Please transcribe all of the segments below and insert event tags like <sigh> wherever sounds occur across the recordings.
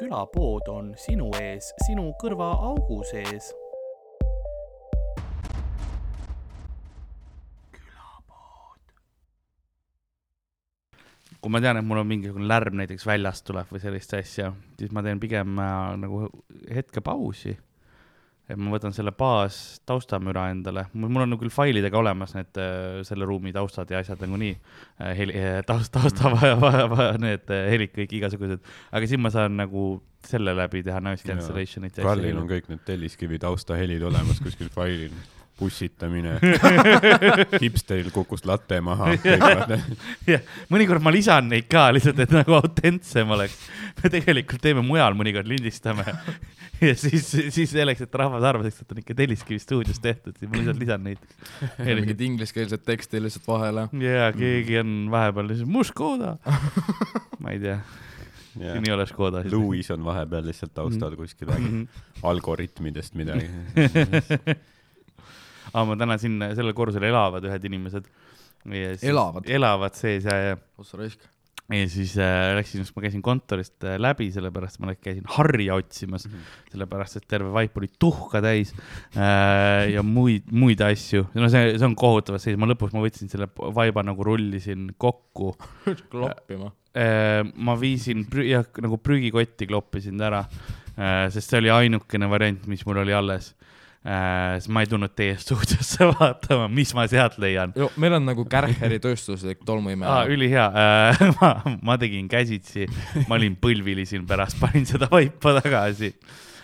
külapood on sinu ees, sinu kõrvaaugu sees. kui ma tean, et mul on mingisugune lärm näiteks väljast tuleb või sellist asja, siis ma teen pigem äh, nagu hetke pausi. Et ma võtan selle baas taustamüra endale, mul on küll failidega olemas need äh, selle ruumi taustad ja asjad nagunii äh,, heli äh,, taust, tausta vaja, vaja, vaja, need helid kõik igasugused, aga siis ma saan nagu selle läbi teha noise cancellation'it Karlil on kõik need telliskivi taustahelid olemas kuskil failil pussitamine <laughs> hipsteril kukkus latte maha. <laughs> jah, mõnikord ma lisan neid ka lihtsalt, et nagu autentsem oleks. me tegelikult teeme mujal, mõnikord lindistame <laughs> ja siis, siis selleks, et rahvas arvaks, et on ikka Telliskivi stuudios tehtud, siis ma lihtsalt lisan neid. mingit ingliskeelset teksti lihtsalt vahele. ja keegi on vahepeal lihtsalt Muškoda ma ei tea Yeah. nii oleks Škoda. Louis on vahepeal lihtsalt taustal kuskil räägib Mhm. algoritmidest midagi aga ma täna siin sellel korrusel elavad ühed inimesed. Elavad? elavad sees ja, ja ossa raisk. ja siis äh, läksin, ma käisin kontorist äh, läbi, sellepärast ma käisin harja otsimas mm, -hmm. sellepärast et terve vaip oli tuhka täis äh, ja muid, muid asju. no see, see on kohutavas seis, ma lõpuks ma võtsin selle vaiba nagu rullisin kokku <laughs> klappima. äh,. ma viisin prü-, jah, nagu prügikotti kloppisin ta ära äh,, sest see oli ainukene variant, mis mul oli alles äh,. siis ma ei tulnud teie stuudiosse <laughs> vaatama, mis ma sealt leian meil on nagu Kärcheri tööstuslik tolmuimeja ah,. ülihea äh, <laughs> ma, ma tegin käsitsi, ma olin põlvili siin pärast, panin seda vaipa tagasi.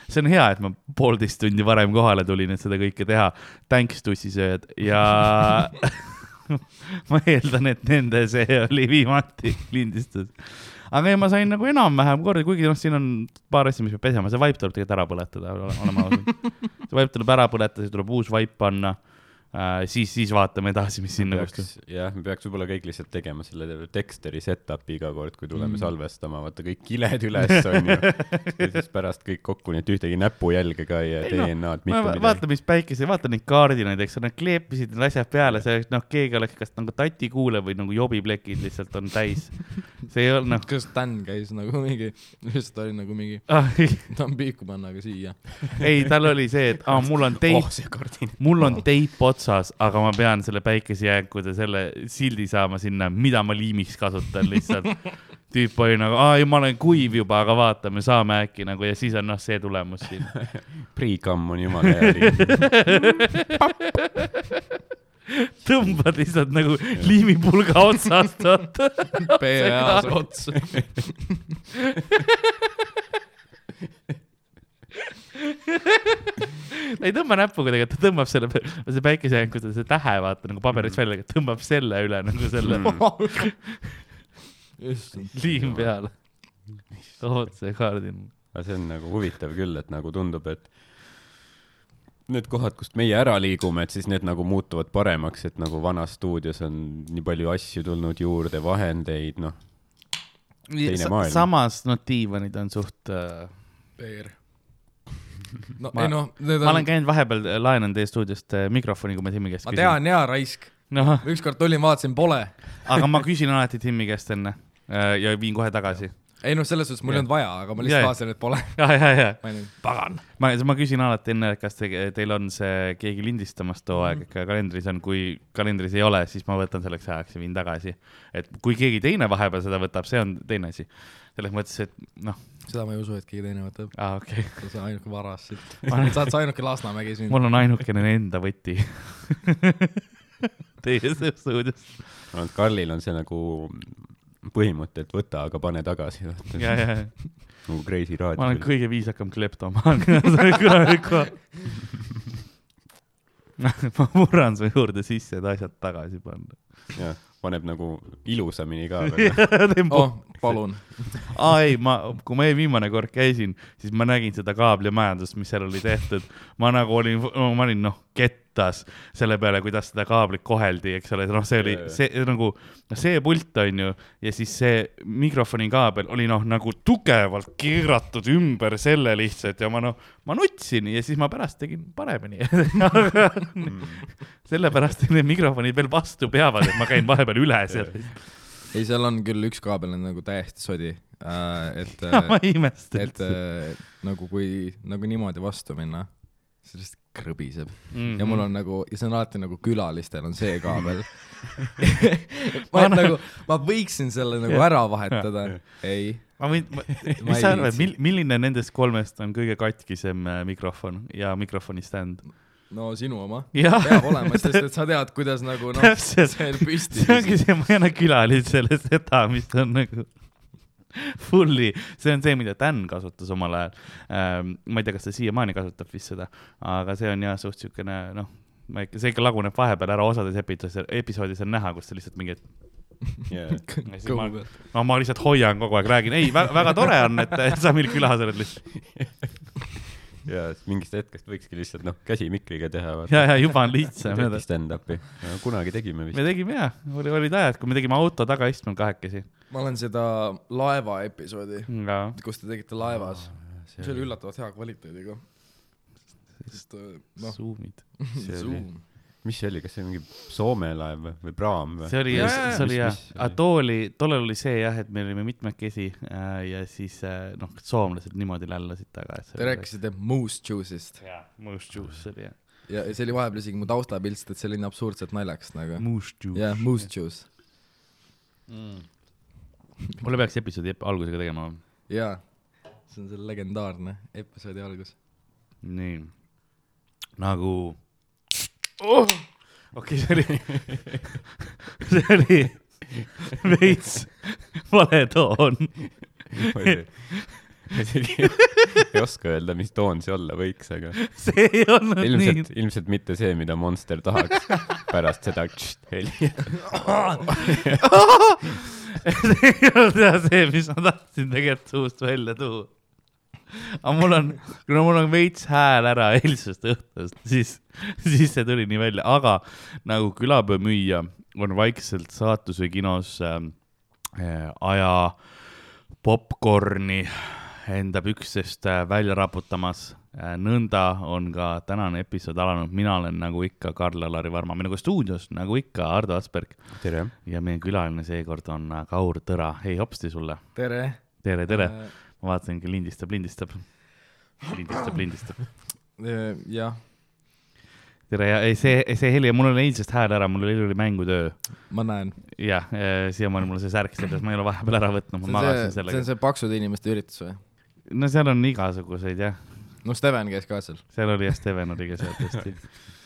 see on hea, et ma poolteist tundi varem kohale tulin, et seda kõike teha. Thanks, tussisööjad ja <laughs> ma eeldan, et nende see oli viimati lindistus. Aga ei, ma sain nagu enam-vähem korda, kuigi noh, siin on paar asja, mis peab pesema, see vaip tuleb tegelikult ära põletada, oleme ausad. see vaip tuleb ära põletada, siis tuleb uus vaip panna äh,. siis, siis vaatame edasi, mis sinna peaks, jah, me peaks võib-olla kõik lihtsalt tegema selle Dexteri setup'i iga kord, kui tuleme mm. salvestama, vaata kõik kiled üles on ju. <laughs> ja siis pärast kõik kokku, nii et ühtegi näpujälge ka ei jää, Ei DNA-d, ma mitte midagi. vaata, mis päikese, vaata neid kaardinaid, eks ole, nad kleepisid need asjad peale, see noh, keegi oleks kas nagu tatikuule või nagu jobiplekid lihtsalt on täis. see ei olnud noh kas Dan käis nagu mingi, lihtsalt oli nagu mingi, ah,, tahan piiku panna, aga siia. ei, tal oli see, et aa, mul on <laughs> teip oh, see kardin. mul on teip otsas, aga ma pean selle päikesejääkude selle sildi saama sinna, mida ma liimiks kasutan lihtsalt. <laughs> tüüp oli nagu, aa ei, ma olen kuiv juba, aga vaatame, saame äkki nagu ja siis on noh, see tulemus siin. <laughs> Pre-cum on jumala hea <laughs> tõmbad lihtsalt nagu liimipulga otsast, vaata. PA-s ots. <laughs> ta ei tõmba näpuga tegelikult, ta tõmbab selle, see päikesejänkude, see tähe vaata nagu paberist välja, tõmbab selle üle nagu selle issand. liim peale. otse kaardin. aga see on nagu huvitav küll, et nagu tundub, et need kohad, kust meie ära liigume, et siis need nagu muutuvad paremaks, et nagu vanas stuudios on nii palju asju tulnud juurde, vahendeid, noh. Samas, no diivanid on suht äh,, PR. No Ma- ei noh, need ma on olen, käinud vahepeal, laenan teie stuudiost äh, mikrofoni, kui ma Timmi käest ma tean jaa, raisk. noh, ükskord tulin, vaatasin, pole. aga ma küsin alati Timmi käest enne äh, ja viin kohe tagasi. ei noh, selles suhtes mul ei olnud vaja, aga ma lihtsalt vaatasin, et pole. ja, ja, ja ma pagan. ma, ma küsin alati enne, et kas te, teil on see keegi lindistamas too aeg Mhm. ikka kalendris on, kui kalendris ei ole, siis ma võtan selleks ajaks ja viin tagasi. et kui keegi teine vahepeal seda võtab, see on teine asi. selles mõttes, et noh, seda ma ei usu, et keegi teine võtab. aa okei okay., sa oled ainuke varas siit. Ma sa oled ainuke Lasnamägi siin. mul on ainukene enda võti <laughs> Teie stuudios. Karlil on see nagu põhimõte, et võta, aga pane tagasi. ja, ja, ja nagu Kreisi ma olen raadio. kõige viisakam kleptomaan, <laughs> ma <laughs> murran su juurde sisse, et asjad tagasi panna. jah, paneb nagu ilusamini ka veel. <laughs> oh, palun. <laughs> aa ei, ma, kui ma viimane kord käisin, siis ma nägin seda kaablimajandust, mis seal oli tehtud. ma nagu olin, ma olin noh, kettas selle peale, kuidas seda kaablit koheldi, eks ole, noh, see oli see nagu, noh, see pult on ju ja siis see mikrofoni kaabel oli noh, nagu tugevalt keeratud ümber selle lihtsalt ja ma noh, ma nutsin ja siis ma pärast tegin paremini. <laughs> <laughs> sellepärast need mikrofonid veel vastu peavad, et ma käin vahepeal üle sealt. ei, seal on küll üks kaabel on nagu täiesti sodi, et <laughs> ma ei imesta et äh, nagu kui nagu niimoodi vastu minna, lihtsalt krõbiseb mm. ja mul on nagu, ja see on alati nagu külalistel on see ka veel. <laughs> Ma annan- nagu, ma võiksin selle nagu ära vahetada, ei. ma võin, <laughs> mis sa arvad, mil-, milline nendest kolmest on kõige katkisem äh, mikrofon ja mikrofoni stand? no sinu oma. peab olema, sest et sa tead, kuidas nagu noh, see on püsti see ongi see, ma ei anna külalisele seda, mis on nagu <laughs> fully, see on see, mida Dan kasutas omal ajal ähm,. ma ei tea, kas ta siiamaani kasutab vist seda, aga see on jah suht siukene noh, ma ikka, see ikka laguneb vahepeal ära, osades episoodides, episoodis on näha, kus ta lihtsalt mingi, yeah.. Ja siis ma- no ma lihtsalt hoian kogu aeg, räägin, ei, väga tore on, et sa meil külas oled lihtsalt. <laughs> ja mingist hetkest võikski lihtsalt noh, käsi mikriga teha. ja, ja juba on lihtsam. stand-up'i. kunagi tegime vist me. tegime jah, oli, olid ajad, kui me tegime auto tagaistmel kahekesi. Ma olen seda laeva episoodi, ja, kus te tegite laevas, see oli üllatavalt hea kvaliteediga. sest äh, noh, Zoom'id. <laughs> see Zoom. mis see oli, kas see oli mingi Soome laev või, praam või? see oli jah, see oli jah aga too oli, tollal oli see jah, et me olime mitmekesi äh, ja siis äh, noh, soomlased niimoodi lällasid taga, et see Te rääkisite Moose Juice'ist jaa, Moose Juice oli jah. ja ja see oli vahepeal isegi mu taustapilt, sest et see oli nii absurdselt naljakas nagu. Moose Juice. jah, Moose Juice. <laughs> mulle peaks episoodi ep- algusega tegema. jaa, see on see legendaarne episoodi algus. nii, nagu oh!. okei okay,, see oli, <laughs> see oli veits vale toon. <laughs> ei oska öelda, mis toon see olla võiks, aga see ei olnud nii ilmselt, ilmselt mitte see, mida Monster tahaks <laughs> pärast seda heli. <laughs> see ei olnud jah see, mis ma tahtsin tegelikult suust välja tuua. aga mul on, kuna mul on veits hääl ära eilsest õhtust, siis, siis see tuli nii välja, aga nagu külapäevamüüja on vaikselt saatusvõi kinos äh, äh, aja popkorni enda pükstest äh, välja raputamas äh,. nõnda on ka tänane episood alanud, mina olen nagu ikka Karl-Alari Varma, minuga stuudios nagu ikka Ardo Asperg tere. ja meie külaline seekord on äh, Kaur Tõra, hei hopsti sulle, tere. tere, tere, ma vaatasingi, lindistab, lindistab, lindistab, lindistab. Äh, jah, tere ja ei, see, see heli, mul oli eilsest hääl ära, mul eile oli mängutöö. ma näen. jah, siiamaani mul see särk seljas, ma ei ole vahepeal ära võtnud, see ma on see, magasin see on sellega. see paksude inimeste üritus või? No seal on igasuguseid jah, no Steven käis ka seal. seal oli jah, Steven oli ka seal tõesti.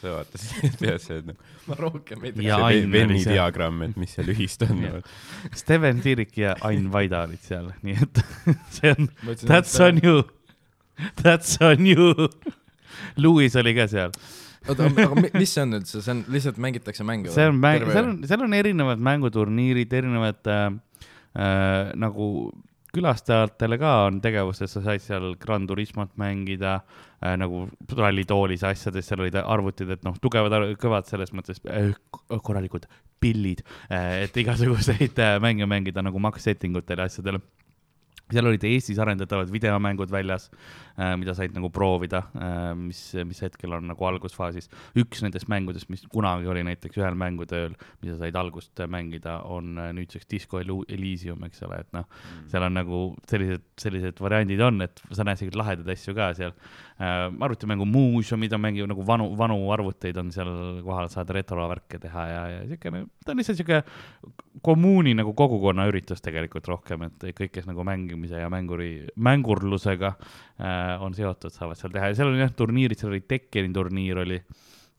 sa vaatasid, tead see, et noh, ma rohkem ei Ja see Venni diagramm, et mis seal ühist on. <laughs> Steven Tiirik ja Ain Vaida olid seal, nii et <laughs> see on, that's on you, that's on you. Louis oli ka seal, oota, aga mi- mis see on üldse, see on lihtsalt mängitakse mänge see on mäng, seal on, seal on erinevad mänguturniirid, erinevad äh, äh, nagu külastajatele ka on tegevused, sa said seal Gran Turismot mängida äh, nagu rallitoolis ja asjades, seal olid arvutid, et noh, tugevad, kõvad selles mõttes äh, korralikud pillid äh,, et igasuguseid äh, mänge mängida nagu max setting utel ja asjadel. Seal olid Eestis arendatavad videomängud väljas mida said nagu proovida äh,, mis, mis hetkel on nagu algusfaasis. üks nendest mängudest, mis kunagi oli näiteks ühel mängutööl, mida said algust äh, mängida, on äh, nüüdseks Disco Elysium, eks ole, et noh, seal on nagu sellised, sellised variandid on, et sa näed selliseid lahedaid asju ka seal äh,. arvutimängu muuseumid on mänginud nagu vanu, vanu arvuteid on seal kohal, saad retrovärke teha ja, ja siukene, ta on lihtsalt siuke kommuuni nagu kogukonna üritus tegelikult rohkem, et kõik, kes nagu mängimise ja mänguri, mängurlusega äh, on seotud, saavad seal teha ja seal oli jah turniirid, seal oli Tekkeni turniir oli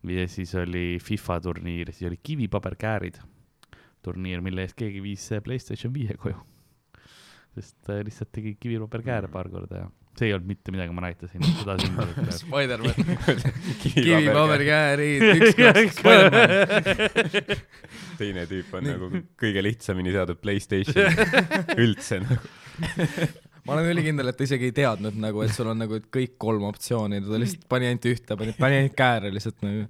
ja siis oli FIFA turniir siis oli kivipaberkäärid turniir, mille eest keegi viis Playstation viie koju. sest äh, lihtsalt tegi kivipaberkääre paar korda ja see ei olnud mitte midagi, ma näitasin seda sümbolit. <laughs> Spider-man, kivipaberkäärid, üks, kaks, <laughs> Spider-man. <laughs> teine tüüp on nagu kõige lihtsamini saadud Playstation üldse nagu. Ma olen ülikindel, et ta isegi ei teadnud nagu, et sul on nagu kõik kolm optsiooni, ta lihtsalt pani ainult ühte, pani, pani ainult kääre lihtsalt nagu.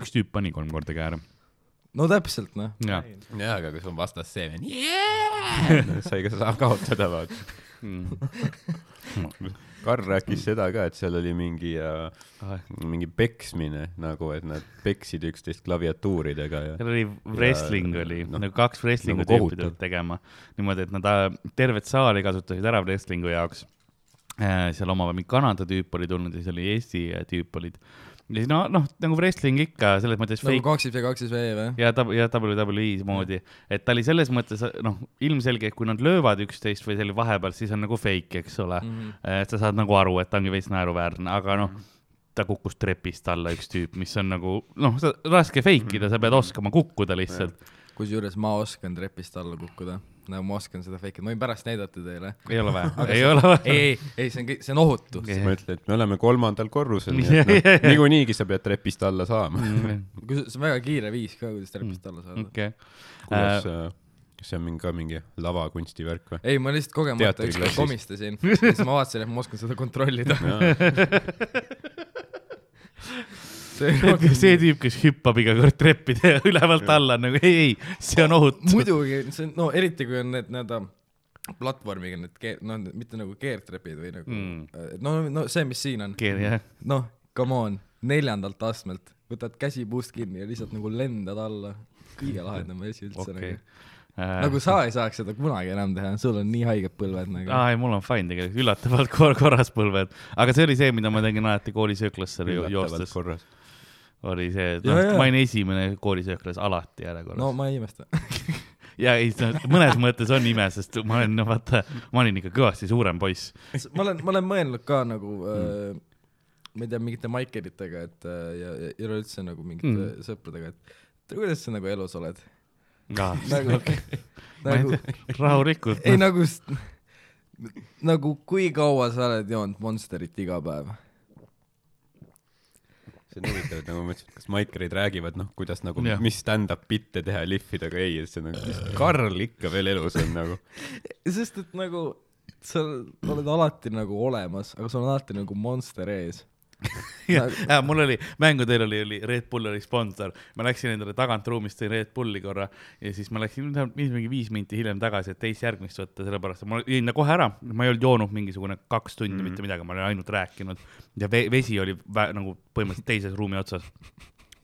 üks tüüp pani kolm korda kääre. no täpselt noh. jaa. jaa, aga kui sul vastas see yeah! <laughs> sai ka saa kaotada vaata. Mm. <laughs> <laughs> Karl rääkis seda ka, et seal oli mingi äh,, seal mingi peksmine nagu, et nad peksid üksteist klaviatuuridega ja oli wrestling oli noh, no,, nagu kaks wrestling'u nagu tüüpi tulid tegema niimoodi, et nad äh, tervet saali kasutasid ära wrestling'u jaoks. seal omavahel mingi Kanada tüüp oli tulnud ja siis oli Eesti äh, tüüp olid. Ja no, noh, nagu wrestling ikka selles mõttes nagu fake kaksis V kaksis V või? ja ta ja WWE moodi, et ta oli selles mõttes noh, ilmselge, et kui nad löövad üksteist või selle vahepeal, siis on nagu fake, eks ole mm. -hmm. et sa saad nagu aru, et ta ongi veits naeruväärne, aga noh, ta kukkus trepist alla üks tüüp, mis on nagu noh, raske fake ida, sa pead oskama kukkuda lihtsalt. kusjuures ma oskan trepist alla kukkuda, nagu ma oskan seda fake ida, ma võin pärast näidata teile. ei ole vaja, ei ole vaja. ei, ei, ei, see on kõik, see on ohutu. siis ma ütlen, et me oleme kolmandal korrusel, nii et noh <laughs> niikuinii sa pead trepist alla saama. <laughs> see on väga kiire viis ka, kuidas trepist alla saada. okei, kuidas äh,, kas see on mingi ka mingi lavakunsti värk või? ei, ma lihtsalt kogemata ükskord komistasin, siis ma vaatasin, et ma oskan seda kontrollida. <laughs> <laughs> see tüüp, kes hüppab iga kord treppide <laughs> ülevalt alla nagu ei, ei, see on ohutu. muidugi, see on, no eriti kui on need nii-öelda platvormiga need no mitte nagu keertrepid või nagu Mm. no, no see, mis siin on, noh, come on, neljandalt astmelt võtad käsi puust kinni ja lihtsalt nagu lendad alla. kõige lahedam asi üldse okay.. nagu. Nagu sa ei saaks seda kunagi enam teha, sul on nii haiged põlved nagu. aa ei, mul on fine tegelikult, üllatavalt kor korras põlved, aga see oli see, mida ma tegin alati koolisööklasse joostes, korras. oli see, noh, ma olin esimene koolisööklas alati järjekorras no no.. ma ei imesta. <laughs> ja ei, mõnes mõttes on ime, sest ma olen, no vaata, ma olin ikka kõvasti suurem poiss. ma olen, ma olen mõelnud ka nagu Mm. äh, ma ei tea, mingite maikeritega, et äh, ja, ja ja üleüldse nagu mingite Mm. sõpradega, et et kuidas sa nagu elus oled. Nagu <laughs> nagu, nagu, rahulikult. ei nagu, nagu kui kaua sa oled joonud Monsterit iga päev? see on huvitav, et nagu ma mõtlesin, et kas maikerid räägivad, noh, kuidas nagu mis stand-up bitte teha ja lihvida, aga ei, et see on nagu, Karl ikka veel elus on nagu. sest et nagu sa oled alati nagu olemas, aga sul on alati nagu monster ees. <laughs> ja, ja mul oli, mängudel oli, oli Red Bull oli sponsor, ma läksin endale tagant ruumist tõin Red Bulli korra ja siis ma läksin mingi mingi viis minti hiljem tagasi, et teist järgmist võtta, sellepärast et ma jõin ta kohe ära, ma ei olnud joonud mingisugune kaks tundi mm. mitte midagi, ma olin ainult rääkinud ja ve vesi oli nagu põhimõtteliselt teises ruumi otsas.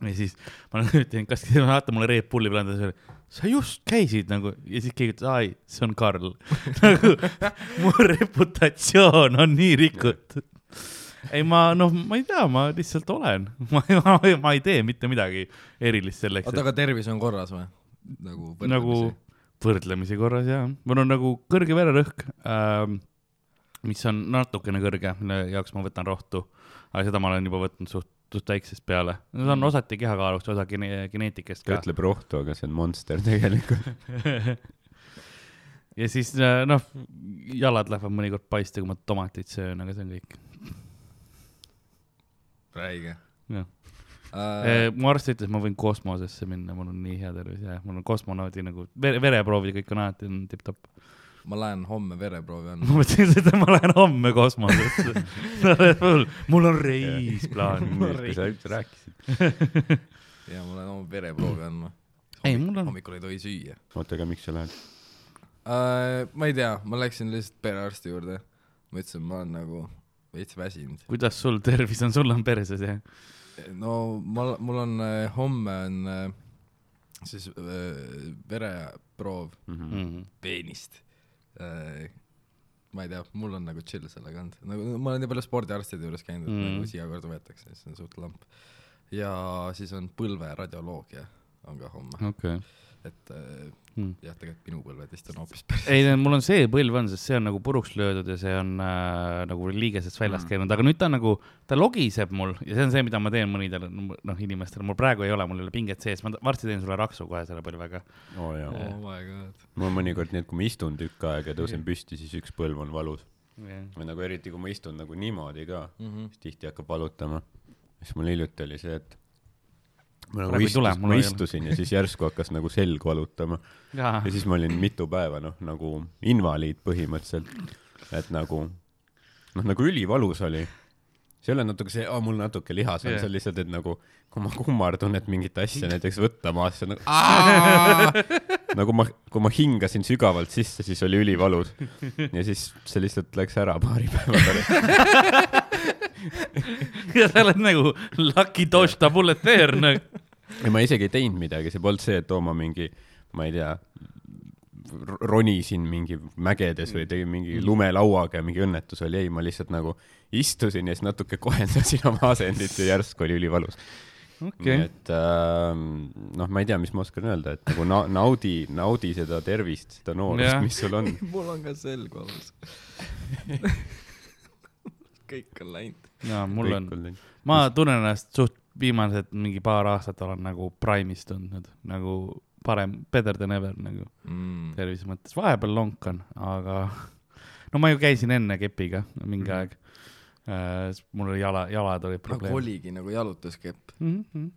ja siis ma ütlesin, kas te tahate mulle Red Bulli planda, siis oli, sa just käisid nagu ja siis keegi ütles, ai, see on Karl. <laughs> nagu mu reputatsioon on nii rikutud ei, ma noh, ma ei tea, ma lihtsalt olen, <laughs> ma, ma, ma ei tee mitte midagi erilist selleks, oota, aga tervis on korras või? nagu et nagu võrdlemisi korras ja, mul on nagu kõrge vererõhk ähm,, mis on natukene kõrge, mille jaoks ma võtan rohtu, aga seda ma olen juba võtnud suht, suht väiksest peale, see on osati kehakaalust, osa gene-, geneetikast ka. ütleb rohtu, aga see on monster tegelikult. <laughs> ja siis äh, noh, jalad lähevad mõnikord paista, kui ma tomatit söön, aga see on kõik. Räige jah äh,. mu arst ütles, ma võin kosmosesse minna, mul on nii hea tervis ja mul on kosmonaudi nagu vere, vereproovid kõik on alati on tipp-topp. ma lähen homme vereproovi andma. <laughs> ma mõtlesin seda, ma lähen homme kosmosesse. <laughs> mul, on reis plaan. kui sa üldse rääkisid. <laughs> ja ma lähen homme vereproovi andma. ei, mul on, hommikul ei tohi süüa oota, aga miks sa lähed? äh,. ma ei tea, ma läksin lihtsalt perearsti juurde. ma ütlesin, ma olen nagu veits väsinud. kuidas sul tervis on, sul on perses jah? no ma, mul on äh, homme on äh, siis äh, vereproov Mm. peenist äh,. ma ei tea, mul on nagu chill sellega olnud, nagu ma olen nii palju spordiarstide juures käinud, et Mm. mm. nagu siia kord võetakse, siis on suht lamp. ja siis on põlveradioloogia on ka homme, okei. et äh, Mm. jah, tegelikult minu põlved vist on hoopis päris ei, mul on see põlv on, sest see on nagu puruks löödud ja see on äh, nagu liigesest väljast Mm. käinud, aga nüüd ta on nagu, ta logiseb mul ja see on see, mida ma teen mõnidel noh, inimestel, mul praegu ei ole, mul ei ole pinget sees, ma varsti teen sulle raksu kohe selle põlvega. jaa. oh my god. mul on mõnikord nii, et kui ma istun tükk aega ja tõusen püsti, siis üks põlv on valus. jah, või nagu eriti, kui ma istun nagu niimoodi ka, Mm -hmm. siis tihti hakkab valutama. siis mul hiljuti oli see, et ma nagu Praegu ei tule, istus, mul ma istusin ja siis järsku hakkas nagu selg valutama ja siis ma olin mitu päeva noh, nagu invaliid põhimõtteliselt, et nagu noh, nagu ülivalus oli see ei ole natuke see, mul natuke lihas on yeah., see on lihtsalt, et nagu kui ma kummardun, et mingit asja näiteks võtta on nagu <laughs> nagu ma, kui ma hingasin sügavalt sisse, siis oli ülivalus. ja siis see lihtsalt läks ära paari päeva pärast. <laughs> ja sa oled nagu lucky dodge the bullet there nagu. Ja ma isegi ei teinud midagi, see polnud see, et oo ma mingi, ma ei tea, ronisin mingi mägedes või tegin mingi lumelauaga ja mingi õnnetus oli, ei, ma lihtsalt nagu istusin ja siis natuke kohendasin oma asendit ja järsku oli ülivalus okay.. et äh, noh, ma ei tea, mis ma oskan öelda, et nagu na naudi, naudi seda tervist, seda noorust mis sul on. <laughs> mul on ka selg valus. <laughs> kõik on läinud. jaa, mul on, ma tunnen ennast suht viimased mingi paar aastat olen nagu prime'is tundnud, nagu parem, better than ever nagu Mm. tervise mõttes, vahepeal lonkan, aga <laughs> no ma ju käisin enne kepiga mingi Mhm. aeg äh,. mul oli jala, jalad olid nagu probleem oligi nagu jalutuskepp. mm. -hmm.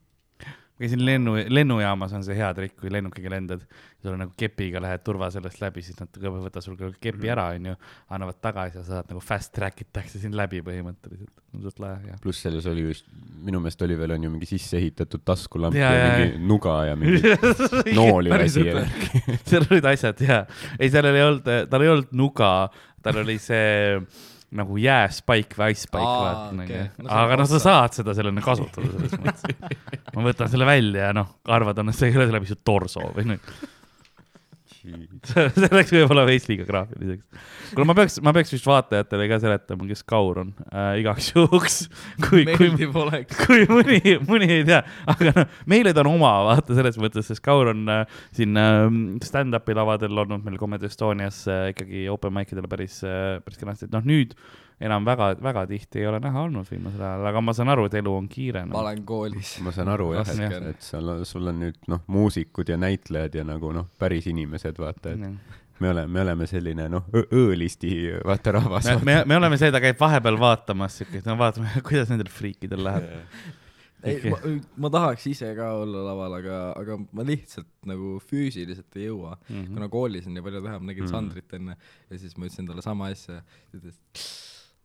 Käisin lennu, lennujaamas on see hea trikk, kui lennukiga lendad, sul on nagu kepiga lähed turvaseljast läbi, siis nad võtavad sul kepi ära, onju, annavad tagasi ja sa saad nagu fast track itakse sind läbi põhimõtteliselt. suht lahe, jah. pluss selles oli just, minu meelest oli veel on ju mingi sisse ehitatud taskulamp ja, ja jaa, mingi nuga ja mingi <laughs> nooli ja asi õpe.. <laughs> seal olid asjad ja, ei, seal ei olnud, tal ei olnud nuga, tal oli see nagu jääspaik või icepaik Aa, vaata nagu No see on aga noh, sa saad seda sellena kasutada selles mõttes. <laughs> ma võtan selle välja ja noh, arvad, on see ei ole läbi su torso või noh, <laughs> see läks võib-olla veits liiga graafiliseks. kuule, ma peaks, ma peaks vist vaatajatele ka seletama, kes Kaur on äh, igaks juhuks, <laughs> kui, kui, kui mõni, mõni ei tea, aga noh, meile ta on oma, vaata selles mõttes, sest Kaur on äh, siin äh, stand-up'i lavadel olnud meil Comedy Estonias äh, ikkagi open mic idel päris äh,, päris kenasti, et noh, nüüd enam väga, väga tihti ei ole näha olnud viimasel ajal, aga ma saan aru, et elu on kiire ma no.. olen koolis. ma saan aru jah, et on., et seal on, sul on nüüd noh, muusikud ja näitlejad ja nagu noh, päris inimesed, vaata, et me oleme, me oleme selline noh, õõlisti vaata rahvas. me, me, me oleme seda, käib vahepeal vaatamas siukest, no vaatame, <laughs> kuidas nendel friikidel läheb. ei okay., ma, ma tahaks ise ka olla laval, aga, aga ma lihtsalt nagu füüsiliselt ei jõua mm. -hmm. kuna koolis on nii palju teha, ma nägin mm. Sandrit enne ja siis ma ütlesin talle sama asja, ta ütles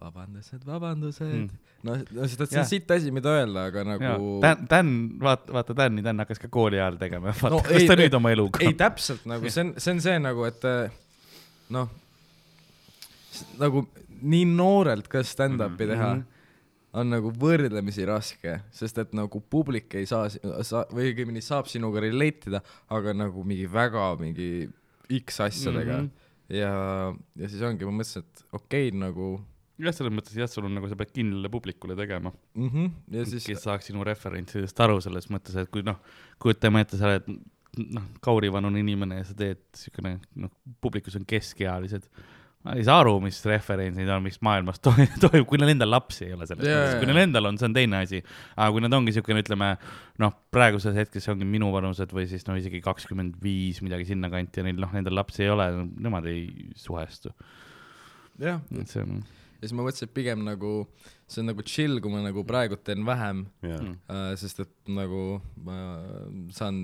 vabandused, vabandused Mm. mm.. no, no et see on sitt asi, mida öelda, aga nagu, Dan, Dan, vaata, vaata Dan'i, Dan hakkas ka kooli ajal tegema, vaata No kus ei- ta ei- nüüd oma eluga ei täpselt nagu see on, see on see nagu, et eh, noh, nagu nii noorelt ka stand-up'i Mhm. teha on nagu võrdlemisi raske, sest et nagu publik ei saa, saa või õigemini saab sinuga relate ida, aga nagu mingi väga mingi X asjadega mm. -hmm. ja, ja siis ongi, ma mõtlesin, et okei okay, nagu jah, selles mõttes jah, sul on nagu sa pead kindlale publikule tegema, mm. -hmm. ja siis kes saaks sinu referentsidest aru selles mõttes, et kui noh, kujutame ette, sa oled noh, kaurivanune inimene ja sa teed siukene noh, publikus on keskealised. Nad ei saa aru, mis referentsid on, mis maailmas to- <laughs> toimub, kui neil endal lapsi ei ole selles Jaa, mõttes, kui neil endal on, see on teine asi. aga kui nad ongi siukene, ütleme noh, praeguses hetkes ongi minuvanused või siis no isegi kakskümmend viis, midagi sinnakanti ja neil noh, endal lapsi ei ole, nemad ei suhestu. jah, et see on ja siis ma mõtlesin, et pigem nagu see on nagu chill, kui ma nagu praegu teen vähem ja, Mm. äh,, sest et nagu ma saan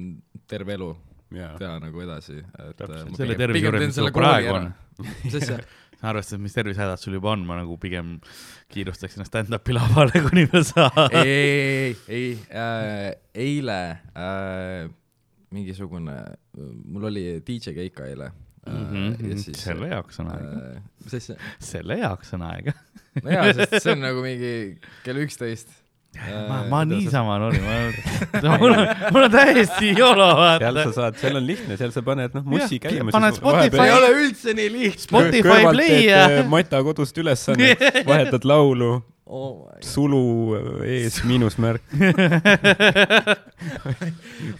terve elu ja, teha nagu edasi, et Täpselt. äh, ma selle tervise juures, mis sul praegu on. arvestades, mis tervisehädad sul juba on, ma nagu pigem kiirustaks ennast stand-up'i lavale, <laughs> kuni ma saan. ei, ei, ei äh,, eile äh, mingisugune, mul oli DJ keika eile äh, ja siis selle jaoks on aega, äh, mis asja, selle jaoks on aega. nojaa, sest see on nagu mingi kell üksteist. ma, ma niisama norin, ma, mul on, mul on täiesti jolo, seal vaata sa. saad, seal on lihtne, seal sa paned noh, mussi käima. paned Spotify- ei ole üldse nii lihtne. Spotify Play ja- Mata kodust ülesannet, vahetad laulu, oh sulu ees miinusmärk. <laughs>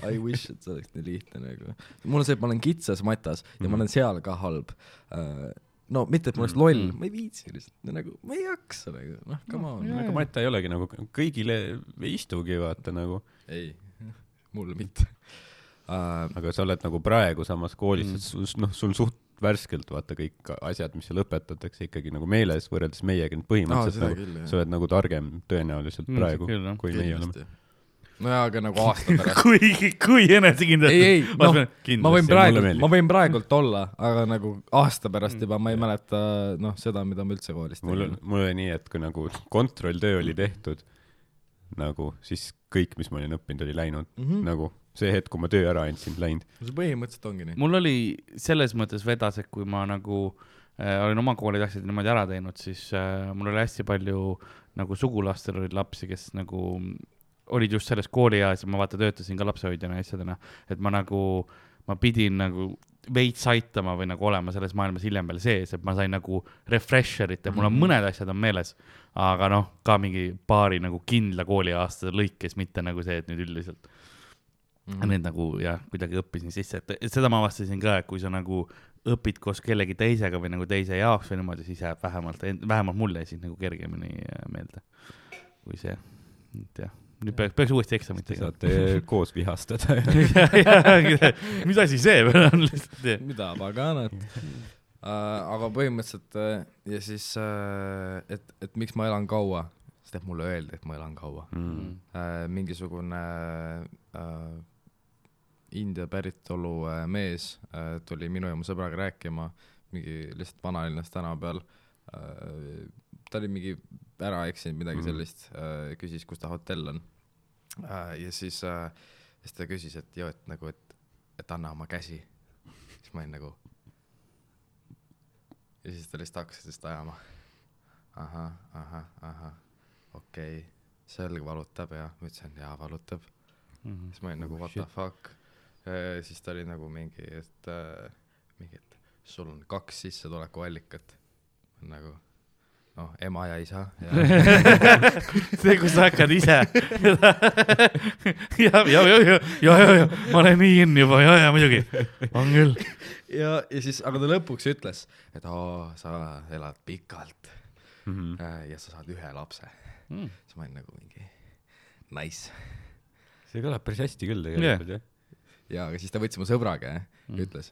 I wish, et see oleks nii lihtne nagu. mul on see, et ma olen kitsas matas ja ma olen seal ka halb uh,. no mitte, et ma oleks loll, ma ei viitsi lihtsalt nagu, ma ei jaksa nagu, noh, come on. aga Mata ei olegi nagu, kõigile ei istugi vaata nagu, ei, <laughs> mulle mitte uh,. aga sa oled nagu praegu samas koolis Mm. mm., et sul noh, sul suht värskelt vaata kõik asjad, mis seal õpetatakse ikkagi nagu meeles võrreldes meiega, aa, põhimõtteliselt seda nagu küll, sa oled nagu targem tõenäoliselt Mm, praegu küll, jah. kui meie oleme. nojaa, <laughs> aga nagu aasta pärast. kui, kui enesekindlalt. ei, ei, noh, ma võin praegu, ma võin praegult olla, aga nagu aasta pärast juba ma ei mäleta noh, seda, mida ma üldse koolis mul tegin on, mul oli nii, et kui nagu kontrolltöö oli tehtud, nagu siis kõik, mis ma olin õppinud, oli läinud mm. -hmm. nagu see hetk, kui ma töö ära andsin, läinud. see põhimõtteliselt ongi nii. mul oli selles mõttes vedas, et kui ma nagu äh, olin oma koolid asjad niimoodi ära teinud, siis äh, mul oli hästi palju nagu sugulastel olid lapsi, kes nagu olid just selles koolieas ja ma vaata töötasin ka lapsehoidjana ja asjadena, et ma nagu, ma pidin nagu veits aitama või nagu olema selles maailmas hiljem veel sees, et ma sain nagu refresher'it ja mul on Mhm. mõned asjad on meeles, aga noh, ka mingi paari nagu kindla kooliaasta lõikes, mitte nagu see, et nüüd üldiselt Mm. need nagu jah, kuidagi õppisin sisse, et seda ma avastasin ka, et kui sa nagu õpid koos kellegi teisega või nagu teise jaoks või niimoodi, siis jääb vähemalt, vähemalt mulle siis nagu kergemini äh, meelde kui see, et jah, nüüd peaks, peaks uuesti eksamit Te tegema. saate koos vihastada. <laughs> mis asi see veel on lihtsalt, mida paganat uh,. aga põhimõtteliselt uh, ja siis uh,, et, et miks ma elan kaua, sest et mulle öeldi, et ma elan kaua Mm. uh,. mingisugune uh, India päritolu uh, mees uh, tuli minu ja mu sõbraga rääkima mingi lihtsalt vanalinnas tänava peal uh,. ta oli mingi ära eksinud, midagi Mhm. sellist küsis, kus ta hotell on ja siis siis ta küsis, et joo, et nagu, et, et anna oma käsi. siis ma olin nagu. ja siis ta lihtsalt hakkas lihtsalt ajama. ahah, ahah, ahah, okei okay., selg valutab ja ma ütlesin jaa, valutab. siis ma olin nagu what the fuck. Siis ta oli nagu mingi, et äh, mingi, et sul on kaks sissetulekuallikat. nagu noh, ema ja isa ja <laughs> see, kus sa hakkad ise. <laughs> ja, ja, ja, ja, ja, ja, ja ma olen nii in juba ja, ja muidugi, on küll. ja, ja siis, aga ta lõpuks ütles, et aa, sa elad pikalt Mhm. äh, ja sa saad ühe lapse. Mm. siis ma olin nagu mingi nice. see kõlab päris hästi küll tegelikult jah. ja, aga siis ta võttis mu sõbra käe mm. ja ütles,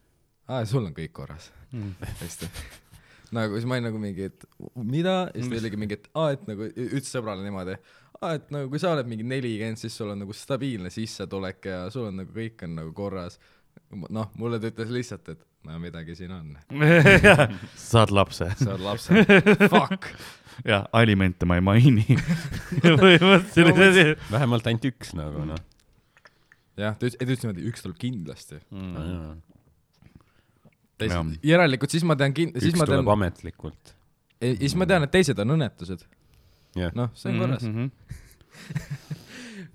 aa, sul on kõik korras. Mm. hästi. nagu siis ma olin nagu mingi, et mida, ja siis ta oligi mingi, et aa, et nagu ütles sõbrale niimoodi, aa, et nagu kui sa oled mingi nelikümmend, siis sul on nagu stabiilne sissetulek ja sul on nagu kõik on nagu korras. noh, mulle ta ütles lihtsalt, et no midagi siin on, <laughs> saad lapse sa oled lapse, <laughs> fuck. ja alimente ma ei maini. põhimõtteliselt. vähemalt ainult üks nagu noh. jah, ta ütles, ta ütles niimoodi, üks tuleb kindlasti. Mm. teised Jah., järelikult siis ma tean kin-, siis üks ma tean tuleb, ametlikult. siis ma tean, et teised on õnnetused. jah, noh, see on korras. <laughs>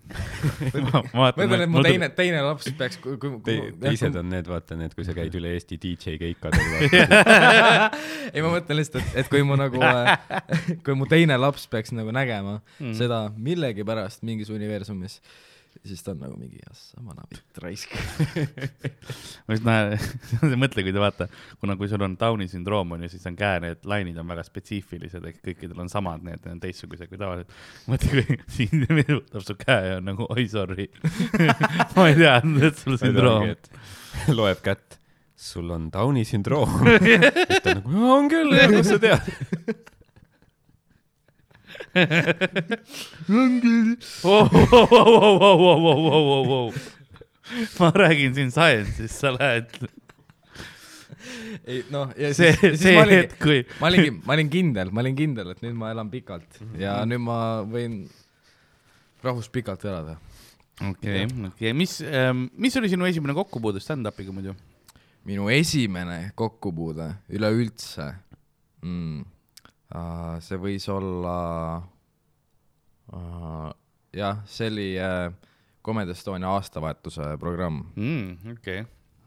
Ma ma ütlen, et mu teine, teine laps peaks, kui, kui Te, teised on need, vaata need, kui sa käid <laughs> üle Eesti DJ keikadel. <laughs> ei, ma mõtlen lihtsalt, et, et kui mu nagu, kui mu teine laps peaks nagu nägema mm. seda millegipärast mingis universumis, siis ta on nagu mingi, jassa, vana vitt raisk. <laughs> ma just näen, <laughs> mõtle, kui te vaata, kuna kui sul on Downi sündroom on ju, siis on käe need lainid on väga spetsiifilised, ehk kõikidel on samad, need on teistsugused kui tavaliselt. mõtle, kui <laughs> siin võtab su käe ja on nagu oi sorry. ma ei teadnud, et sul sündroom. loeb kätt, sul on Downi sündroom. ta on nagu, on küll, kust sa tead? Ma räägin siin science'ist, sa lähed, ei noh, ja see siis, siis see ma olingi, hetk, kui ma olingi, ma olin kindel, ma olin kindel, et nüüd ma elan pikalt Mhm. ja nüüd ma võin rahus pikalt elada. okei, okei, mis, mis oli sinu esimene kokkupuude stand-up'iga muidu? minu esimene kokkupuude üleüldse mm.. Uh, see võis olla uh,, jah, see oli uh, Comedy Estonia aastavahetuse programm okei,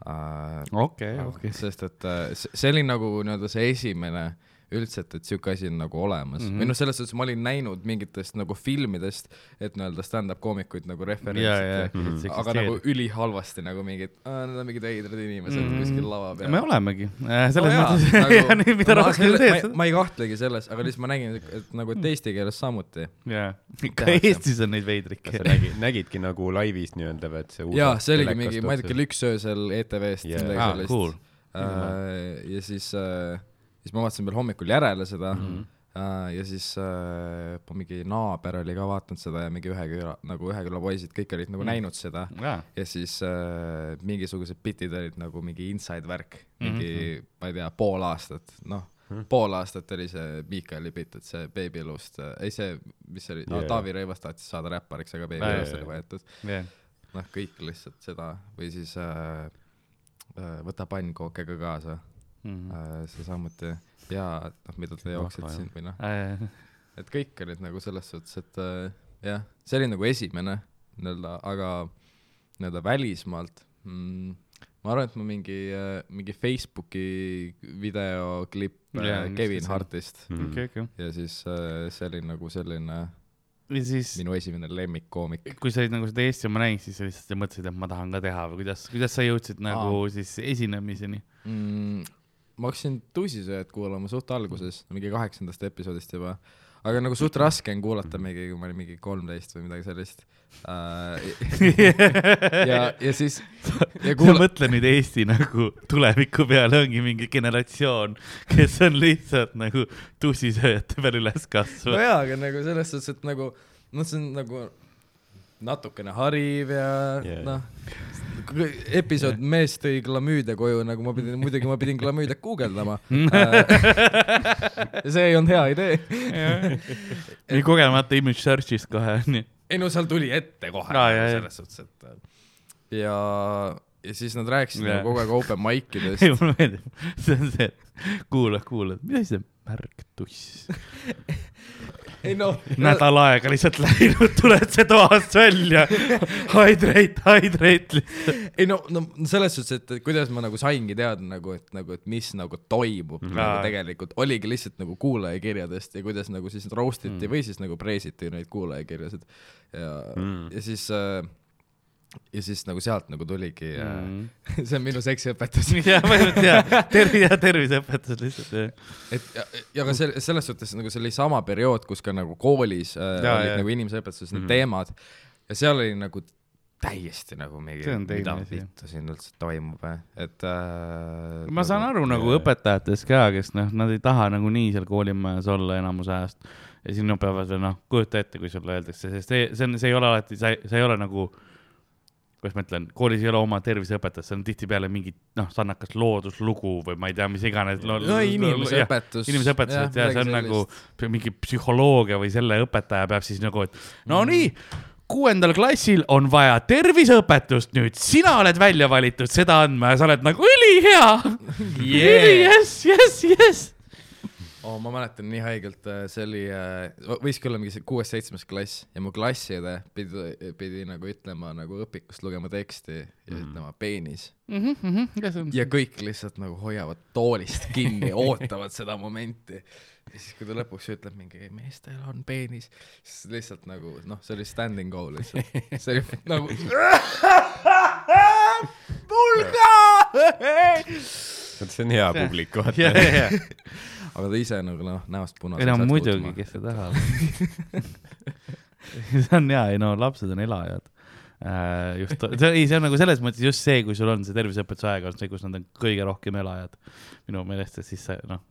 uh,. okei, okei. sest et see oli nagu nii-öelda see esimene üldse, et, et sihuke asi on nagu olemas mm. -hmm. või noh, selles suhtes ma olin näinud mingitest nagu filmidest, et nii-öelda stand-up koomikuid nagu referentsid ja, aga nagu ülihalvasti nagu mingid, need on mingid veidrad inimesed mm. -hmm. kuskil lava peal. me olemegi, selles No mõttes, nagu- <laughs> mida ma rohkem teed ma,, ei kahtlegi selles, aga lihtsalt ma nägin, et nagu, et eesti keeles samuti. jaa, ka. Eestis on neid veidrikke kas sa. nägid, nägidki nagu laivis nii-öelda või et see jaa, see oligi mingi, ma ei tea, kell üks öösel ETV-st Yeah. midagi aa, sellist cool. äh,. ja siis äh,, siis ma vaatasin veel hommikul järele seda mm, -hmm. ja siis äh, mingi naaber oli ka vaadanud seda ja mingi ühe küla nagu ühe küla poisid kõik olid nagu Mm. mm. näinud seda jaa, ja siis äh, mingisugused bitid olid nagu mingi inside värk mingi mm. -hmm. ma ei tea pool aastat noh Mhm. pool aastat oli see Miikali bitt et see Baby Elust äh, ei see mis see oli no, Jaa. Taavi Rõivas tahtis saada räppariks aga Baby Jaa, Elust oli võetud jah. noh kõik lihtsalt seda või siis äh, äh, võta pannkooke ka kaasa Mhm. äh, see samuti ja noh mida te jooksite Vahva, siin või noh Äh, et kõik olid nagu selles suhtes et äh, jah see oli nagu esimene nii-öelda aga nii-öelda välismaalt mm, ma arvan et ma mingi äh, mingi Facebooki videoklipp yeah, mis Kevin? Hartist Mm. okei, okei. ja siis äh, see oli nagu selline ja siis, minu esimene lemmikkoomik kui sa olid nagu seda Eesti oma näinud, siis sa lihtsalt mõtlesid, et ma tahan ka teha või kuidas, kuidas sa jõudsid nagu siis esinemiseni? mm, ma hakkasin tussisööjat kuulama suht alguses mingi kaheksandast episoodist juba aga nagu suht raske on kuulata mingi kui ma olin mingi kolmteist või midagi sellist äh, ja ja siis ja kuula... mõtle nüüd Eesti nagu tuleviku peale ongi mingi generatsioon, kes on lihtsalt nagu tussisööjate peal üles no kasvanud. jaa, aga nagu selles suhtes, et nagu noh, see on nagu natukene hariv ja yeah. noh, episood Mees tõi glamüüdia koju, nagu ma pidin, muidugi ma pidin glamüüdiat guugeldama. <laughs> <laughs> see ei olnud hea idee. nii kogemata image search'ist kohe onju. ei no seal tuli ette kohe jaa, jaa. selles suhtes, et ja, ja siis nad rääkisid Jaa. nagu kogu aeg open mic <laughs> ei, idest. mulle meeldib, see on see, et kuulad, kuulad, mis asi see märgtuss? Ei noh, nädal aega lihtsalt läinud, tuled see toast välja. Hydrate, hydrate lihtsalt. ei no, no selles suhtes, et kuidas ma nagu saingi teada nagu, et nagu, et mis nagu toimub mm. Nagu tegelikult, oligi lihtsalt nagu kuulajakirjadest ja kuidas nagu siis roast iti Mm. või siis nagu praise iti neid kuulajakirjasid ja. Mm., ja siis äh, ja siis nagu sealt nagu tuligi mm. Mm. äh,, <laughs> see on minu seksiõpetus. jah, ma ei tea, tervi- ja terviseõpetus lihtsalt jah. et ja, ja ka selle, selles suhtes nagu see oli sama periood, kus ka nagu koolis äh, Jaa, olid jaa. nagu inimeseõpetuses need mm. teemad ja seal oli nagu täiesti nagu mingi mida vittu siin üldse toimub, et äh, ma saan aru nagu jaa. õpetajatest ka, kes noh, nad ei taha nagunii seal koolimajas olla enamus ajast ja nad peavad veel noh, kujuta ette, kui sulle öeldakse, sest see, see on, see ei ole alati, sa, sa ei ole nagu kuidas ma ütlen, koolis ei ole oma terviseõpetajat, see on tihtipeale mingi noh, sarnakas looduslugu või ma ei tea, mis iganes. no inimeseõpetus. inimeseõpetus, et ja see on nagu mingi psühholoogia või selle õpetaja peab siis nagu, et no nii, kuuendal klassil on vaja terviseõpetust nüüd, sina oled välja valitud seda andma ja sa oled nagu ülihea <laughs> Yeah. jess, jess, jess. oh,. ma mäletan nii haigelt, see oli, võiski olla mingi kuues-seitsmes klass ja mu klassiõde pidi, pidi nagu ütlema nagu õpikust lugema teksti ja mm. ütlema peenis Mhm, ja see on ja kõik lihtsalt nagu hoiavad toolist kinni, <laughs> ootavad seda momenti. ja siis, kui ta lõpuks ütleb mingi meestel on peenis, siis lihtsalt nagu noh, see oli standing go lihtsalt, see oli <laughs> nagu. see on hea publik, vaata. <laughs> aga ta ise nagu noh, näost ei punaseks. no muidugi, kes seda tahab. <laughs> see on hea, ei no lapsed on elajad. just, see, ei, see on nagu selles mõttes just see, kui sul on see terviseõpetuse aeg on see, kus nad on kõige rohkem elajad minu meelest, et siis see noh,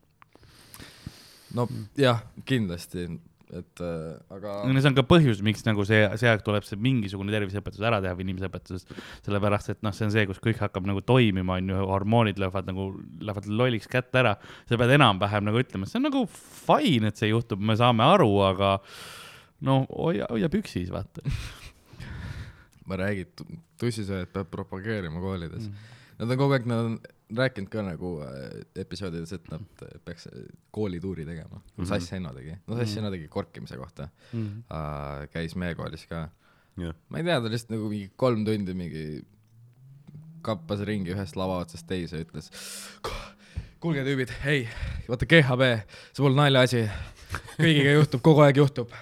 no jah, kindlasti, et äh, aga no see on ka põhjus, miks nagu see, see aeg tuleb see mingisugune terviseõpetus ära teha või inimeseõpetusest, sellepärast et noh, see on see, kus kõik hakkab nagu toimima, on ju, hormoonid löövad nagu, lähevad lolliks kätte ära, sa pead enam-vähem nagu ütlema, see on nagu fine, et see juhtub, me saame aru, aga no hoia, hoia püksis, vaata <laughs> ma räägin, tussisööjad peab propageerima koolides mm.. Nad on kogu aeg, nad on rääkinud ka nagu äh, episoodides, et nad äh, peaks äh, koolituuri tegema. Mhm. Sass Enno tegi, no Sass Mhm. Enno tegi korkimise kohta mm.. äh,, käis meie koolis ka. jah, ma ei tea, ta lihtsalt nagu mingi kolm tundi mingi kappas ringi ühest lava otsast teise ja ütles. kuulge tüübid, ei, vaata GHB, see pole naljaasi. kõigiga juhtub, kogu aeg juhtub.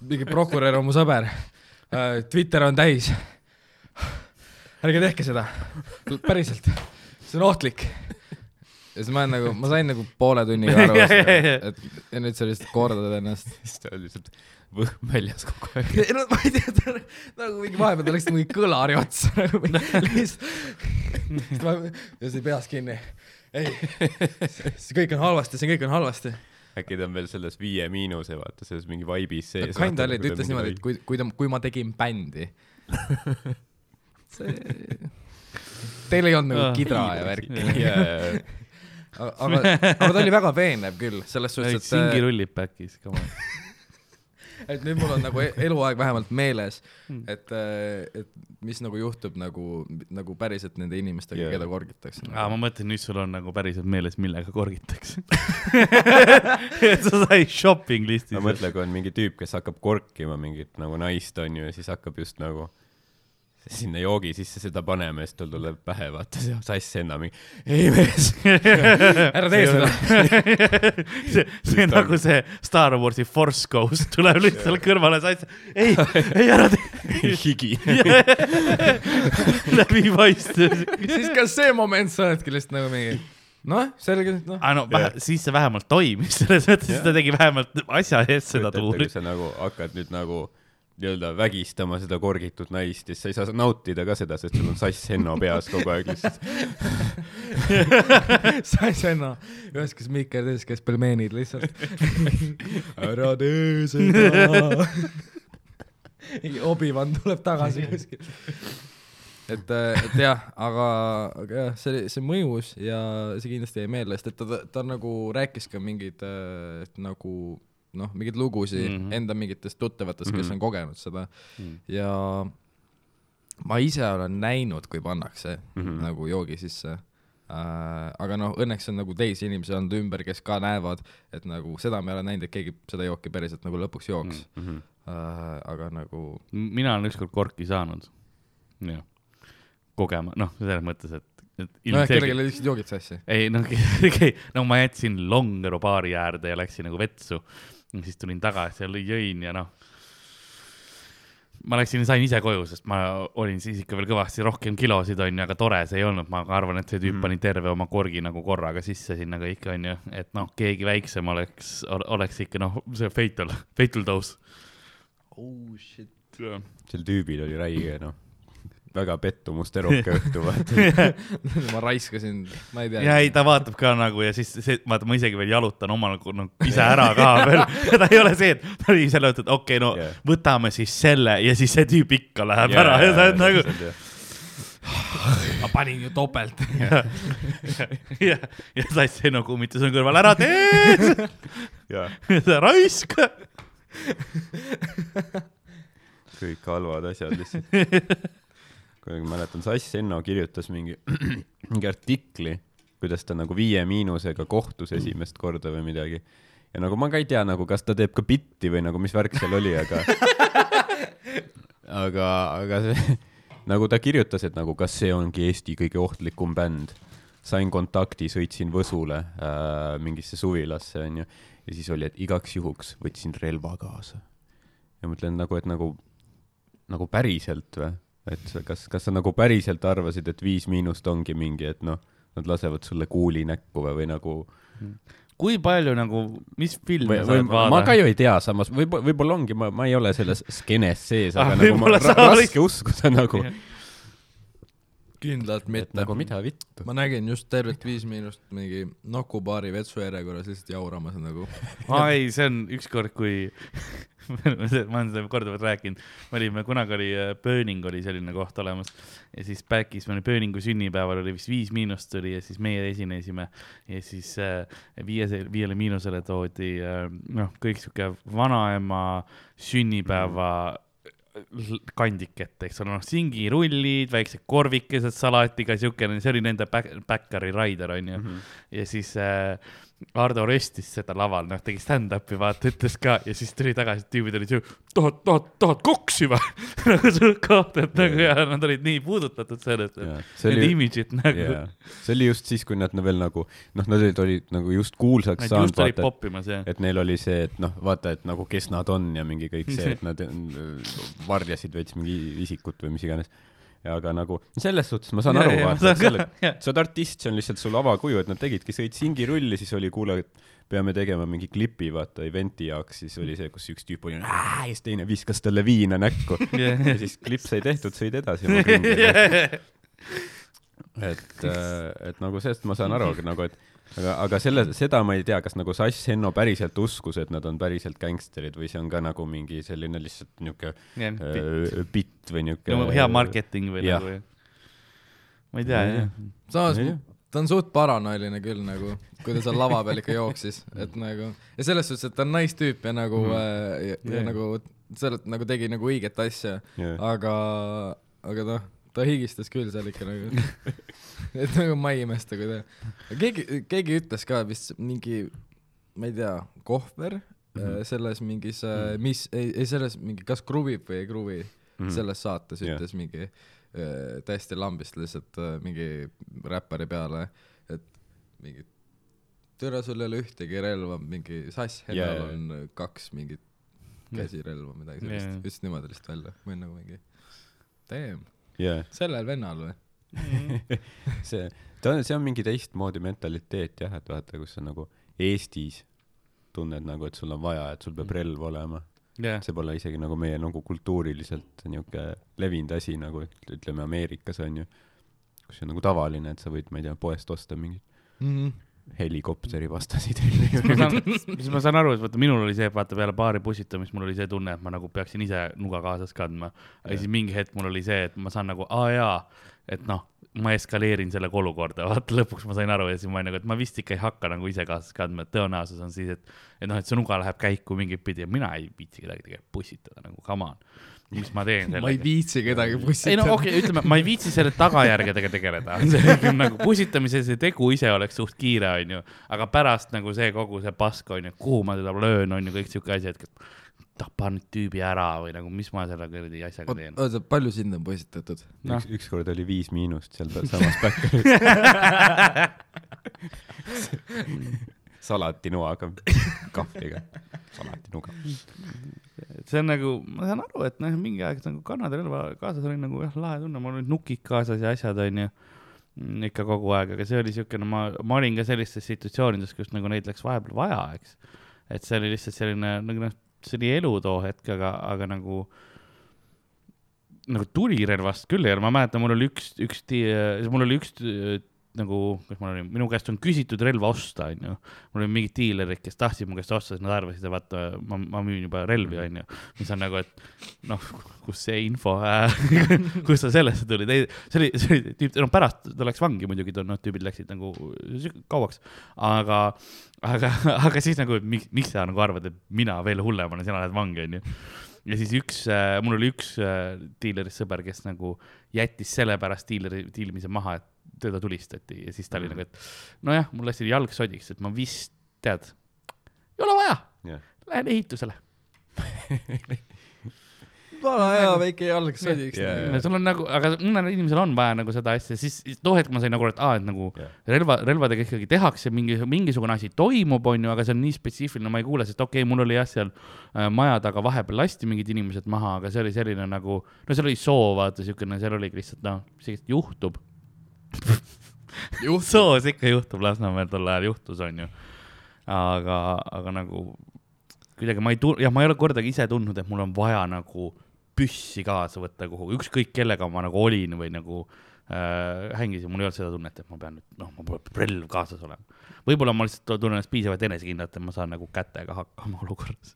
mingi prokurör on mu sõber äh,. Twitter on täis. ärge tehke seda, päriselt, see on ohtlik. ja siis ma olen nagu, ma sain nagu poole tunniga <laughs> aru, et ja nüüd sa lihtsalt kordad ennast <laughs> siis ta on lihtsalt võhm väljas kogu aeg. <laughs> ei no ma ei tea, ta nagu mingi vahepeal ta läks mingi kõlari otsa nagu lihtsalt. ja see peas kinni. ei, see kõik on halvasti, see kõik on halvasti. äkki ta on veel selles Viie Miinuse, vaata, selles mingi vaibis sees. Kinda oli, ta ütles niimoodi, et kui, kui ta, kui ma tegin bändi. see, teil ei olnud nagu Ah, kidra ja värki. jaa, aga, aga ta oli väga veenev küll, selles suhtes, Singi et, rullib back'is, come on. <laughs> et nüüd mul on nagu e- eluaeg vähemalt meeles, Hmm. et, et mis nagu juhtub nagu, nagu päriselt nende inimestega yeah., keda korgitakse. aa, ma mõtlen, nüüd sul on nagu päriselt meeles, millega korgitakse. <laughs> sa said shopping listi. ma mõtlen, kui on mingi tüüp, kes hakkab korkima mingit nagu naist, onju, ja siis hakkab just nagu sinna joogi sisse seda panema ja siis tal tuleb pähe, vaata see sass enna mingi, ei mees, <laughs> ära tee seda. <laughs> see, see on nagu see Star Warsi Force Ghost <laughs> tuleb lihtsalt kõrvale sats-, ei, ei ära tee. higi. läbipaistev. siis ka see moment sa oledki lihtsalt nagu mingi, noh, selge, noh. aga no vähe, siis see vähemalt toimis, selles mõttes ta tegi vähemalt asja eest seda tuuri sa nagu hakkad nüüd nagu nii-öelda vägistama seda korgitud naist ja siis sa ei saa nautida ka seda, sest sul on sass Henno peas kogu aeg lihtsalt. sa ei saa enam, ühes käes mikker, teises käes pelmeenid lihtsalt. <laughs> ära tee seda. Obi-Wan tuleb tagasi kuskil. et, et jah, aga, aga jah, see, see mõjus ja see kindlasti jäi meelde, sest et ta, ta nagu rääkis ka mingeid äh, et nagu noh, mingeid lugusid mm. -hmm. enda mingitest tuttavatest, kes Mhm. on kogenud seda Mhm. ja ma ise olen näinud, kui pannakse mm. -hmm. nagu joogi sisse äh,. aga noh, õnneks on nagu teisi inimesi olnud ümber, kes ka näevad, et nagu seda ma ei ole näinud, et keegi seda jooki päriselt nagu lõpuks jooks mm. -hmm. äh, aga nagu mina olen ükskord korki saanud. jah, kogema, noh, selles mõttes, et, et nojah, kellelgi ilmselgelt. läksid joogid sassi. ei noh, <laughs> no ma jätsin Longero baari äärde ja läksin nagu vetsu. Siis tulin tagasi ja jõin ja noh. ma läksin, sain ise koju, sest ma olin siis ikka veel kõvasti rohkem kilosid onju, aga tore see ei olnud, ma arvan, et see tüüp Mhm. pani terve oma korgi nagu korraga sisse sinna kõik onju, et noh, keegi väiksem oleks, oleks ikka noh, see fatal, fatal dose. oh shit. sel tüübil oli räige, noh, väga pettumusterohke õhtu, vaata. <laughs> ma raiskasin, ma ei tea. ja ei, ta vaatab ka nagu ja siis see, vaata, ma isegi veel jalutan omal nagu no, ise ära ka <laughs> veel. ta ei ole see, et ta oli selle, et okei okay,, no yeah. võtame siis selle ja siis see tüüp ikka läheb yeah, ära ja sa oled nagu, ma panin ju topelt. ja, ja, ja sass Henno kummitas on kõrval, ära tee, jaa, <laughs> sa raisk. kõik halvad asjad lihtsalt. Kuidagi mäletan, Sass Enno kirjutas mingi, <clears throat> mingi artikli, kuidas ta nagu Viie Miinusega kohtus esimest korda või midagi. ja nagu ma ka ei tea nagu, kas ta teeb ka bitti või nagu mis värk seal oli, aga aga, aga see, <laughs> nagu ta kirjutas, et nagu kas see ongi Eesti kõige ohtlikum bänd. sain kontakti, sõitsin Võsule äh, mingisse suvilasse onju ja siis oli, et igaks juhuks võtsin relva kaasa. ja mõtlen nagu, et nagu, nagu päriselt või? Et kas, kas sa nagu päriselt arvasid, et Viis Miinust ongi mingi, et noh, nad lasevad sulle kuuli näkku või, või nagu kui palju nagu, mis filme või, sa oled ma ka vaadanud? ju ei tea, samas võib-olla, võib-olla ongi, ma, ma ei ole selles skeenes sees, Ah, aga nagu ma ra sa olid- raske uskuda nagu, <laughs> kindlalt mitte. nagu mida vittu. ma nägin just tervelt Viis Miinust mingi Nuku baari vetsujärjekorras lihtsalt jauramas nagu. aa ei, see on ükskord, kui <laughs> ma olen seda korduvalt rääkinud, me olime, kunagi oli äh, Burning oli selline koht olemas ja siis Backis, meil oli Burningu sünnipäeval oli vist Viis Miinust tuli ja siis meie esinesime ja siis äh, viie, Viiele Miinusele toodi äh, noh, kõik sihuke vanaema sünnipäeva l- kandik ette, eks ole, noh, singirullid, väiksed korvikesed salatiga, siukene, see oli nende back, Backari Raider onju. ja siis äh, Ardo röstis seda laval, noh, tegi stand-up'i, vaata, ütles ka ja siis tuli tagasi, tüübid olid ju, tahad, tahad, tahad koksi või? <laughs> nagu sa kaotad nagu ja nad olid nii puudutatud sellest, et see need oli- imidžid nagu jaa, see oli just siis, kui nad veel nagu, noh, nad olid, olid nagu just kuulsaks Nad saanud, vaata, jah. et neil oli see, et noh, vaata, et nagu kes nad on ja mingi kõik see, et <laughs> nad varjasid veits mingi isikut või mis iganes. aga nagu selles suhtes ma saan aru, vaata, et selle, sa oled artist, see on lihtsalt sul avakuju, et nad tegidki, sõid singirulli, siis oli, kuule, et peame tegema mingi klipi, vaata, event'i jaoks, siis oli see, kus üks tüüp oli ja siis teine viskas talle viina näkku. <laughs> Ja siis klipp sai tehtud, sõid edasi oma <laughs> ringiga. et, et nagu sellest ma saan aru, aga nagu, et aga, aga selle, seda ma ei tea, kas nagu Sass Henno päriselt uskus, et nad on päriselt gängsterid või see on ka nagu mingi selline lihtsalt niuke Jah, äh, bitt või niuke no, hea marketing või Jah. nagu. ma ei tea, Jah. jah. samas tea. ta on suht paranoiline küll nagu, kui ta seal lava peal ikka jooksis, et nagu ja selles suhtes, et ta on nice tüüp ja nagu mm. äh, ja, ja Jah. nagu sealt nagu tegi nagu õiget asja, Jah. aga, aga noh, ta higistas küll seal ikka nagu, <laughs> et nagu ma ei imesta, kui ta, keegi, keegi ütles ka vist mingi, ma ei tea, kohver mm. -hmm. selles mingis mm, -hmm. mis, ei, ei selles mingi, kas kruvib või ei kruvi mm. -hmm. selles saates Jah. ütles mingi äh, täiesti lambist lihtsalt äh, mingi räppari peale, et mingi türa sul ei ole ühtegi relva, mingi sass Hennal Jaa, yeah. on kaks mingit käsirelva, midagi sellist yeah., ütles niimoodi lihtsalt välja, ma olin nagu mingi damn, jaa, sellel vennal või? <laughs> see, ta on, see on mingi teistmoodi mentaliteet jah, et vaata, kus sa nagu Eestis tunned nagu, et sul on vaja, et sul peab relv olema. jah, see pole isegi nagu meie nagu kultuuriliselt niuke levinud asi nagu üt- ütleme Ameerikas onju, kus see on nagu tavaline, et sa võid, ma ei tea, poest osta mingeid mm. -hmm. Helikopteri <laughs> saan, siis ma saan aru, et vaata minul oli see, et vaata peale baari pussitamist mul oli see tunne, et ma nagu peaksin ise nuga kaasas kandma. ja siis mingi hetk mul oli see, et ma saan nagu, aa jaa, et noh, ma eskaleerin sellega olukorda, <laughs> vaata lõpuks ma sain aru ja siis ma olin nagu, et ma vist ikka ei hakka nagu ise kaasas kandma, et tõenäosus on siis, et, et noh, et see nuga läheb käiku mingit pidi ja mina ei viitsi kedagi tegelikult pussitada nagu, come on. Mis ma teen ma ei sellega? viitsi kedagi ei pussitada no okei okay,, ütleme, ma ei viitsi selle tagajärgedega tegeleda, see nagu pussitamise see tegu ise oleks suht kiire, onju, aga pärast nagu see kogu see pask onju, kuhu ma teda löön, onju, kõik siuke asi, et tapan nüüd tüübi ära või nagu, mis ma selle kuradi asjaga teen. oota, palju sind on pussitatud? Noh. üks, ükskord oli Viis Miinust seal samas Backeris. <laughs> salatinoaga, kahvliga, salatinuga. see on nagu, ma saan aru, et noh, mingi aeg nagu Kanada relva kaasas oli nagu jah, lahe tunne, mul olid nukid kaasas ja asjad onju. ikka kogu aeg, aga see oli siukene, ma, ma olin ka sellistes situatsioonides, kus nagu neid läks vahepeal vaja, eks. et see oli lihtsalt selline nagu noh, see oli elu too hetk, aga, aga nagu nagu tulirelvast küll ei ole, ma mäletan, mul oli üks, üks, mul oli üks nagu, kus mul oli, minu käest on küsitud relva osta, onju. mul oli mingid diilerid, kes tahtsid mu käest osta, siis nad arvasid, et vaata, ma, ma müün juba relvi, onju. mis on nagu, et noh, kus see info äh, <laughs> kust sa sellesse tulid, ei, see oli, see oli tüüp, no pärast ta läks vangi muidugi, noh, tüübid läksid nagu kauaks, aga, aga, aga siis nagu, miks, miks sa nagu arvad, et mina veel hullem olen, sina lähed vangi, onju ja siis üks, mul oli üks äh, diilerist sõber, kes nagu jättis sellepärast diileri, diilimise maha, et teda tulistati ja siis ta oli Mhm. nagu, et nojah, mul läks jalg sodiks, et ma vist, tead, ei ole vaja, jah, lähen ehitusele. <laughs> vana hea väike jalg sodiks Jaa, nagu. jaa. sul on nagu, aga mõnel inimesel on vaja nagu seda asja, siis too hetk ma sain nagu et aa, et nagu jah, relva, relvadega ikkagi tehakse mingi, mingisugune asi toimub, onju, aga see on nii spetsiifiline, ma ei kuule, sest okei okay,, mul oli jah, seal äh, maja taga vahepeal lasti mingid inimesed maha, aga see oli selline nagu, no seal oli soov, vaata siukene, seal oligi lihtsalt noh, see juhtub. Soos <laughs> ikka juhtub, Lasnamäel tol ajal juhtus, onju. aga, aga nagu kuidagi ma ei tu-, jah, ma ei ole kordagi ise tundnud, et mul on vaja nagu püssi kaasa võtta kuhugi, ükskõik kellega ma nagu olin või nagu äh, hängisin, mul ei olnud seda tunnet, et ma pean nüüd, noh, mul peab relv kaasas olema. võib-olla ma lihtsalt tunnen ennast piisavalt enesekindlalt, et ma saan nagu kätega hakkama olukorras.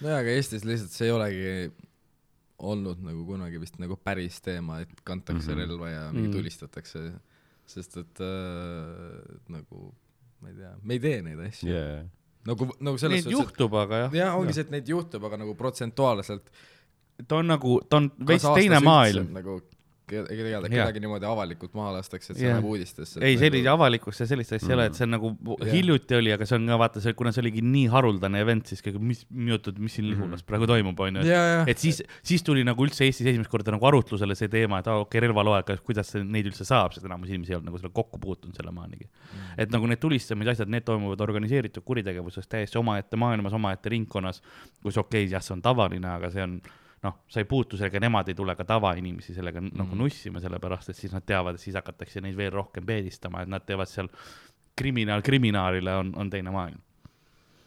nojah, aga Eestis lihtsalt see ei olegi olnud nagu kunagi vist nagu päris teema, et kantakse mm. -hmm. relva ja mingi Mhm. tulistatakse, sest et äh, nagu ma ei tea, me ei tee neid asju yeah.. jah, nagu, nagu selles Neid suhtes, juhtub, aga jah, jaa, ongi see, et neid juhtub, aga nagu protsentuaalselt ta on nagu, ta on veits teine maailm nagu Jaa. kedagi niimoodi avalikult maha lastakse, et see läheb uudistesse. ei, sellise avalikkust ja sellist asja ei ole, et see on nagu Jah. hiljuti oli, aga see on ka vaata see, kuna see oligi nii haruldane event, siis kõik, mis, jutud, mis siin Lihulas praegu toimub, onju. et siis, siis tuli nagu üldse Eestis esimest korda nagu arutlusele see teema, et aa okei okay,, relvaloaga, kuidas see, neid üldse saab, sest enamus inimesi ei olnud nagu sellega kokku puutunud selle maanigi. et nagu need tulistamise asjad, need toimuvad organiseeritud kuritegevuses täiesti omaette maailmas, omaette ringkonnas, kus okei okay,, jah, see on tavaline, aga see on noh, sa ei puutu sellega, nemad ei tule ka tavainimesi sellega mm. nagu nussima, sellepärast et siis nad teavad, et siis hakatakse neid veel rohkem peedistama, et nad teevad seal kriminaal kriminaalile on, on teine maailm.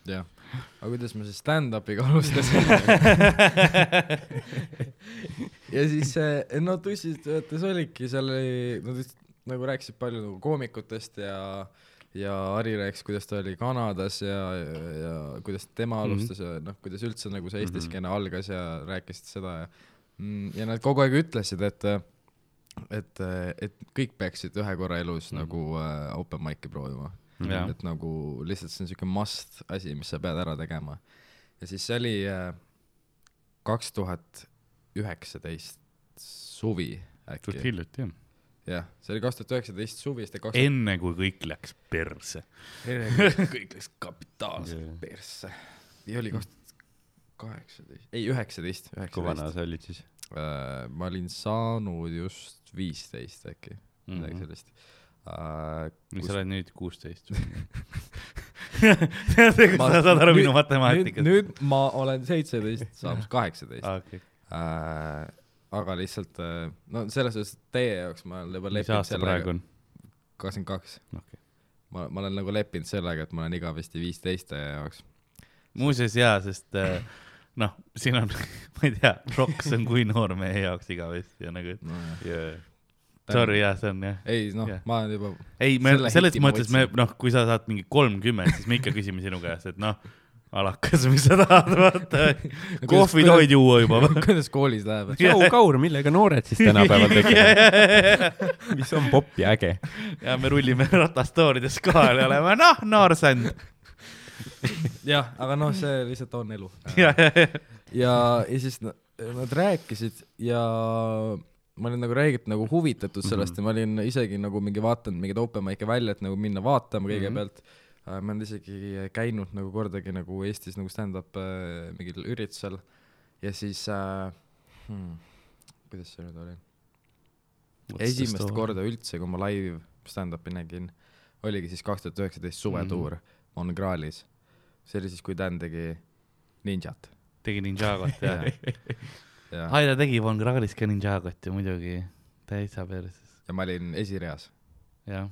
jah, aga kuidas ma siis stand-up'iga <laughs> alustasin? ja siis eh, no tussistusjaates olidki, seal oli, nad vist nagu rääkisid palju nagu koomikutest ja, ja Harri rääkis, kuidas ta oli Kanadas ja, ja, ja kuidas tema Mhm. alustas ja noh, kuidas üldse nagu see Eesti Mhm. skeene algas ja rääkisid seda ja mm, ja nad kogu aeg ütlesid, et et, et kõik peaksid ühe korra elus mm. nagu äh, open mic'i proovima Jaa. et nagu lihtsalt see on siuke must asi, mis sa pead ära tegema. ja siis see oli kaks tuhat üheksateist suvi suht äkki, hiljuti jah. jah, see oli kaks tuhat üheksateist suvi, siis ta kaks enne kui kõik läks perse. <laughs> kõik läks kapitaalselt Jaa. persse. või oli kaks tuhat kaheksateist, ei üheksateist, kui vana üheksateist. sa olid siis? ma olin saanud just viisteist äkki, midagi sellist uh,. mis sa oled nüüd, kuusteist <laughs> või? sa saad aru minu matemaatikast. nüüd ma olen seitseteist, saamas <laughs> kaheksateist okei, uh,. Aga lihtsalt uh, no selles suhtes, teie jaoks ma olen juba leppinud sellega, kakskümmend kaks. ma, ma olen nagu leppinud sellega, et ma olen igavesti viisteist teie jaoks. muuseas jaa, sest äh, noh, siin on, <laughs> ma ei tea, Roks on kui noor meie jaoks igavesti ja nagu, nojah, sorry jah, see on jah. ei noh Jah. ma olen juba ei, me Selle selles mõttes me noh, kui sa saad mingi kolmkümmend, siis me ikka küsime sinu käest, et noh, alakas, mis sa tahad, vaata. <laughs> kohvi tohid juua juba või? <laughs> kuidas koolis läheb? tšau, Kaur, millega noored siis tänapäeval teevad? <laughs> mis on popp ja äge? ja me rullime ratastoorides kohal ja oleme, noh, noorsand. jah, aga noh, see lihtsalt on elu. ja, ja, ja, ja, ja siis na- nad rääkisid ja ma olin nagu räigelt nagu huvitatud sellest mm -hmm. ja ma olin isegi nagu mingi vaadanud mingeid open mic'e välja, et nagu minna vaatama kõigepealt mm. -hmm. Ma olen isegi käinud nagu kordagi nagu Eestis nagu stand-up äh, mingil üritusel ja siis äh, hmm,, kuidas see nüüd oli? esimest korda üldse, kui ma live stand-up'i nägin, oligi siis kaks tuhat üheksateist suvetuur mm -hmm. Mongraalis. see oli siis, kui Dan tegi Ninjat. tegi Ninjagot ja. <laughs> ja, ai, ta tegi Von Krahlis ka Ninjagot ju muidugi, täitsa perses, ja ma olin esireas. jah.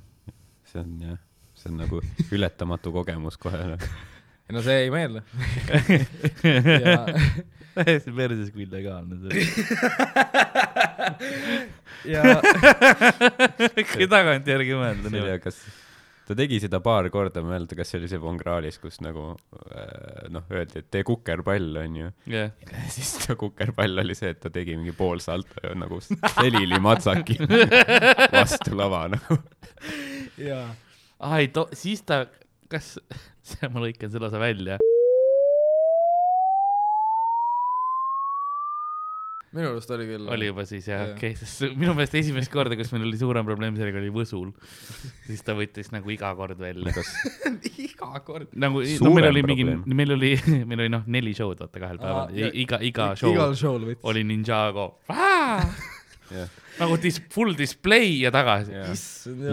see on jah, see on nagu ületamatu kogemus kohe. <laughs> no see ei meeldi. <laughs> ja, täiesti perses kui illegaalne see <laughs> ja kui tagantjärgi mõelda see oli, nii. kas ta tegi seda paar korda, ma ei mäleta, kas see oli see Von Krahlis, kus nagu äh, noh, öeldi, et tee kukerpall, onju. jah, siis ta kukerpall oli see, et ta tegi mingi poolsalto ja nagu selili matsaki vastu lava nagu. Ja ai, siis ta, kas, <laughs> ma lõikan selle osa välja. minu arust oli küll. oli juba siis jah, okei okay,, sest minu meelest esimest korda, kus meil oli suurem probleem sellega, oli Võsul. siis ta võttis nagu iga kord välja. kas <laughs> iga kord. nagu, no meil oli mingi probleem., meil oli, <laughs> meil oli noh, neli show'd vaata kahel päeval Aa, iga, iga show igal show'l võttis. oli Ninjago. jah, nagu dis-, full display ja tagasi.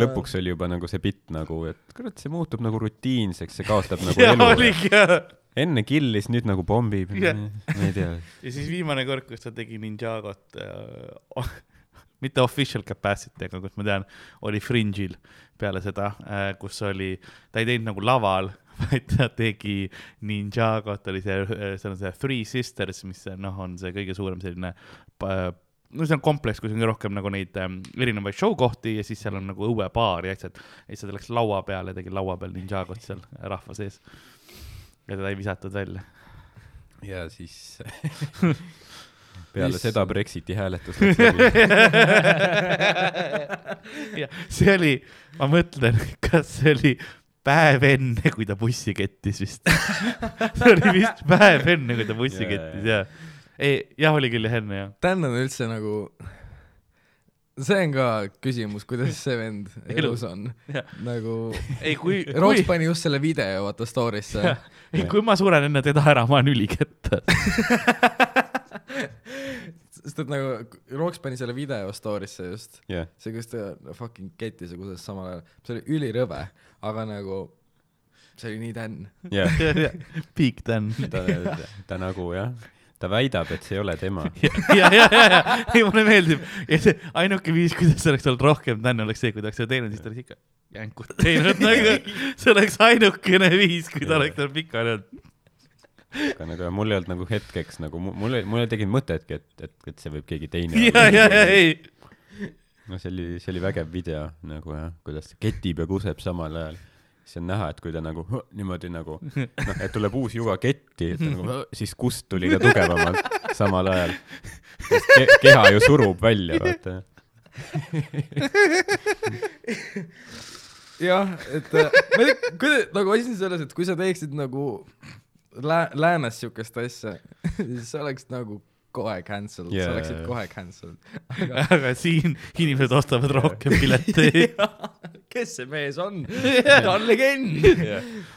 lõpuks oli juba nagu see bitt nagu, et kurat, see muutub nagu rutiinseks, see kaotab nagu <laughs> ja elu. enne killis, nüüd nagu pommib. Ma ei tea. ja siis viimane kord, kus ta tegi Ninjagot äh, <laughs> mitte official capacity, aga kus ma tean, oli Fringe'il peale seda, kus oli, ta ei teinud nagu laval, <laughs> vaid ta tegi Ninjagot, oli see, see on see Three Sisters, mis noh, on see kõige suurem selline pa- no see on kompleks, kus on rohkem nagu neid ähm, erinevaid show kohti ja siis seal on nagu õuebaar ja asjad. ja siis ta läks laua peale, tegi laua peal Ninjagot seal rahva sees. ja teda ei visatud välja. ja siis <laughs> peale Issand. seda Brexiti hääletus läks läbi. <laughs> ja see oli, ma mõtlen, kas see oli päev enne, kui ta bussi kettis vist. <laughs> see oli vist päev enne, kui ta bussi Jaa, kettis ja. ei, jah, oli küll jah enne jah. Dan on üldse nagu, see on ka küsimus, kuidas see vend <laughs> elus on. Nagu, ei, kui, Roots kui, pani just selle video vaata story'sse. ei kui ma suren enne teda ära, ma olen ülikettas. <laughs> sest et nagu Rooks pani selle video story'sse just, jah, see, kus ta fucking kettis ja kuidas samal ajal, see oli ülirõve, aga nagu see oli nii Dan. jah, Big Dan. ta, ta nagu jah, ta väidab, et see ei ole tema. <laughs> ja, ja, ja, ja, ei mulle meeldib see ainuke viis, kuidas oleks olnud rohkem Dan oleks see, kui ta oleks seda teinud, siis ta oleks ikka jänkut teinud <laughs> nagu, see oleks ainukene viis, kui ta oleks tal pikali olnud. aga nagu mul ei olnud nagu hetkeks nagu, mul, mul ei tekkinud mõtetki, et, et, et see võib keegi teine ja, ja, ja ei, no see oli, see oli vägev video nagu jah, kuidas ketib ja kuseb samal ajal. Siis on näha, et kui ta nagu niimoodi nagu <laughs> noh, et tuleb uus juga ketti, nagu siis kust tuli ka <laughs> tugevamalt samal ajal. Ke keha ju surub välja, vaata. <laughs> jah, et äh, ma ei tea, kui nagu asi on selles, et kui sa teeksid nagu lää-, läänes siukest asja, siis sa oleks nagu kohe cancelled yeah., sa oleksid kohe cancelled. aga siin inimesed ostavad rohkem pileteid. Kes see mees on? <laughs> ta on legend.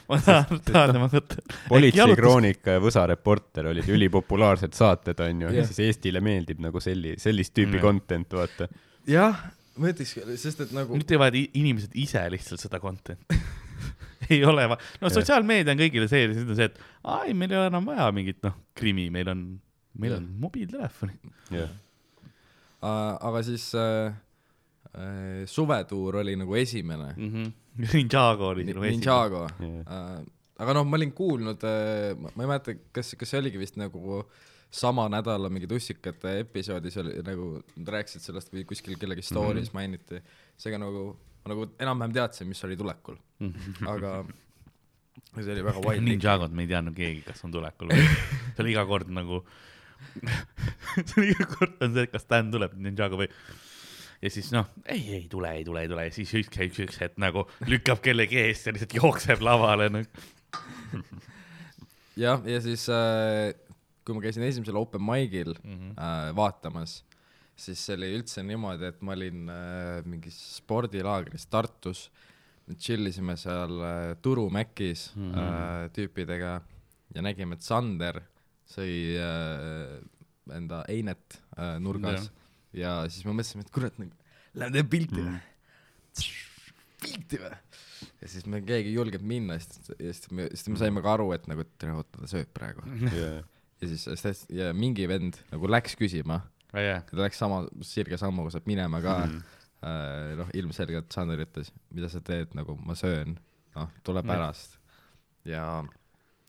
ma tahan, tahan tema mõtte. <laughs> politseikroonika ja Võsa Reporter olid ülipopulaarsed saated, onju, ja siis Eestile meeldib nagu selli-, sellist tüüpi Jah. content, vaata. jah, ma ütleks, sest et nagu nüüd teevad inimesed ise lihtsalt seda content'i. <laughs> ei ole va-, no sotsiaalmeedia on kõigile see, siis on see, et ai, meil ei ole enam vaja mingit noh, krimi, meil on, meil on mobiiltelefoni. jah, äh,, aga siis äh, äh, suvetuur oli nagu esimene Mhm. <laughs> Ninjago oli sinu esimene. Ninjago jah, äh,. aga noh, ma olin kuulnud äh,, ma ei mäleta, kas, kas see oligi vist nagu sama nädala mingi tussikate episoodis oli nagu, nad rääkisid sellest või kuskil kellegi story's mm -hmm. mainiti. seega nagu, ma nagu enam-vähem teadsin, mis oli tulekul, aga see oli väga wild. Ninjagot me ei teadnud keegi, kas on tulekul või, see oli iga kord nagu, <laughs> see oli iga kord on see, kas Dan tuleb Ninjago või. Ja siis noh, ei, ei tule, ei tule, ei tule siis üks, üks, üks hetk nagu lükkab kellegi eest ja lihtsalt jookseb lavale nagu. <laughs> jah, ja siis äh, kui ma käisin esimesel open mic'il Mhm. äh, vaatamas, siis see oli üldse niimoodi, et ma olin äh, mingis spordilaagris Tartus, chill isime seal äh, Turu Mäkis mm. -hmm. äh, tüüpidega ja nägime, et Sander sõi äh, enda einet äh, nurgas ja. Ja siis me mõtlesime, et kurat, nagu lähme teeme pilti või Mhm. pilti või? ja siis me keegi ei julgenud minna, siis, siis me, siis me saime ka aru, et nagu, et oota, ta sööb praegu. jah, ja siis sest- ja mingi vend nagu läks küsima, jah, ta läks sama sirge sammuga sealt minema ka mm., äh, noh ilmselgelt Sander ütles, mida sa teed, nagu ma söön, noh tule pärast. ja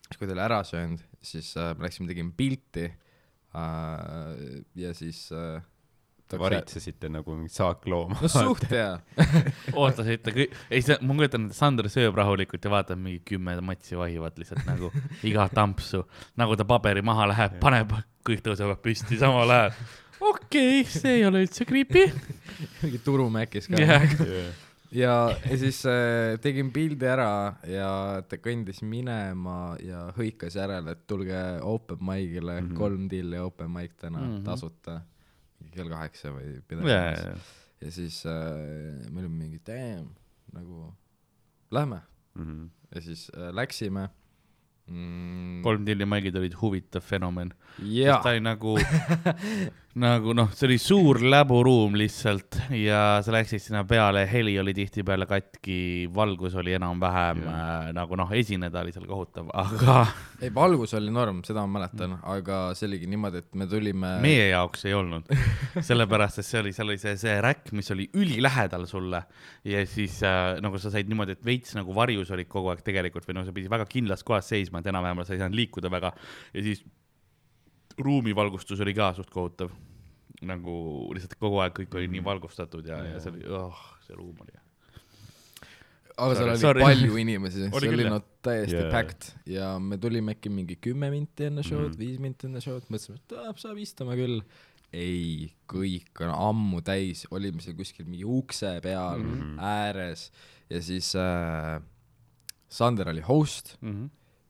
siis, kui ta oli ära söönud, siis äh, me läksime, tegime pilti äh, ja siis äh, varitsesite nagu mingit saaklooma. no suht <laughs> hea, ootasite kõik, ei see, ma kujutan ette, Sander sööb rahulikult ja vaatab mingi kümme matsi vahivad lihtsalt nagu <laughs> iga tampsu, nagu ta paberi maha läheb, paneb, kõik tõusevad püsti samal ajal. okei okay,, see ei ole üldse creepy. <laughs> mingi turumäkis ka jah, ja, ja siis äh, tegin pildi ära ja ta kõndis minema ja hõikas järele, et tulge open mic'ile mm. -hmm. kolm tilli open mic täna mm. -hmm. tasuta, kell kaheksa või ja, midagi ja, siis äh, me olime mingi damn, nagu lähme Mhm. ja siis äh, läksime mm,. kolm tilli maigid olid huvitav fenomen. ta, oli nagu, <laughs> nagu noh, see oli suur läburuum lihtsalt ja sa läksid sinna peale, heli oli tihtipeale katki, valgus oli enam-vähem äh, nagu noh, esineda oli seal kohutav, aga <laughs> ei valgus oli norm, seda ma mäletan, aga see oligi niimoodi, et me tulime meie jaoks ei olnud, <laughs> sellepärast et see oli, seal oli see, see räkk, mis oli ülilähedal sulle ja siis äh, nagu sa said niimoodi, et veits nagu varjus olid kogu aeg tegelikult või noh, sa pidid väga kindlas kohas seisma, et enam-vähem sa ei saanud liikuda väga. Ja siis ruumivalgustus oli ka suht kohutav. nagu lihtsalt kogu aeg kõik oli nii valgustatud ja, ja see oli, oh, see ruum oli. aga seal oli sorry. palju inimesi, <laughs> Oli see oli no täiesti yeah. packed ja me tulime äkki mingi kümme minti enne show'd mm. -hmm. viis minti enne show'd, mõtlesime, et ah, saab istuma küll. ei, kõik on ammu täis, olime seal kuskil mingi ukse peal mm. -hmm. ääres ja siis äh, Sander oli host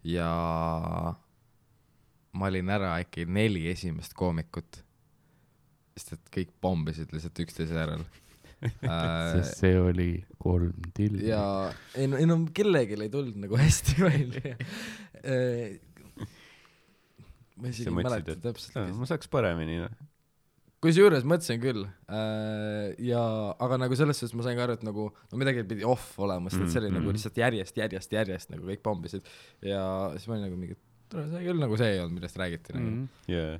ja ma olin ära äkki neli esimest koomikut, sest et kõik pommisid lihtsalt üksteise järel <laughs> äh, sest see oli kolm tilli. ja ei no, ei no kellelgi ei tulnud nagu hästi <laughs> välja. ma isegi ei mäleta et täpselt "Aa,. ma saaks paremini. noh." kusjuures mõtlesin küll äh, ja, aga nagu selles suhtes ma sain ka aru, et nagu no midagi pidi off olema, sest et see oli Mm, nagu mm. lihtsalt järjest, järjest, järjest nagu kõik pommisid ja siis ma olin nagu mingi, see küll nagu see ei olnud, millest räägiti nagu Mhm. jaa,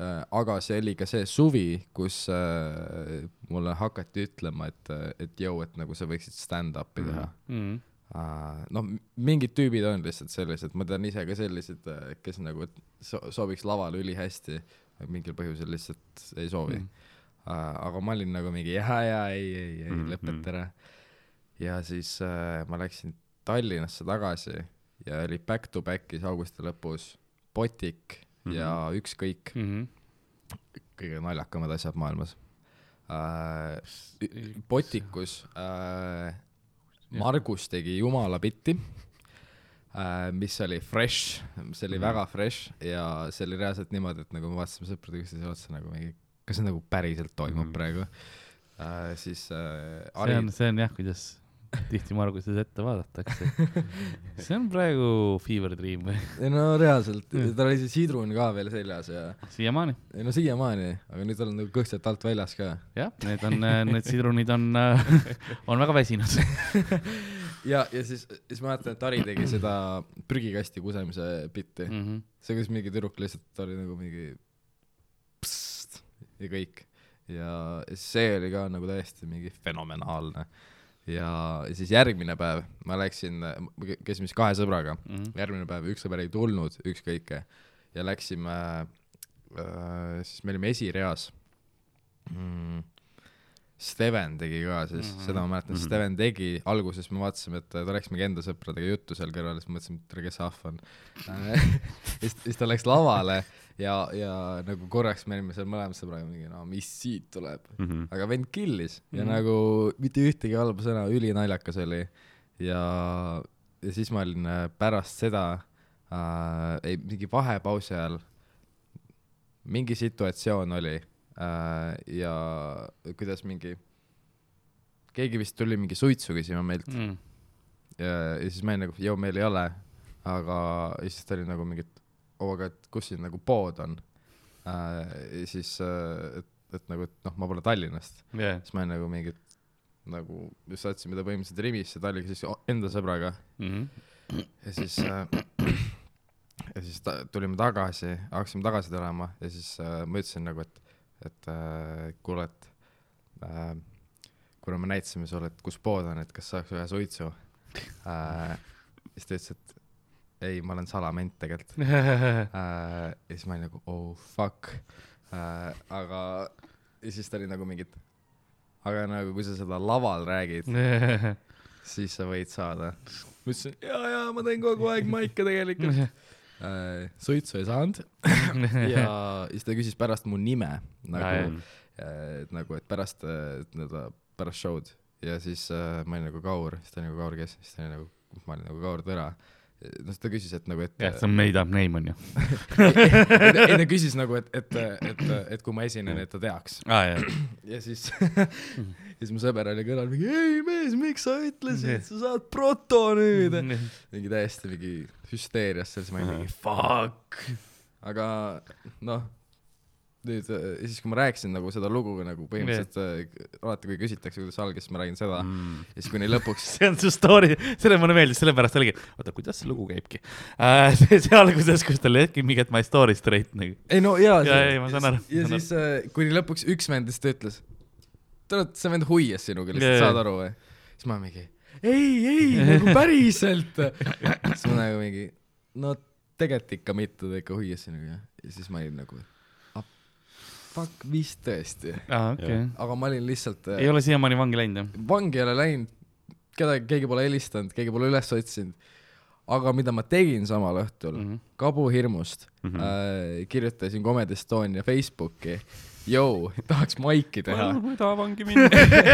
äh, aga see oli ka see suvi, kus äh, mulle hakati ütlema, et, et jõu, et nagu sa võiksid stand-up'i Mhm. teha Mhm. uh,. noh, mingid tüübid on lihtsalt sellised, ma tean ise ka selliseid, kes nagu so sobiks lavale ülihästi, mingil põhjusel lihtsalt ei soovi Mhm. mm.. Uh, aga ma olin nagu mingi jaa, jaa, ei, ei, ei Mhm, mm, lõpeta ära. ja siis uh, ma läksin Tallinnasse tagasi ja oli back to back'is augusti lõpus Botik mm -hmm. ja Ükskõik mm. -hmm. kõige naljakamad asjad maailmas äh,. Botikus äh, Margus tegi jumala bitti äh,, mis oli fresh, see oli Mhm. mm. väga fresh ja see oli reaalselt niimoodi, et nagu me vaatasime sõpradega üksteisele otsa nagu mingi, kas see nagu päriselt toimub Mhm. mm. praegu äh,. siis äh, see on, Ari, see on jah, kuidas tihti Marguses ette vaadatakse. see on praegu fever dream või? no reaalselt tal oli see sidrun ka veel seljas ja siiamaani, ei no siiamaani, aga nüüd on nagu kõht sealt alt väljas ka. jah, need on, need sidrunid on, <laughs> on väga väsinud. <laughs> ja, ja siis, siis ma mäletan, et Ari tegi seda prügikasti kusemise bitti mm.. Mhm. see, kus mingi tüdruk lihtsalt oli nagu mingi psst ja kõik. ja see oli ka nagu täiesti mingi fenomenaalne. Ja ja siis järgmine päev ma läksin, käisime siis kahe sõbraga, Mhm. järgmine päev üks sõber ei tulnud ükskõike ja läksime äh,, siis me olime esireas mm,. Steven tegi ka siis mm. -hmm. seda ma mäletan mm. -hmm. Steven tegi, alguses me vaatasime, et ta rääkis mingi enda sõpradega juttu seal kõrval, siis ma mõtlesin, et kes ahv on. <laughs> <laughs> siis, siis ta läks lavale ja, ja nagu korraks me olime seal mõlemad sõbraga mingi, no mis siit tuleb. Mhm. aga vend killis ja mm. nagu mitte ühtegi halba sõna, ülinaljakas oli. ja, ja siis ma olin äh, pärast seda äh,, ei mingi vahepausi ajal, mingi situatsioon oli äh, ja kuidas mingi, keegi vist tuli mingi suitsu küsima meilt Mm. ja, ja siis ma olin nagu, joo, meil ei ole, aga ja siis ta oli nagu mingi, et oo, aga et kus siin nagu pood on äh,. siis äh,, et, et nagu, et noh, ma pole Tallinnast, jah, siis ma olin nagu mingi, nagu just otsime ta põhimõtteliselt Rimisse, ta oligi siis enda sõbraga Mhm. ja siis äh, ja siis ta, tulime tagasi, hakkasime tagasi tulema ja siis äh, ma ütlesin nagu, et, et äh, kuule, et äh, kuna me näitasime sulle, et kus pood on, et kas saaks ühe suitsu äh,. siis ta ütles, et ei, ma olen salament tegelikult <laughs> äh,. ja siis ma olin nagu oh fuck äh,, aga ja siis ta oli nagu mingi, et aga nagu kui sa seda laval räägid, <laughs> siis sa võid saada. ma ütlesin, ja, ja ma teen kogu aeg maike tegelikult <laughs> äh,. suitsu ei saanud ja siis ta küsis pärast mu nime nagu, et nagu, et pärast äh, nii-öelda pärast show'd ja siis äh, ma olin nagu Kaur, siis ta oli nagu Kaur kes, siis ta oli nagu, ma olin nagu Kaur Tõra. noh, ta küsis, et nagu, et jah, see on made up name on ju. <laughs> ei ta küsis nagu, et, et, et, et kui ma esinen, et ta teaks. jah, <clears throat> ja siis, <laughs> siis mu sõber oli kõrval mingi, ei mees, miks sa ütlesid, sa saad proto nüüd. mingi täiesti mingi hüsteerias seal, siis ma olin mingi fuck. aga noh, nüüd äh, ja siis, kui ma rääkisin nagu seda lugu nagu põhimõtteliselt äh, alati, kui küsitakse, kuidas algas, siis ma räägin seda Mm. ja siis kuni lõpuks <laughs> see on su story, selle mulle meeldis, sellepärast oligi, oota, kuidas see lugu käibki äh. <laughs> see, see alguses, kus tal jätki mingi, et my story straight nagu. ei no jaa Jaa, ei, ma saan aru, ja siis äh, kuni lõpuks üks vend lihtsalt ütles te olete see vend huias sinuga lihtsalt jaa. saad aru või siis ma mingi ei ei nagu <laughs> päriselt siis ma nagu mingi no tegelikult ikka mitte ta ikka huias sinuga ja siis ma olin nagu fuck vist tõesti Jah. okay.. aga ma olin lihtsalt ei ole siiamaani vangi läinud jah? vangi ei ole läinud kedagi keegi pole helistanud keegi pole üles otsinud aga mida ma tegin samal õhtul Mhm. kabuhirmust mm. -hmm. äh, kirjutasin Comedy Estonia Facebooki jõu tahaks maiki teha ma tahangi minna.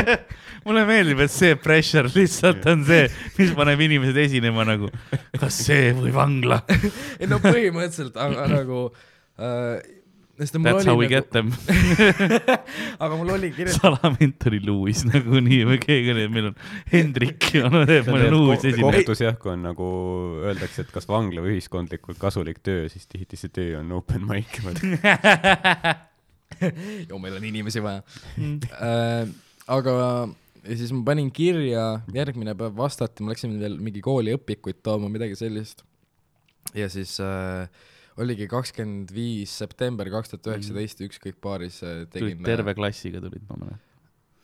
<laughs> mulle meeldib, et see pressure lihtsalt on see, mis paneb inimesed esinema nagu, kas see või vangla. <laughs> ei no põhimõtteliselt aga nagu äh, That's how we oli get nagu them. <laughs> aga mul oli kirjutatud salament oli Lewis nagunii või keegi oli, meil on Hendrik ja no teeb mõne uus esineja. kohtus jah, kui on nagu öeldakse, et kas vangla või ühiskondlikult kasulik töö, siis tihti see töö on open mic <laughs> ju meil on inimesi vaja äh, aga ja siis ma panin kirja järgmine päev vastati ma läksin veel mingi kooli õpikuid tooma midagi sellist ja siis äh, oligi kakskümmend viis september kaks tuhat üheksateist ükskõik baaris äh, tegin terve klassiga tulid, ma mäletan.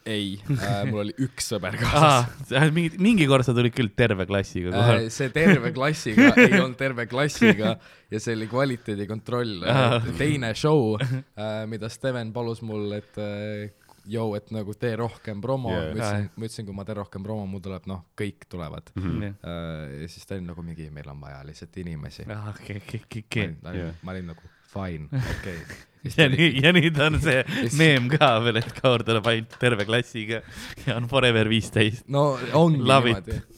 ei äh, mul oli üks sõber <laughs> kaasas aa, mingi, mingi kord sa tulid küll terve klassiga kohale äh,. see terve klassiga <laughs> ei olnud terve klassiga ja see oli kvaliteedikontroll Aa. äh, teine show äh, mida Steven palus mul et äh, joo, et nagu tee rohkem promo yeah., ma ütlesin, ma ütlesin, kui ma teen rohkem promo, mul tuleb noh, kõik tulevad Mhm. uh,. ja siis ta oli nagu mingi, meil on vaja lihtsalt inimesi. ah, okei, okei, okei, ma olin, nagu fine, <laughs> okei okay.. ja nii, ja nüüd on see <laughs> meem ka veel, et Kaur tuleb ainult terve klassiga ja on forever viisteist. no ongi Love it. niimoodi.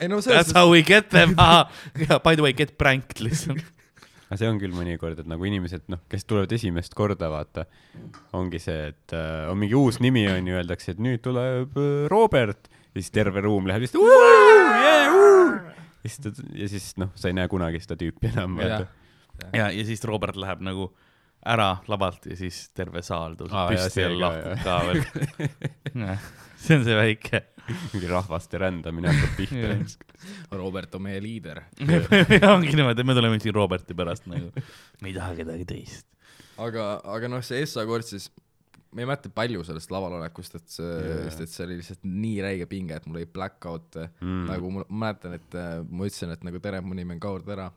ei no selles That's how we get them, ja by the way, get pranked lihtsalt. Aga see on küll mõnikord, et nagu inimesed, noh, kes tulevad esimest korda, vaata, ongi see, et äh, on mingi uus nimi on ju, öeldakse, et nüüd tuleb äh, Robert ja siis terve ruum läheb lihtsalt yeah,. ja siis ta, ja siis noh, sa ei näe kunagi seda tüüpi enam, vaata. ja, ja siis Robert läheb nagu ära lavalt ja siis terve saal tõuseb püsti ja lahkub ka veel. <laughs> see on see väike. <laughs> mingi rahvaste rändamine hakkab pihta. Robert on meie liider. <laughs> ongi niimoodi, et me tuleme siin Roberti pärast nagu, me ei taha kedagi teist. aga, aga noh, see Essa kord siis, ma ei mäleta palju sellest laval olekust, et see sest et see oli lihtsalt nii räige pinge, et mul oli black out mm., nagu ma ma mäletan, et äh, ma ütlesin, et nagu tere, mu nimi on Kaur Tera.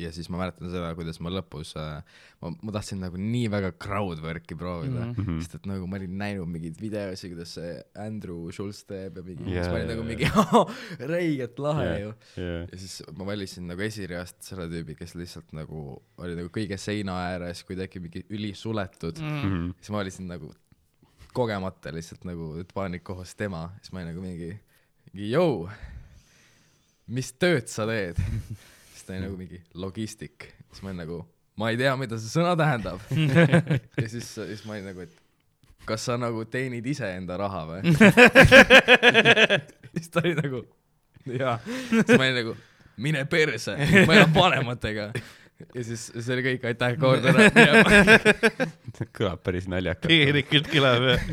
Ja siis ma mäletan seda, kuidas ma lõpus äh,, ma, ma tahtsin nagu nii väga crowdwork'i proovida mm. -hmm. sest et nagu ma olin näinud mingeid videosi, kuidas see Andrew Schultz teeb ja mingi yeah,, siis ma olin jaa, nagu mingi <laughs> räigelt lahe yeah. ju jah, ja siis ma valisin nagu esireast selle tüübi, kes lihtsalt nagu oli nagu kõige seina ääres, kuidagi mingi ülisuletud mm.. Mhm. siis ma valisin nagu kogemata lihtsalt nagu, et paanikuohus tema, siis ma olin nagu mingi, mingi jõu, mis tööd sa teed? <laughs> ta oli nagu mingi logistik, siis ma olin nagu, ma ei tea, mida see sõna tähendab. <laughs> ja siis, siis ma olin nagu, et kas sa nagu teenid iseenda raha või? <laughs> siis ta oli nagu, jaa. siis ma olin nagu, mine perse, ma elan vanematega. ja siis see oli kõik, aitäh, kord ära <laughs> kõlab päris naljakalt. tegelikult kõlab jah.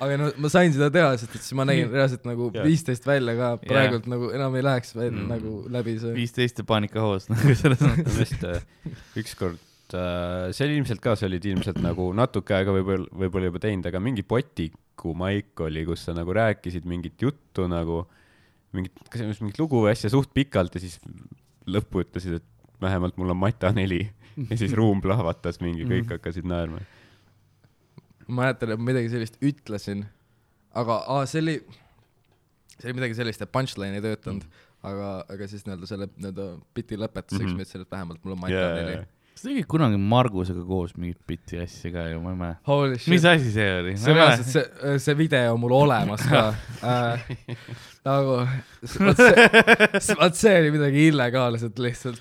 Aga no ma sain seda teha, sest et siis ma nägin reaalselt nagu viisteist välja ka, praegult nagu enam ei läheks veel Mm. nagu läbi see. viisteist ja paanikahoos <laughs> nagu selles mõttes. vist äh, ükskord äh,, see oli ilmselt ka, sa olid ilmselt nagu natuke aega võib-olla, võib-olla juba teinud, aga mingi Potiku maik oli, kus sa nagu rääkisid mingit juttu nagu, mingit, kas just mingit lugu või asja suht pikalt ja siis lõppu ütlesid, et vähemalt mul on Mata neli ja siis ruum plahvatas mingi, kõik hakkasid naerma. Ma mäletan, et ma midagi sellist ütlesin, aga aa, see oli, see oli midagi sellist, et punchline ei töötanud, aga, aga siis nii-öelda selle nii-öelda biti lõpetuseks mm. -hmm. ma ütlesin, et vähemalt mul on Mata jaa, neli jaa, sa tegid kunagi Margusega koos mingit bitti asja ka ju, ma ei mäleta. Mis asi see oli? see reaalselt, see, see video on mul olemas ka <laughs> äh,. nagu, vot see, vot see oli midagi illegaalset lihtsalt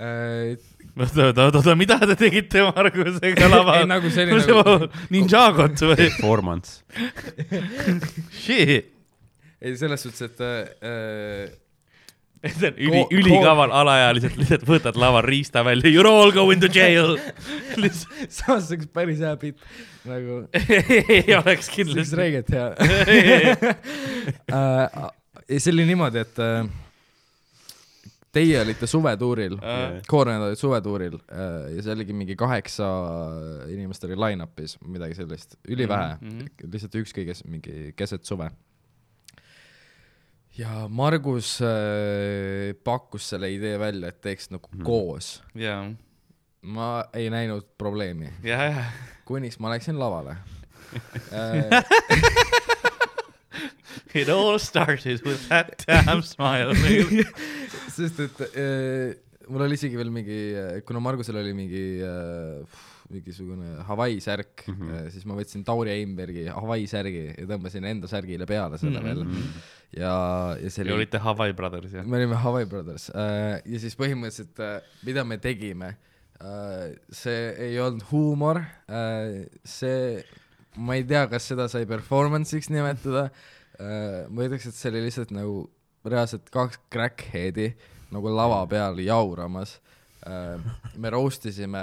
äh,. oota, oota, oota, mida te tegite Margusega laval ei, nagu oli nagu, Ninjagot või? performance. Shit. ei selles suhtes, et äh, see on üli ülikaval, alaealiselt lihtsalt võtad laval riista välja, you are all going to jail. <laughs> samas oleks päris hea bitt, nagu ei oleks kindlasti. räigelt hea uh. <laughs> see oli niimoodi, et uh, teie olite suvetuuril Äh. koorned olid suvetuuril uh, ja see oligi mingi kaheksa inimest oli line-up'is, midagi sellist, ülivähe mm, -hmm. lihtsalt ükskõik kes, mingi keset suve. ja Margus uh, pakkus selle idee välja, et teeks nagu mm. -hmm. koos. jaa, ma ei näinud probleemi, jah. kuniks ma läksin lavale uh. <laughs> <laughs> <laughs> It all started with that damn smile. <laughs> sest et äh, mul oli isegi veel mingi, kuna Margusel oli mingi äh, mingisugune Hawaii särk mm, Mhm. -hmm. siis ma võtsin Tauri Einbergi Hawaii särgi ja tõmbasin enda särgile peale selle Mhm. mm -hmm. veel ja, ja see oli, olite Hawaii Brothers, jah? me olime Hawaii Brothers äh, ja siis põhimõtteliselt äh, mida me tegime äh,, see ei olnud huumor äh,, see, ma ei tea, kas seda sai performance'iks nimetada äh,, ma ütleks, et see oli lihtsalt nagu reaalselt kaks crackhead'i nagu lava peal jauramas äh,. me roast isime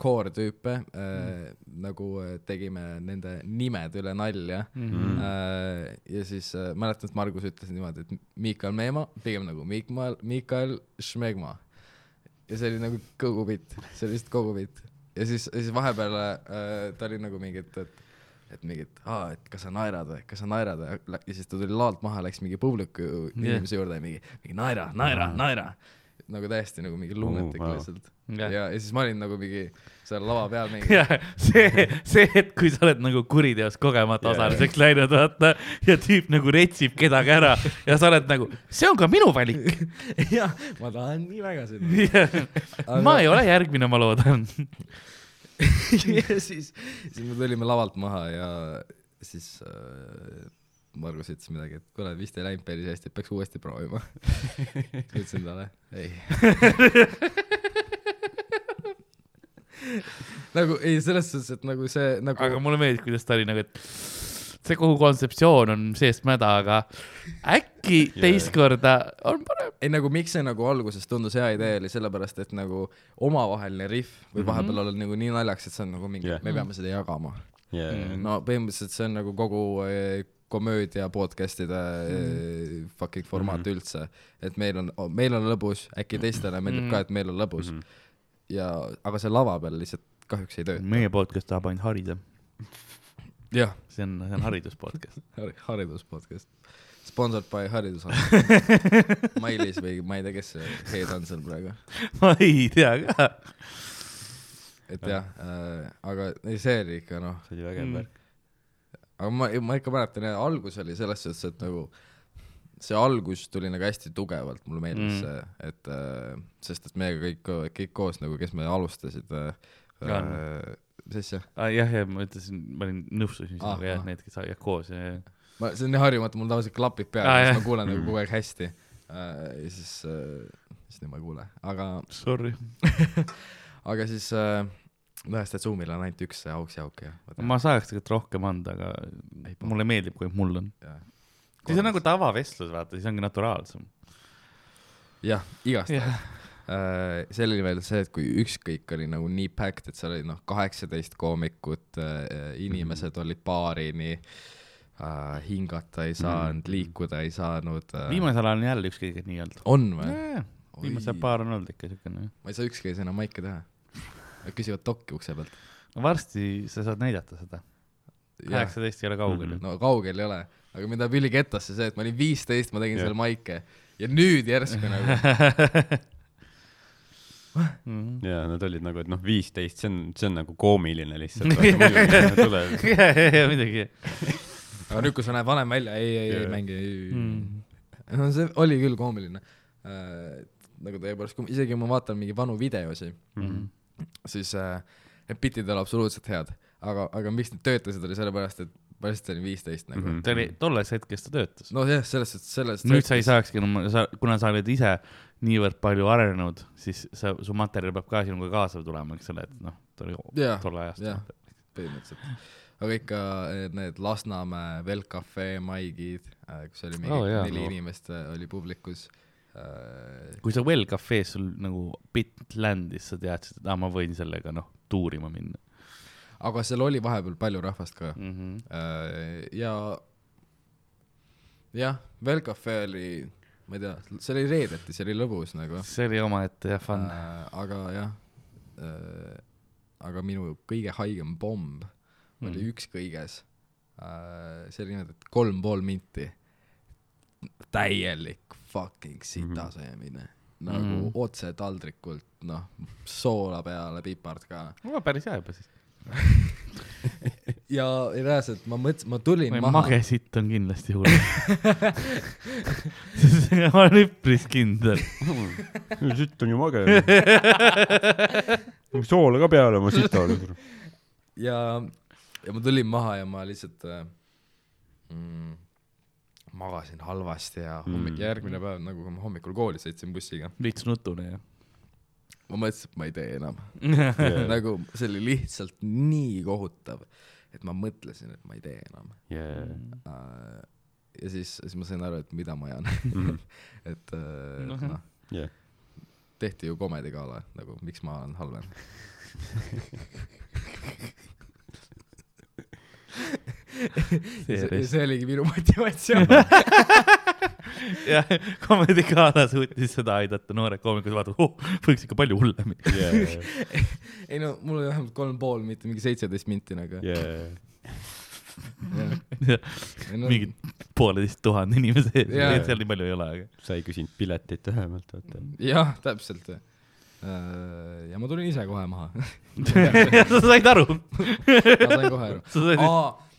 koortüüpe äh,, nagu äh, tegime nende nimed üle nalja. Mm. äh,. ja siis äh, mäletan, et Margus ütles niimoodi, et Miikal Meemaa, pigem nagu Miikmaal, Miikal Šmegma. ja see oli nagu kogu bitt, see oli lihtsalt kogu bitt. ja siis, siis vahepeal äh, ta oli nagu mingi, et, et et mingi, et aa, et kas sa naerad või, kas sa naerad või, ja siis ta tuli laalt maha, läks mingi publiku Jah. inimese juurde ja mingi, mingi naera, naera, naera. nagu täiesti nagu mingi lunatik wow. lihtsalt. jah, ja, ja siis ma olin nagu mingi seal lava peal mingi <laughs> ja see, see hetk, kui sa oled nagu kuriteos kogemata Jaa. osaliseks läinud, vaata, ja tüüp nagu retsib kedagi ära ja sa oled nagu, see on ka minu valik. <laughs> jah, ma tahan nii väga seda. <laughs> ma ei ole järgmine, ma loodan. <laughs> ja <laughs> siis, siis me tulime lavalt maha ja siis äh, Margus ütles midagi, et kuule, vist ei läinud päris hästi, peaks uuesti proovima. <laughs> ütlesin talle, ei. nagu ei, selles suhtes, et nagu see nagu aga mulle meeldib, kuidas ta oli nagu, et see kogu kontseptsioon on seest mäda, aga äkki teist korda on parem. ei nagu miks see nagu alguses tundus hea idee oli sellepärast, et nagu omavaheline rihv võib Mhm. vahepeal olla nagu nii naljakas, et see on nagu mingi yeah., me peame seda jagama. yeah. Mm. no põhimõtteliselt see on nagu kogu eh, komöödia podcast'ide Mhm. mm. fucking formaat mm -hmm. üldse, et meil on, meil on lõbus, äkki teistele meeldib Mhm. ka, et meil on lõbus mm Mhm. -hmm. ja, aga see lava peal lihtsalt kahjuks ei tööta. meie podcast tahab ainult harida, see on, see on hariduspodcast. <laughs> hariduspodcast, sponsored by haridusamet. <laughs> Mailis või ma ei tea, kes see head on seal praegu, <laughs> ma ei tea ka. et jah äh,, aga ei, see oli ikka noh, see oli vägev Mm. värk. aga ma, ma ikka mäletan jah, algus oli selles suhtes, et nagu see algus tuli nagu hästi tugevalt, mulle meeldis Mm. mm. see, et äh, sest et meiega kõik, kõik koos nagu, kes me alustasid äh,, äh, mis asja, ah,. jah, jah, ma ütlesin, ma olin nõustusin sinuga jah ah., need, kes jah koos ja, ma, see on nii harjumatu, mul tavaliselt klapid peal ah,, siis ma kuulen nagu Mm. kogu aeg hästi äh,. ja siis äh,, siis nüüd ma ei kuule, aga, sorry. <laughs> aga siis äh, tõesti, et Zoom'il on ainult üks auks ja auk ja. ma saaks tegelikult rohkem anda, aga Ei, mulle meeldib, kui mul on. siis on nagu tavavestlus, vaata, siis ongi naturaalsem. jah, igastahes jah, Äh, see oli veel see, et kui ükskõik oli nagu nii packed, et seal oli noh, kaheksateist koomikut äh,, inimesed olid baarini äh,, hingata ei saanud, liikuda ei saanud äh,. viimasel ajal on jälle ükskõik nii olnud. on või? viimased paar on olnud ikka siukene. ma ei saa ükskõik enam maike teha. Nad küsivad dokki ukse pealt. no varsti sa saad näidata seda. kaheksateist ei ole kaugel ju. no kaugel ei ole, aga mind ajab üliketasse see, et ma olin viisteist, ma tegin Jah. seal maike ja nüüd järsku nagu Mhm. <laughs> ja nad olid nagu, et noh, viisteist, see on, see on nagu koomiline lihtsalt. <laughs> muidugi. aga nüüd, kui sa näed vanem välja, ei, ei, ei mängi, Mm. no see oli küll koomiline äh,. nagu tõepoolest, kui isegi ma vaatan mingi vanu videosi, Mhm. siis äh, need bitid ei ole absoluutselt head, aga, aga miks need töötasid, oli sellepärast, et ma lihtsalt olin viisteist nagu mm. -hmm. see oli, tolles hetkes ta töötas. no jah, selles suhtes, selles nüüd sa ei saakski enam, sa, kuna sa oled ise niivõrd palju arenenud, siis sa, su materjal peab ka sinuga kaasa tulema, eks ole, et noh, ta oli Jah, tolle ajast jah.. põhimõtteliselt. aga ikka eh, need Lasnamäe Vel Cafe maigid, kus oli mingi Oh, jaa, neli no. inimest äh, oli publikus kui sa Well Cafe's sul nagu bitt land'is, sa teadsid, et aa, ma võin sellega noh, tuurima minna aga seal oli vahepeal palju rahvast ka mm. -hmm. ja jah, Vel Cafe oli, ma ei tea, see oli reedeti, see oli lõbus nagu see oli omaette jah, fun. äh,. aga jah äh,, aga minu kõige haigem pomm mm. oli Mm. üks kõiges see oli niimoodi, et kolm pool minti. täielik fucking sitasöömine. nagu Mhm. mm. otse taldrikult, noh, soola peale, pipart ka. päris hea juba siis. <laughs> ja reaalselt ma mõtlesin, ma tulin maha. magesitt on kindlasti hull. <laughs> ma olen üpris kindel. sitt on ju mage. soola ka peale oma sitale. ja, ja ma tulin maha ja ma lihtsalt äh, mm, magasin halvasti ja hommik- Mm. mm. järgmine päev nagu hommikul kooli sõitsin bussiga, veits nutune ja. Ma mõtlesin, et ma ei tee enam <laughs> Jaa. nagu see oli lihtsalt nii kohutav, et ma mõtlesin, et ma ei tee enam äh,. ja siis, siis ma sain aru, et mida ma ajan Mhm. <laughs> et äh, Noh, noh jah. tehti ju comedy gala nagu miks ma olen halvem <laughs> see, see oligi minu motivatsioon jah, Comedy Gala suutis seda aidata, noored koomikud vaatavad, oh, võiks ikka palju hullemini. <laughs> ei no mul oli vähemalt kolm pool, mitte mingi seitseteist minti nagu. Yeah. <laughs> Ei no, mingid pooleteist tuhande inimese ees yeah., seal nii palju ei ole, aga. sa ei küsinud piletit vähemalt, vaata. jah, täpselt. ja ma tulin ise kohe maha. <laughs> sa said aru? ma sain kohe aru. sa said, aa,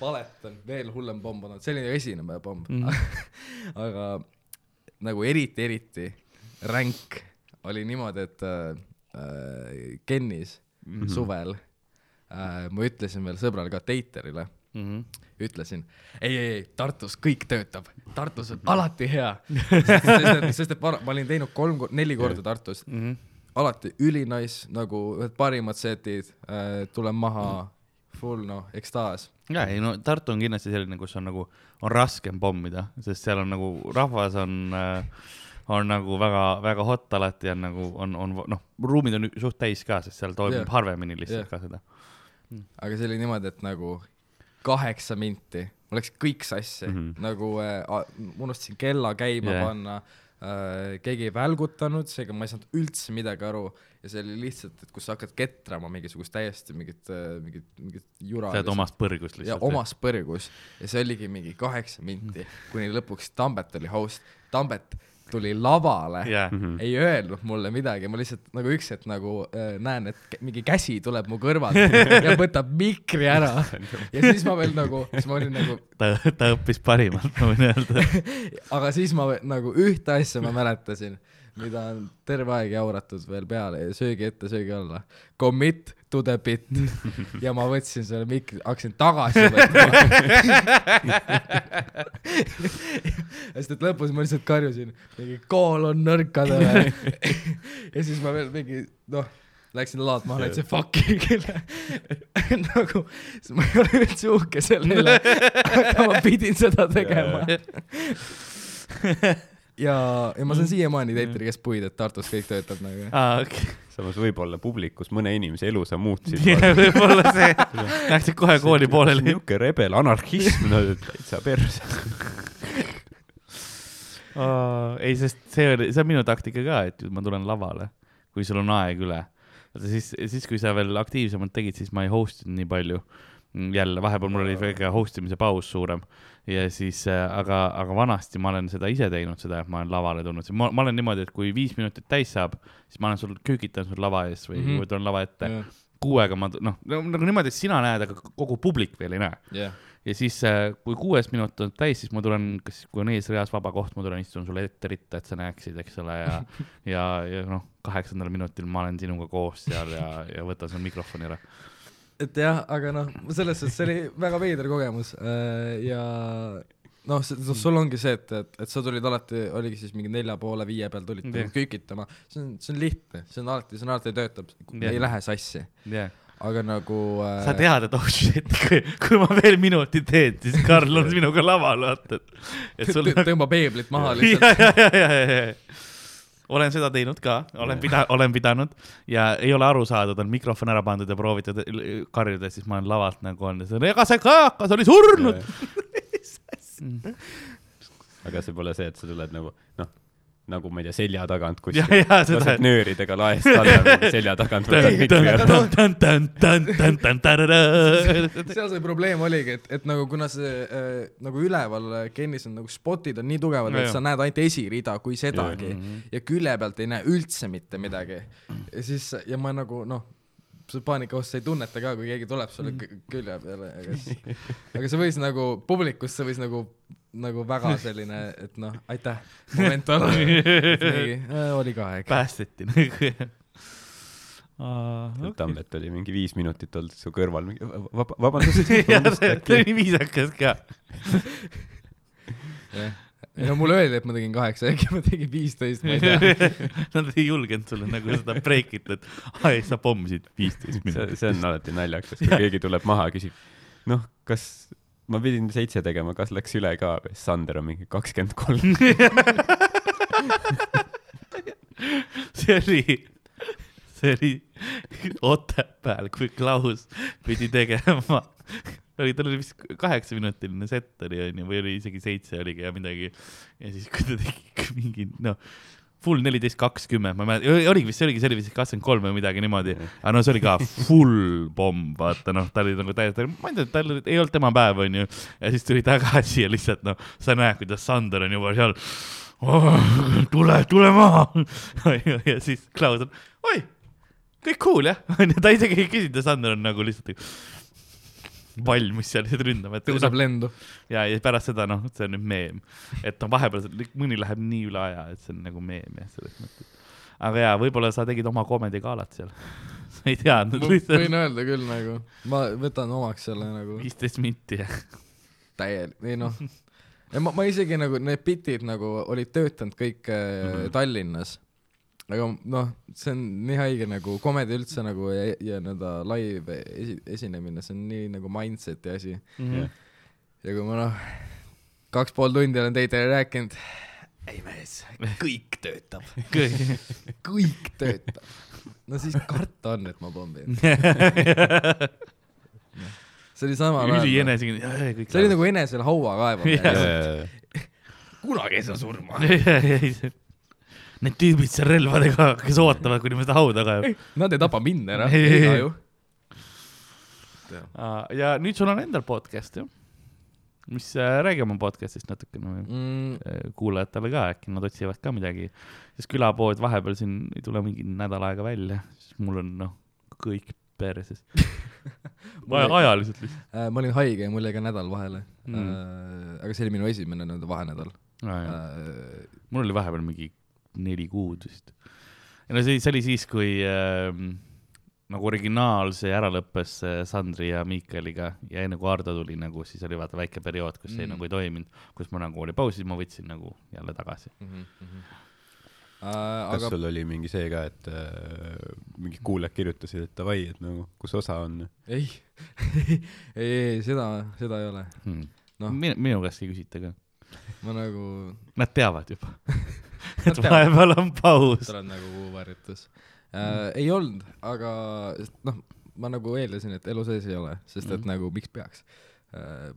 valetan, veel hullem pomm on olnud, see oli esineja pomm Mhm. mm. <laughs> aga nagu eriti, eriti ränk oli niimoodi, et äh, äh, Kennis mm Mhm. -hmm. suvel äh, ma ütlesin veel sõbrale ka Teiterile, Mhm. ütlesin, ei, ei, ei, Tartus kõik töötab, Tartus on alati hea. <laughs> sest et, sest et ma, ma olin teinud kolm, neli korda Tartus, Mhm. alati ülinais, nagu ühed parimad setid äh,, tulen maha, full noh, ekstaas. ja ei no Tartu on kindlasti selline, kus on nagu, on raskem pommida, sest seal on nagu rahvas on äh, on nagu väga-väga hot alati on nagu on, on noh, ruumid on suht täis ka, sest seal toimub yeah. harvemini lihtsalt yeah. ka seda. aga see oli niimoodi, et nagu kaheksa minti, mul läks kõik sassi mm. -hmm. nagu äh, unustasin kella käima yeah. panna keegi ei välgutanud, seega ma ei saanud üldse midagi aru ja see oli lihtsalt, et kus sa hakkad ketrama mingisugust täiesti mingit, mingit, mingit jura. sa oled omast põrgust ja lihtsalt. omas põrgus ja see oligi mingi kaheksa minti, kuni lõpuks Tambet oli host, Tambet tuli lavale jah, Mhm. ei öelnud mulle midagi, ma lihtsalt nagu üks hetk nagu äh, näen, et mingi käsi tuleb mu kõrvalt <laughs> ja võtab mikri ära <laughs> ja siis ma veel nagu, siis ma olin nagu, ta, ta õppis parimalt, ma võin öelda. <laughs> aga siis ma ve- nagu ühte asja ma mäletasin, mida on terve aeg jauratud veel peale ja söögi ette, söögi alla. Commit to the bit ja ma võtsin selle mikri, hakkasin tagasi võtma. sest et lõpus ma lihtsalt karjusin mingi kool on nõrkadele <laughs> ja siis ma veel mingi noh, läksin laad maha, näitasin fuck'i kelle <laughs> nagu, ma ei ole üldse uhke selle üle, aga ma pidin seda tegema. <laughs> ja, ja ma saan siiamaani Teitri käest puid, et Tartus kõik töötab nagu. aa, okei. samas võib-olla publikus mõne inimese elu sa muutsid. võib-olla see, <laughs> läksid kohe kooli pooleli. niisugune rebel anarhism, no täitsa perse. <laughs> ei, sest see oli, see on minu taktika ka, et ma tulen lavale, kui sul on aeg üle. vaata siis, siis kui sa veel aktiivsemalt tegid, siis ma ei host inud nii palju. jälle, vahepeal mul oli väike host imise paus suurem ja siis, aga, aga vanasti ma olen seda ise teinud, seda, et ma olen lavale tulnud, ma, ma olen niimoodi, et kui viis minutit täis saab, siis ma olen sul, küükitan sul lava ees või mm. -hmm. tulen lava ette. kuuega ma, noh, nagu niimoodi, et sina näed, aga kogu publik veel ei näe jah, ja siis, kui kuues minut on täis, siis ma tulen, kas, kui on eesreas vaba koht, ma tulen istun sulle ette ritta, et sa näeksid, eks ole, <laughs> ja ja, ja noh, kaheksandal minutil ma olen sinuga koos seal ja, ja võtan sul mikrofoni ära. Et jah, aga noh, selles suhtes see oli väga veider kogemus ja noh, sul ongi see, et, et, et sa tulid alati, oligi siis mingi nelja poole, viie peal tulid Jah. nagu kükitama, see on, see on lihtne, see on alati, see on alati töötab, Jah. ei lähe sassi, jah, aga nagu äh, sa tead, et oh shit, kui, kui ma veel minuti teen, siis Karl on <laughs> minuga laval, vaata, et, et sul tõ- tõmbab peeblit maha lihtsalt. <laughs> olen seda teinud ka, olen pida-, olen pidanud. Ja ei ole aru saadud, on mikrofon ära pandud ja proovitud karjuda, siis ma olen lavalt nagu olnud, ega see kajakas oli surnud. <laughs> aga see pole see, et sa tuled nagu noh, nagu ma ei tea, selja tagant seda lased. nööridega laest alla, selja tagant võtad seal see probleem oligi, et, et nagu kuna see äh, nagu üleval äh, Kennis on nagu spotid on nii tugevad, et sa näed ainult esirida kui sedagi Mhm. ja külje pealt ei näe üldse mitte midagi. ja siis, ja ma nagu noh, see paanikahost, sa ei tunneta ka, kui keegi tuleb sulle kü- külje peale, aga siis, aga see võis nagu publikus, see võis nagu, nagu väga <laughs> selline, et noh, aitäh, <laughs> moment olla. nii, oli ka aeg. päästeti nagu. okei. Tambet oli mingi viis minutit olnud su kõrval, mingi vab-, vabandust. <laughs> jah, see see oli viisakas ka. jah, no mulle öeldi, et ma tegin kaheksa, äkki ma tegin viisteist, ma ei tea. Nad ei julgenud sulle nagu seda break ita, et ai, sa pommisid viisteist minutit. see on alati naljakas, kui keegi tuleb maha ja küsib, noh, kas ma pidin seitse tegema, kas läks üle ka? Sander on mingi kakskümmend kolm. <laughs> see oli, see oli Otepääl, kui Klaus pidi tegema, oli, tal oli vist kaheksaminutiline set oli onju, või oli isegi seitse oligi ja midagi. ja siis, kui ta tegi mingi noh, full neliteist kakskümmend, ma ei mäleta, oligi vist, see oligi, see oli vist kakskümmend kolm või midagi niimoodi, aga no see oli ka full pomm, vaata noh, ta oli nagu täiesti, ma ei tea, tal ei olnud tema päev, onju, ja siis tuli tagasi ja lihtsalt noh, sa näed, kuidas Sander on juba seal oh,, tule, tule maha. <laughs> Ja siis Klaus on, oi, kõik cool jah, <laughs> ta isegi ei küsinud ja Sander on nagu lihtsalt valmis seal <laughs> lihtsalt ründama, et tõuseb lendu. ja, ja pärast seda noh, see on nüüd meem, et noh, vahepeal mõni läheb nii üle aja, et see on nagu meem jah, selles mõttes. aga jaa, võib-olla sa tegid oma comedy galat seal. <laughs> sa ei teadnud lihtsalt võin öelda küll nagu, ma võtan omaks selle nagu viisteist minti jah. täielik, ei noh. ja ma, ma isegi nagu need bitid nagu olid töötanud kõik äh, Mhm. Tallinnas. Aga noh, see on nii haige nagu komedi üldse nagu ja, ja nii-öelda live esi-, esinemine, see on nii nagu mindset'i asi. Mhm. ja kui ma noh, kaks pool tundi olen teile rääkinud, ei mees, kõik töötab, kõik töötab. no siis karta on, et ma pommin. <laughs> see oli sama üli. enesekindel, kõik see oli nagu enesele haua kaevamine kunagi ei saa surma. <laughs> <laughs> Need tüübid seal relvadega, kes ootavad, kuni ma seda hauda kaevan. Nad ei tapa mind ära, Ei, ka ju. ja nüüd sul on endal podcast ju, mis äh,, räägi oma podcast'ist natukene või Mm, äh, kuulajatele ka, äkki nad otsivad ka midagi, sest külapood vahepeal siin ei tule mingi nädal aega välja, siis mul on noh, kõik perses. <laughs> Mul ei- ajaliselt lihtsalt. äh, ma olin haige ja mul jäi ka nädal vahele Mm. mm.. aga see oli minu esimene nii-öelda vahenädal Ah, äh,. mul oli vahepeal mingi neli kuud vist. ja no see, see oli siis, kui äh, nagu originaalse ära lõppes äh, Sandri ja Miikaliga ja enne kui Ardo tuli nagu, siis oli vaata väike periood, kus see Mm. nagu ei toiminud, kus ma nagu oli pausis, ma võtsin nagu jälle tagasi. mm. -hmm. kas Äh, aga sul oli mingi see ka, et äh, mingid kuulajad kirjutasid, et davai, et nagu, kus osa on? ei, <laughs> ei, ei, seda, seda ei ole. Hmm. Noh. minu, minu käest ei küsita ka, ma nagu, nad teavad juba <laughs> <laughs> et vahepeal on paus sa. oled nagu kuuvarjutus äh,. ei olnud, aga noh, ma nagu eeldasin, et elu sees ei ole, sest et mm. nagu miks peaks äh,.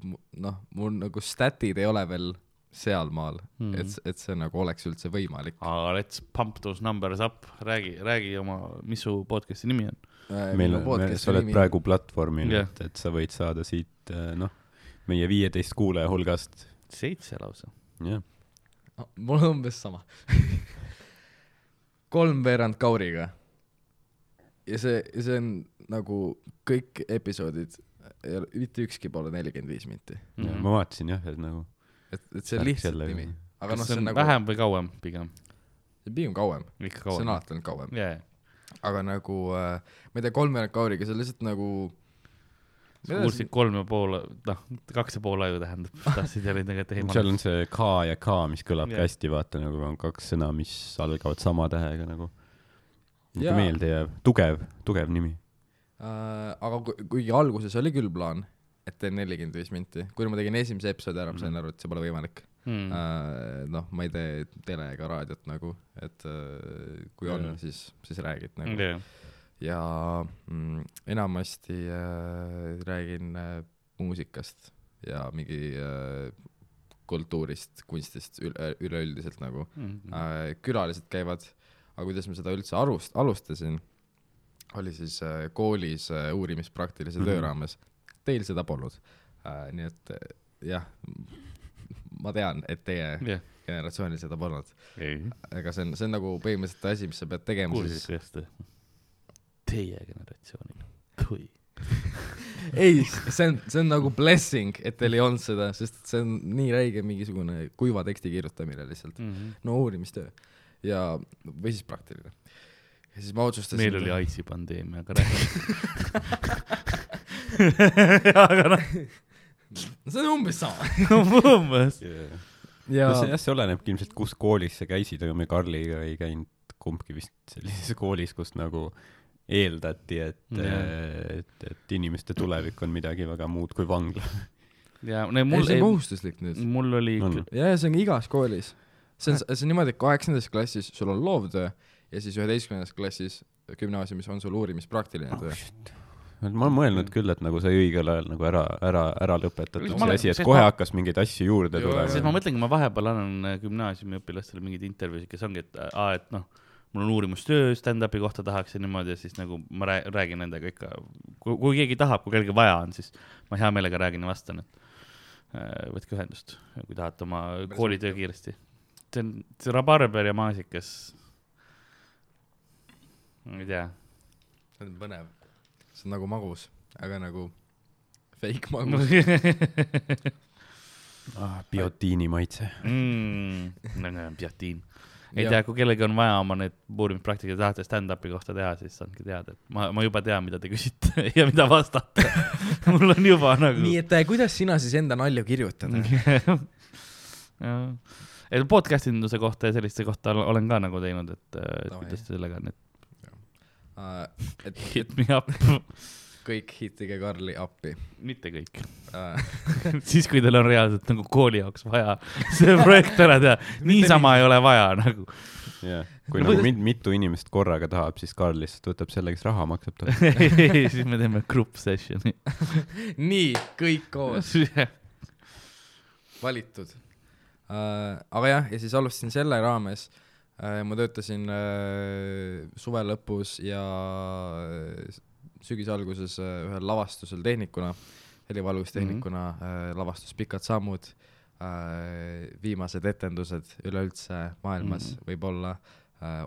noh, mul nagu statid ei ole veel sealmaal mm., et, et see nagu oleks üldse võimalik aga let's pump those numbers up, räägi, räägi oma, mis su podcast'i nimi on? äh,. meil on, sa oled praegu platvormil yeah., et, et sa võid saada siit äh, noh, meie viieteist kuulaja hulgast, seitse lausa. jah. Ah, mul on umbes sama <laughs> kolmveerand Kauriga. ja see, see on nagu kõik episoodid, mitte ükski pole nelikümmend viis minti, Mhm. ma vaatasin jah, et nagu et, et see on lihtsalt sellega. nimi. aga kas noh, see on on nagu, vähem või kauem pigem? see on pigem kauem, see on kauem. alati olnud kauem, jaa, aga nagu äh, ma ei tea, kolmveerand Kauriga, see on lihtsalt nagu kuulsid kolm ja pool, noh, kaks ja pool aju tähendab, tahtsid jälle tegelikult ei seal on see K ja K, mis kõlab Jah. yeah. hästi, vaata nagu on kaks sõna, mis algavad sama tähega nagu. Jaa. meelde jääb, tugev, tugev nimi. äh,, aga ku- kuigi alguses oli küll plaan, et teen nelikümmend viis minti, kui ma tegin esimese episoodi ära, ma sain Mhm. aru, et see pole võimalik mm.. äh,. noh, ma ei tee tele ega raadiot nagu, et äh, kui on Jaa., siis, siis räägid nagu. Yeah. Ja mm, enamasti äh, räägin äh, muusikast ja mingi äh, kultuurist, kunstist üle, üleüldiselt nagu Mm. äh,. külalised käivad, aga kuidas ma seda üldse arust-, alustasin, oli siis äh, koolis äh, uurimispraktilise Mhm. töö raames. Teil seda polnud äh,. nii et äh, jah, ma tean, et teie jah, generatsioonil seda polnud. aga see on, see on nagu põhimõtteliselt asi, mis sa pead tegema kuulsid siis. Teie generatsioonil, kui. <laughs> ei, see on, see on nagu blessing, et teil ei olnud seda, sest see on nii räige mingisugune kuiva teksti kirjutamine lihtsalt. Mhm. no uurimistöö ja, või siis praktiline. ja siis ma otsustasin. meil oli AIDSi pandeemia, aga räägi. <laughs> aga noh, see on umbes sama. <laughs> umbes. ja no see jah, see olenebki ilmselt, kus koolis sa käisid, aga me Karliga ei käinud kumbki vist sellises koolis, kus nagu eeldati, et Jah. et, et inimeste tulevik on midagi väga muud kui vangla. <laughs> ja no ei, mul see on, kohustuslik nüüd. mul oli On. ikka, ja, ja see on igas koolis. see on, see on niimoodi, et kaheksandas klassis sul on loovtöö ja siis üheteistkümnendas klassis gümnaasiumis on sul uurimispraktiline töö. ma olen mõelnud küll, et nagu sai õigel ajal nagu ära, ära, ära lõpetatud see olen- asi, et kohe ma- hakkas mingeid asju juurde tulema. sest ma mõtlengi, ma vahepeal annan gümnaasiumiõpilastele mingeid intervjuusid, kes ongi, et aa, et noh, mul on uurimustöö stand-up'i kohta tahaks ja niimoodi ja siis nagu ma rää- räägin nendega ikka, kui, keegi tahab, kui kellelgi vaja on, siis ma hea meelega räägin ja vastan, et äh, võtke ühendust, kui tahate oma koolitöö kiiresti. see on, see rabarber ja maasikas. ma ei tea. see on põnev. see on nagu magus, aga nagu fake <laughs> magus. biotiini maitse. mm,. nagu biotiin. Ei Ja- tea, kui kellelgi on vaja oma need uurimispraktika tahate stand-up'i kohta teha, siis andke teada, et ma, ma juba tean, mida te küsite <laughs> ja mida vastata. <laughs> mul on juba nagu. nii et äh, kuidas sina siis enda nalju kirjutad? et podcast induse kohta ja selliste kohta ol- olen ka nagu teinud, et, et Davai. kuidas sellega on, et Äh, et <laughs> hit me up, kõik hitige Karli appi. mitte kõik. <laughs> Siis, kui teil on reaalselt nagu kooli jaoks vaja see projekt ära teha, <laughs> niisama ei ole vaja nagu. jah, <laughs> kui No nagu mit, mitu inimest korraga tahab, siis Karl lihtsalt võtab selle, kes raha maksab talle. siis me teeme group session'i. nii, kõik koos, valitud uh,. aga jah, ja siis alustasin selle raames uh,. ma töötasin uh, suve lõpus ja äh, sügise alguses uh, ühel lavastusel tehnikuna, helivalgustehnikuna mm, -hmm. lavastus Pikad sammud uh,. viimased etendused üleüldse maailmas mm. -hmm. võib-olla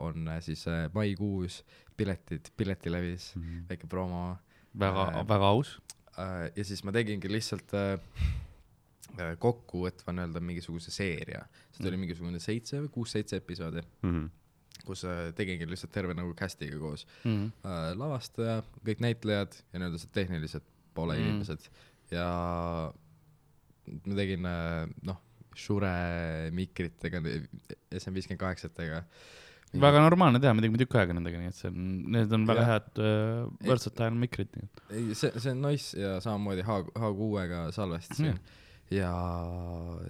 on siis maikuus, piletid Piletilevis, väike promo väga Äh,, väga aus. Äh, ja siis ma tegingi lihtsalt äh, äh, kokkuvõtva nii-öelda mingisuguse seeria, see Mm. oli mingisugune seitse või kuus-seitse episoodi, Mhm. Kus äh, tegingi lihtsalt terve nagu cast'iga koos Mhm. äh,, lavastaja, kõik näitlejad ja nii-öelda see tehnilised poole Mm. mm. inimesed ja ma tegin äh, noh, Shure mikritega, SM58-tega. väga normaalne teha, me tegime tükk aega nendega, nii et see on, need on väga Jah. head uh, versatile mikrid. ei, see, see on nice ja samamoodi H, H6-ga salvestasin Mm. mm. Ja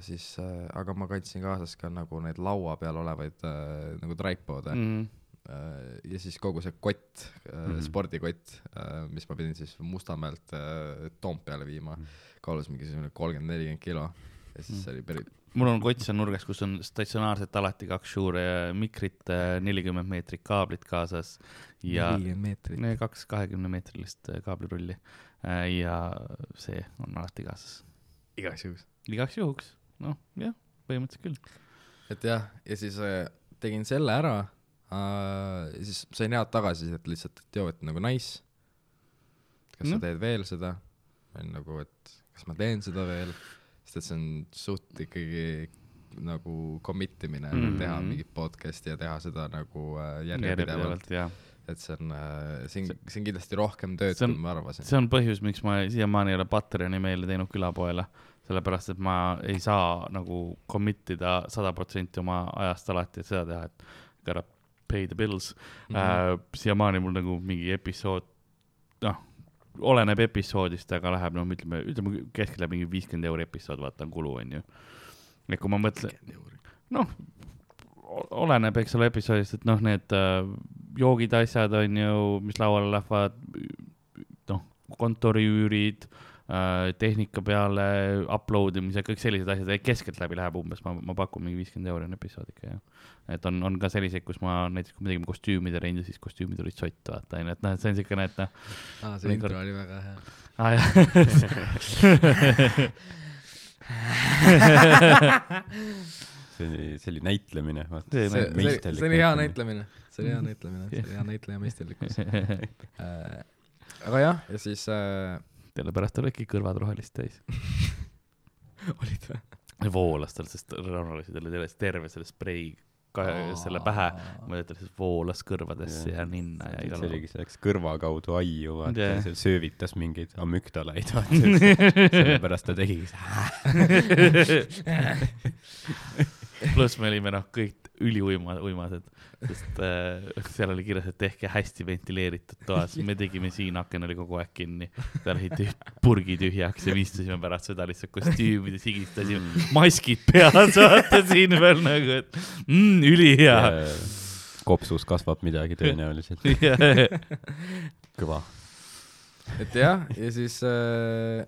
siis äh,, aga ma kandsin kaasas ka nagu neid laua peal olevaid äh, nagu tripod'e mm. Mm. äh, ja siis kogu see kott äh, mm., spordikott äh,, mis ma pidin siis Mustamäelt äh, Toompeale viima mm., kaalus mingisugune kolmkümmend, nelikümmend kilo ja siis Mm. mm. see oli päris, mul on kott seal nurgas, kus on statsionaarselt alati kaks Shure mikrit, nelikümmend meetrit kaablit kaasas ja kaks kahekümne meetrilist äh, kaablirulli äh, ja see on alati kaasas. Igaks juhuks. igaks juhuks, noh jah, põhimõtteliselt küll. et jah, ja siis äh, tegin selle ära äh,, siis sain head tagasisidet lihtsalt, et joo, et nagu nice. kas Noh. sa teed veel seda? ma olin nagu, et kas ma teen seda veel, sest et see on suht ikkagi nagu commit imine mm Mhm. -hmm. teha mingit podcast'i ja teha seda nagu äh, järjepidevalt, jah. Et see on äh,, see on kindlasti rohkem tööd, kui ma arvasin. see on põhjus, miks ma siiamaani ei ole Patreoni meile teinud külapoele, sellepärast et ma ei saa nagu commit ida sada protsenti oma ajast alati, et seda teha, et gotta pay the bills mm. -hmm. Äh, siiamaani mul nagu mingi episood, noh, oleneb episoodist, aga läheb, noh, ütleme, ütleme keskeltläbi mingi viiskümmend euri episood, vaata on kulu, onju. et kui ma mõtlen, noh, oleneb, eks ole, episoodist, et noh, need äh, joogid, asjad on ju, mis lauale lähevad, noh, kontoriüürid äh,, tehnika peale upload imise, kõik sellised asjad, keskeltläbi läheb umbes, ma, ma pakun mingi viiskümmend euri on episood ikka jah. et on, on ka selliseid, kus ma näiteks, kui me tegime kostüümide rendi, siis kostüümid olid sott, vaata onju, et noh, et see on siukene, et noh, aa, see intro oli väga hea. aa jah. <laughs> see oli, see oli näitlemine, vaata. See oli hea näitlemine. See oli hea näitlemine, see oli hea näitleja meisterlikkus äh,. aga jah, ja siis äh, sellepärast olidki kõrvad rohelist täis. <laughs> olid või? voolas tal, sest Rauno lasi talle terve selle sprei ka selle pähe, ma ütlen, et voolas kõrvadesse ja ninna ja see igale oligi, see läks kõrva kaudu aiu, vaata yeah., seal söövitas mingeid amüktalaid, vaata. sellepärast ta tegigi <laughs> pluss me olime noh, kõik üliuima, uimased, sest äh, seal oli kirjas, et tehke hästi ventileeritud toas, me tegime siin, aken oli kogu aeg kinni, seal olid tüh- purgi tühjaks ja me istusime pärast seda lihtsalt kostüümides, higistasime, maskid peas, <laughs> vaata siin veel nagu, et mm, ülihea. kopsus kasvab midagi tõenäoliselt, <laughs> kõva. et jah, ja siis äh,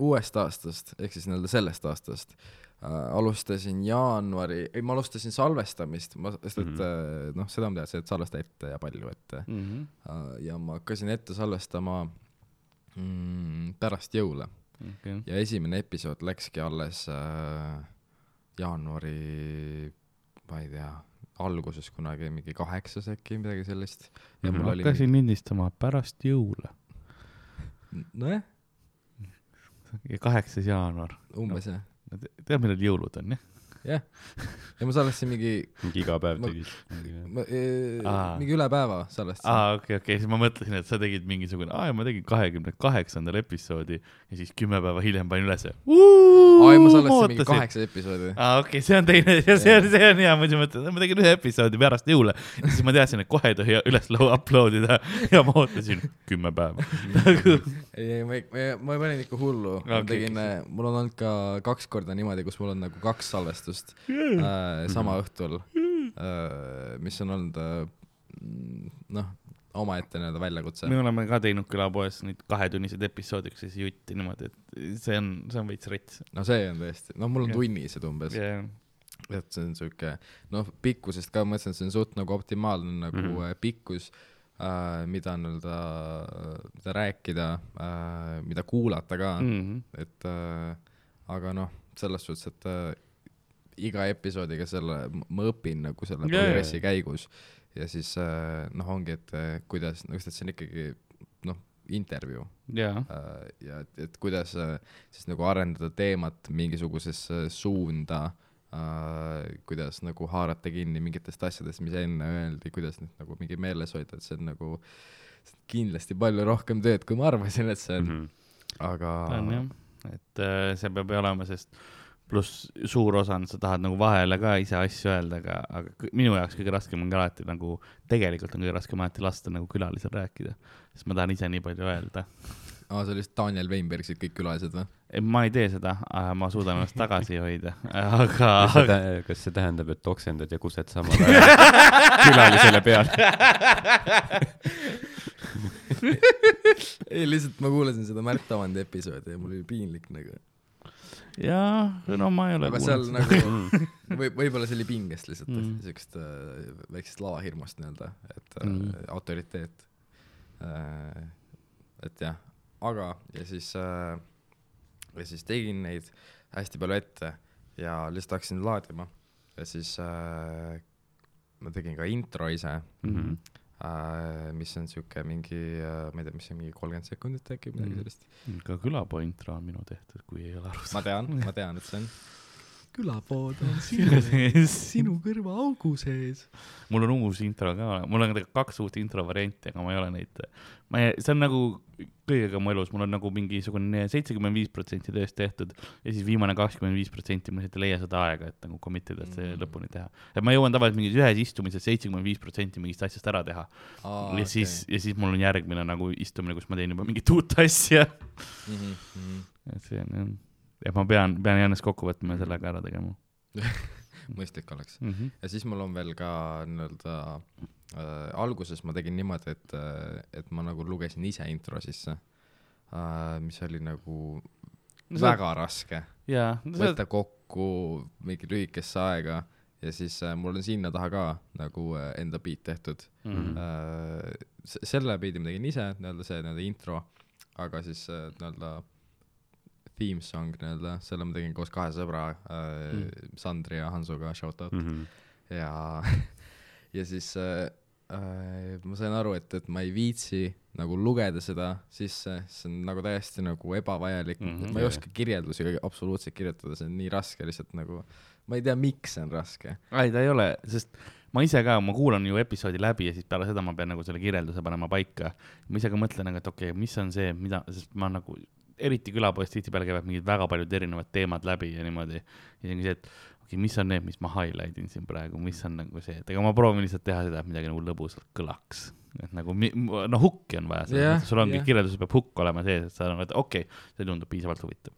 uuest aastast ehk siis nii-öelda sellest aastast äh, alustasin jaanuari, ei ma alustasin salvestamist, ma, sest et mm -hmm. noh, seda ma teadsin, et salvesta ette ja palju ette Mhm. äh, ja ma hakkasin ette salvestama mm, pärast jõule okei, ja esimene episood läkski alles äh, jaanuari, ma ei tea, alguses kunagi mingi kaheksas äkki, midagi sellist. ja mul oli hakkasin lindistama pärast jõule mingi..., nojah, ja kaheksas jaanuar. umbes jah, tead, millal jõulud on, jah? jah. ja ma salvestasin mingi, mingi iga päev Ma- tegid. Aa. mingi üle päeva salvestasin. aa, okei, okei, siis ma mõtlesin, et sa tegid mingisugune, aa, ma tegin kahekümne kaheksandal episoodi ja siis kümme päeva hiljem panin ülesse. Ei ma salvestasin mingi. kaheksa episoodi. aa, okei, see on teine see on, see on hea, muidu mõtlesin, et ma tegin ühe episoodi pärast jõule siis ma teadsin, et kohe ei tohi üles lo- upload ida ja ma ootasin kümme päeva. nagu ei, ei, ma, ma, ma panin ikka hullu okay,. ma tegin okei., mul on olnud ka kaks korda niimoodi, kus mul on nagu kaks salvestust äh, sama õhtul äh,, mis on olnud äh, mm, noh, omaette nii-öelda väljakutse. me oleme ka teinud külapoes neid kahetunnised episoodiks siis jutti niimoodi, et see on, see on veits rets. no see on tõesti, noh, mul on Jah. tunnised umbes yeah., et see on siuke, noh, pikkusest ka mõtlesin, et see on suht nagu optimaalne nagu mm. -hmm. pikkus äh,, mida nii-öelda, mida rääkida äh,, mida kuulata ka mm., mm. et äh, aga noh, selles suhtes, et äh, iga episoodiga selle, ma õpin nagu selle jaa, progressi käigus ja siis äh, noh, ongi, et äh, kuidas, no sest et see on ikkagi noh, intervjuu. Ja, äh, ja et, et kuidas siis nagu arendada teemat mingisugusesse suunda äh,, kuidas nagu haarata kinni mingitest asjadest, mis enne öeldi, kuidas neid nagu mingi meeles hoida, et see on nagu see on kindlasti palju rohkem tööd, kui ma arvasin, et see on. Mm, -hmm. aga on jah, et äh, see peab ju olema, sest pluss suur osa on, sa tahad nagu vahele ka ise asju öelda, aga, aga minu jaoks kõige raskem ongi alati nagu, tegelikult on kõige raskem alati lasta nagu külalisel rääkida, sest ma tahan ise nii palju öelda. aa, see oli vist Daniel Weinbergsid kõik külalised või? ma ei tee seda, ma suudan ennast tagasi hoida, aga kas see tä-, kas see tähendab, et oksendad ja kused samal ajal <laughs> külalisele peale? ei, lihtsalt ma kuulasin seda Märt Avandi episoodi ja mul oli piinlik nagu. jaa, no ma ei ole aga seal seda. nagu <laughs> või võib-olla see oli pingest lihtsalt Mm. mm., siukest äh, väiksest lavahirmust nii-öelda, et äh, Mm. mm. autoriteet äh,. et jah, aga ja siis äh,, ja siis tegin neid hästi palju ette ja lihtsalt hakkasin laadima ja siis äh, ma tegin ka intro ise Mhm. äh,, mis on siuke mingi äh,, ma ei tea, mis see mingi kolmkümmend sekundit äkki midagi Mm. sellist. ka külapoo intro on minu tehtud, kui ei ole aru ma tean, ma tean, et see on. Külapood on <laughs> saanud. kõrvaaugu sees. mul on uus intro ka, mul on kaks uut intro varianti, aga ma ei ole neid, ma ei, see on nagu kõigega mu elus, mul on nagu mingisugune seitsekümmend viis protsenti tööst tehtud ja siis viimane kakskümmend viis protsenti ma lihtsalt ei leia seda aega, et nagu commit ida, et see Mm. lõpuni teha. et ma jõuan tavaliselt mingis ühes istumises seitsekümmend viis protsenti mingist asjast ära teha Aa, ja siis, ja siis mul on järgmine nagu istumine, kus ma teen juba mingit uut asja. mm. -hmm. et see on jah, ja ma pean, pean Jannes kokku võtma ja selle ka ära tegema <laughs> mõistlik oleks. mm. -hmm. ja siis mul on veel ka nii-öelda äh,, alguses ma tegin niimoodi, et äh,, et ma nagu lugesin ise intro sisse äh,, mis oli nagu No väga raske. jaa, võtta kokku mingi lühikesse aega ja siis äh, mul on sinna taha ka nagu äh, enda beat tehtud mm. -hmm. äh,. selle beat'i ma tegin ise, nii-öelda see nii-öelda intro, aga siis äh, nii-öelda theme song nii-öelda, selle ma tegin koos kahe sõbra äh, Mm. mm., Sandri ja Hansuga, shout out Mhm. ja, <laughs> ja siis äh, äh, ma sain aru, et, et ma ei viitsi nagu lugeda seda sisse, see on nagu täiesti nagu ebavajalik mm. -hmm. ma ei oska kirjeldusi absoluutselt kirjutada, see on nii raske lihtsalt nagu, ma ei tea, miks see on raske. ei, ta ei ole, sest ma ise ka, ma kuulan ju episoodi läbi ja siis peale seda ma pean nagu selle kirjelduse panema paika. ma ise ka mõtlen nagu, et okei okay,, mis on see, mida, sest ma nagu, eriti külapoes tihtipeale käivad mingid väga paljud erinevad teemad läbi ja niimoodi. ja siis ongi see, et okei okay,, mis on need, mis ma highlight in siin praegu, mis on nagu see, et ega ma proovin lihtsalt teha seda, et midagi nagu lõbusalt kõlaks. et nagu no hukki on vaja yeah,, sul ongi yeah. kirjelduses peab hukk olema sees, et sa nagu, et okei okay,, see tundub piisavalt huvitav.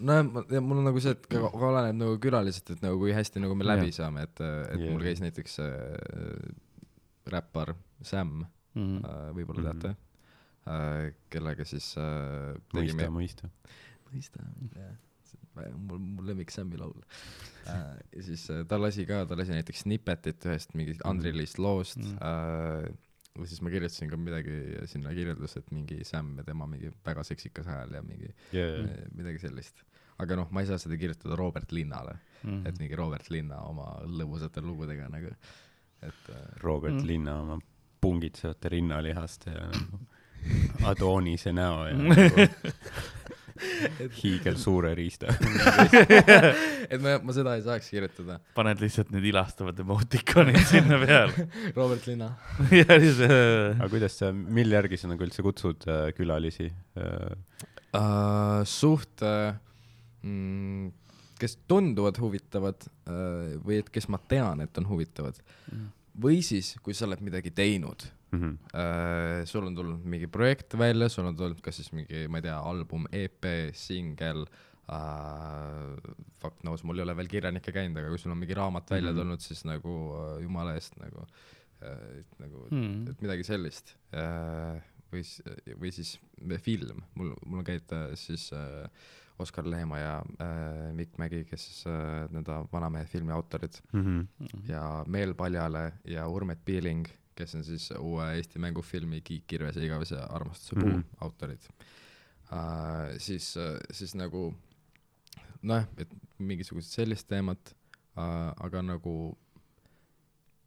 no ja ja mul on nagu see, et ka, oleneb nagu külalisest, et nagu kui hästi nagu me läbi Jah. saame, et, et Jah. mul käis näiteks äh, räppar Sam Mm äh,, võib-olla Mhm. teate äh,, kellega siis äh, mõista, mõista. mõista, jah. mul, mul lemmik Sammi laul äh,. ja siis äh, ta lasi ka, ta lasi näiteks snippetit ühest mingist Andrilist loost Mm. äh,. siis ma kirjutasin ka midagi sinna kirjeldusse, et mingi Sam ja tema mingi väga seksikas hääl ja mingi Yeah. äh, midagi sellist. aga noh, ma ei saa seda kirjutada Robert Linnale, Mhm. et mingi Robert Linna oma lõbusate lugudega nagu, et äh, Robert Mm. mm. Linna oma pungitsevate rinnalihaste ja nagu Adoonise näo ja <laughs> nagu hiigelsuure riista. <laughs> et ma, ma seda ei saaks kirjutada. paned lihtsalt need ilastavad emotikonid <laughs> sinna peale. Robert Linna. ja siis äh, aga kuidas sa, mille järgi sa nagu üldse kutsud äh, külalisi äh,? uh,. suht uh,, mm, kes tunduvad huvitavad uh, või et kes ma tean, et on huvitavad. või siis, kui sa oled midagi teinud Mm -hmm. uh,, sul on tulnud mingi projekt välja, sul on tulnud kas siis mingi, ma ei tea, album, EP, singel uh,, fuck knows, mul ei ole veel kirjanikke käinud, aga kui sul on mingi raamat välja Mhm. tulnud, siis nagu uh, jumala eest nagu uh,, nagu mm. et midagi sellist äh, või või siis film mul mul on käinud äh, siis äh, Oskar Leemaa ja äh, Mikk Mägi kes siis äh, nende Vanamehe filmi autorid Mm -hmm. ja Meel Paljale ja Urmet Piiling kes on siis uue Eesti mängufilmi Kiik kirvese igavese armastuse puu mm. -hmm. autorid äh, siis siis nagu noh et mingisugused sellist teemat äh, aga nagu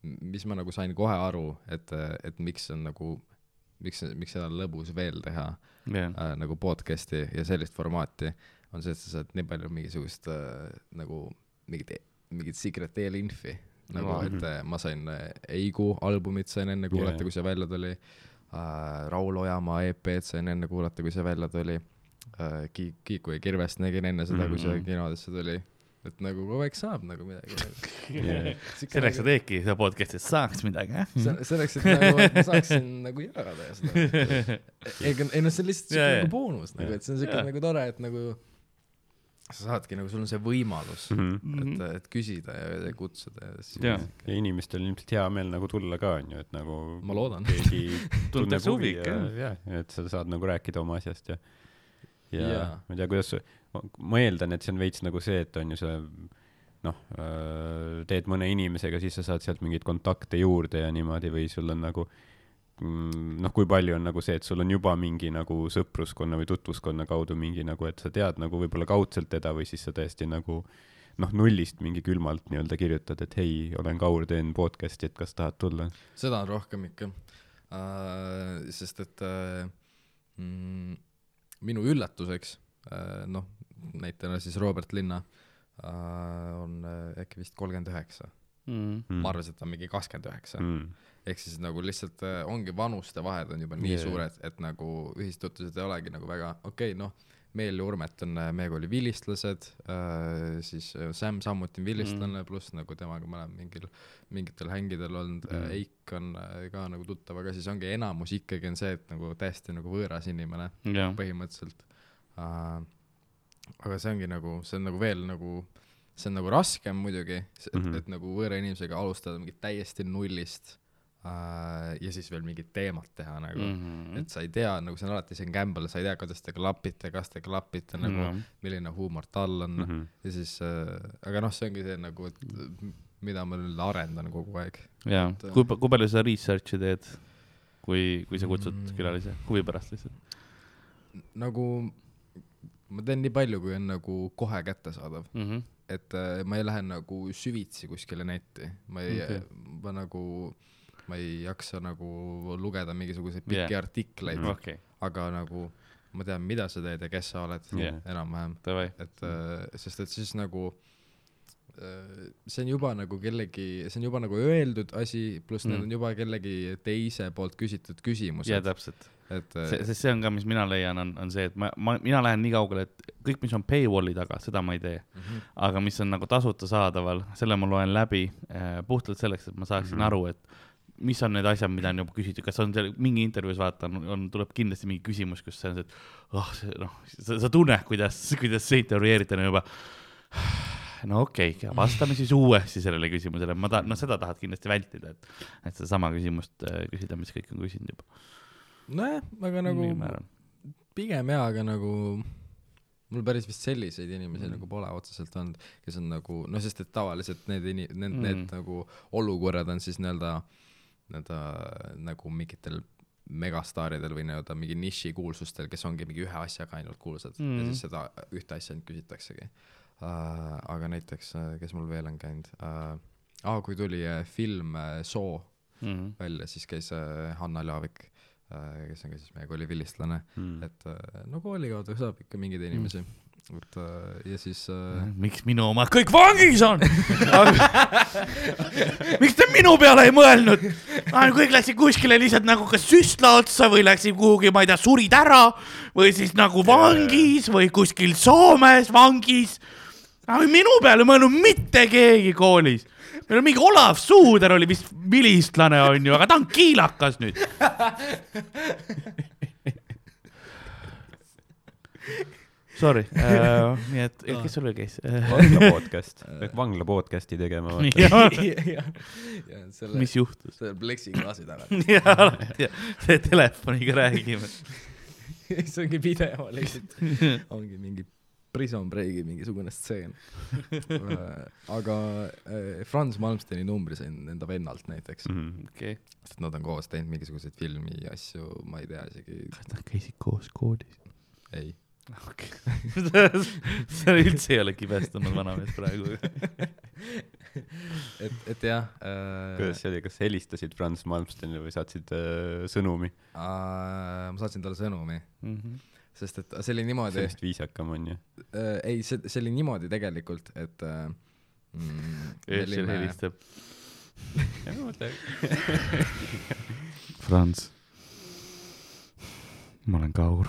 mis ma nagu sain kohe aru et et miks on nagu miks miks seda on lõbus veel teha yeah. äh, nagu podcast'i ja sellist formaati on see et sa saad nii palju mingisugust äh, nagu mingit mingit secret eelinfi nagu Vau. et äh, ma sain äh, Eigu albumit sain enne kuulata jaa. kui see välja tuli äh, Raul Ojamaa EP-d sain enne kuulata kui see välja tuli äh, Ki- Kiiku ja Kirvest nägin enne seda kui see Mhm. kinodesse tuli et nagu kogu aeg saab nagu midagi <laughs> Yeah. selleks sa teedki seda podcast'i, et saaks midagi, jah. Se- selleks, et nagu, et ma saaksin nagu jagada ja seda. <laughs> ei, ei noh, see on lihtsalt siuke jaa. nagu boonus nagu, et see on siuke Jaa. nagu tore, et nagu sa saadki nagu, sul on see võimalus mm, Mm -hmm. et, et küsida ja, ja kutsuda ja siis Jaa. ja inimestel on ilmselt hea meel nagu tulla ka onju, et nagu ma loodan. keegi <laughs> tunneb huvi ja ikka,, ja, et sa saad nagu rääkida oma asjast ja ja Jaa. ma ei tea, kuidas, ma eeldan, et see on veits nagu see, et on ju see noh, teed mõne inimesega, siis sa saad sealt mingeid kontakte juurde ja niimoodi või sul on nagu mm, noh, kui palju on nagu see, et sul on juba mingi nagu sõpruskonna või tutvuskonna kaudu mingi nagu, et sa tead nagu võib-olla kaudselt teda või siis sa tõesti nagu noh, nullist mingi külmalt nii-öelda kirjutad, et hei, olen Kaur, teen podcast'i, et kas tahad tulla. seda on rohkem ikka uh,, sest et uh, mm, minu üllatuseks uh, noh, näitena siis Robert Linna uh, on uh, äkki vist kolmkümmend üheksa, Mm. ma arvasin, et ta on mingi kakskümmend üheksa mm.. Ehk siis nagu lihtsalt äh, ongi vanuste vahed on juba nii yeah. suured, et nagu ühistutvused ei olegi nagu väga okei okay,, noh, Meel ja Urmet on äh, meiega oli vilistlased äh,, siis äh, Sam samuti on vilistlane mm., pluss nagu temaga me oleme mingil, mingitel hängidel olnud Mm. Eik on äh, ka nagu tuttav, aga siis ongi enamus ikkagi on see, et nagu täiesti nagu võõras inimene jah, põhimõtteliselt uh,. aga see ongi nagu, see on nagu veel nagu, see on nagu raskem muidugi, et mm. -hmm. et nagu võõra inimesega alustada mingit täiesti nullist ja siis veel mingit teemat teha nagu mm. -hmm. et sa ei tea, nagu see on alati on gamble, sa ei tea, kuidas te klapite, kas te klapite nagu mm. -hmm. milline huumor tal on mm, -hmm. -hmm. ja siis uh,, aga noh, see ongi see nagu, et mida ma nüüd arendan kogu aeg. jaa et,, kui, kui palju sa research'i teed, kui, kui sa kutsud Mm. külalisi, huvi pärast lihtsalt? nagu ma teen nii palju, kui on nagu kohe kättesaadav. et äh, ma ei lähe nagu süvitsi kuskile netti, ma ei okay., ma nagu, ma ei jaksa nagu lugeda mingisuguseid pikki yeah. artikleid, okei, aga nagu ma tean, mida sa teed ja kes sa oled Jah. enam-vähem, et äh, sest et siis nagu äh, see on juba nagu kellegi, see on juba nagu öeldud asi, pluss mm. Mm. need on juba kellegi teise poolt küsitud jaa, küsimused, täpselt. et see, äh, sest see on ka, mis mina leian, on, on see, et ma, ma, mina lähen nii kaugele, et kõik, mis on paywall'i taga, seda ma ei tee. mhm. aga mis on nagu tasuta saadaval, selle ma loen läbi äh, puhtalt selleks, et ma saaksin Mhm. mm -hmm. aru, et mis on need asjad, mida on juba küsitud, kas on seal mingi intervjuus vaata, on, on, tuleb kindlasti mingi küsimus, kus see on see, et oh, noh, sa, sa tunned, kuidas, kuidas see intervjueeritud on juba. no okei okay,, vastame siis uuesti sellele küsimusele, ma tahan, noh, seda tahad kindlasti vältida, et, et sedasama küsimust äh, küsida, mis kõik on küsinud juba. nojah, aga nagu pigem jaa, aga nagu mul päris vist selliseid inimesi Mm. nagu pole otseselt olnud, kes on nagu noh, sest et tavaliselt need ini-, need Mm. need nagu olukorrad on siis nii-öelda, nii-öelda nagu mingitel megastaaridel või nii-öelda mingi nišikuulsustel, kes ongi mingi ühe asjaga ainult kuulsad mm. Mm. ja siis seda ühte asja ainult küsitaksegi uh,. aga näiteks, kes mul veel on käinud uh,, aa, kui tuli uh, film uh, Soo Mhm. välja, siis käis uh, Hanna Laavik uh,, kes on ka siis meie kooli vilistlane Mm. et äh, no kooli kaudu saab ikka mingeid inimesi mm., et äh, ja siis äh, miks minu omad kõik vangis on? <laughs> miks te minu peale ei mõelnud? kõik läksid kuskile lihtsalt nagu kas süstla otsa või läksid kuhugi, ma ei tea, surid ära või siis nagu vangis või kuskil Soomes vangis. minu peale ei mõelnud mitte keegi koolis. meil on mingi Olav Suuder oli vist vilistlane onju, aga ta on kiilakas nüüd. <laughs> Sorry uh, <laughs> nii et kes sul veel käis vangla <laughs> podcast, peaks vangla podcast'i tegema. <laughs> ja, ja selle, mis juhtus? selle pleksiklaasi taga jaa, alati see telefoniga räägime. see ongi video lihtsalt, ongi mingi Prison Breaki mingisugune stseen. aga äh, Franz Malmsteni numbri sain enda vennalt näiteks, Mhm. okei, sest nad on koos teinud mingisuguseid filmi asju, ma ei tea isegi, kas nad käisid koos koolis? ei. Okei, <laughs> sa üldse ei ole kibestunud vanamees praegu. <laughs> et, et jah äh, kuidas, see oli, kas helistasid Franz Malmstenile või saatsid äh, sõnumi? äh, ma saatsin talle sõnumi, Mhm. sest et see oli niimoodi see, vist viisakam on ju. äh, ei, see, see oli niimoodi tegelikult, et äh, mm, öösel helistab. <laughs> Franz, ma olen Kaur.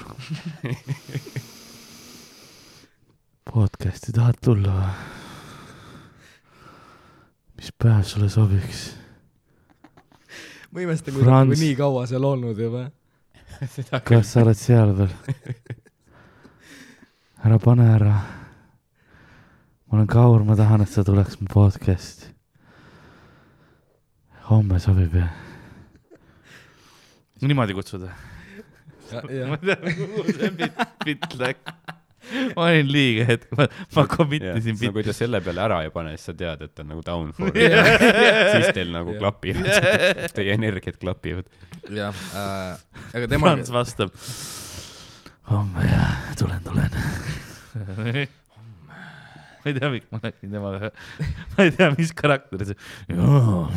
podcast'i tahad tulla või? mis päev sulle sobiks? ma imestan, kui ta on Franz. nagu nii kaua seal olnud juba. <laughs> kas sa oled seal veel? ära pane ära. ma olen Kaur, ma tahan, et sa tuleks mu podcast'i. homme sobib jah? niimoodi kutsuda? <laughs> ma ei tea, kuhu see bitt, bitt läks. ma olin liiga hetk, ma, ma commit isin bitti. kui ta selle peale ära ei pane, siis sa tead, et ta on nagu down for <laughs> Jah. siis teil nagu <laughs> klapivad, teie energiad klapivad. jah äh,, aga tema Franz vastab. homme jah, tulen, tulen. ma ei tea, miks ma läksin temaga, ma ei tea, mis karakter see. jaa,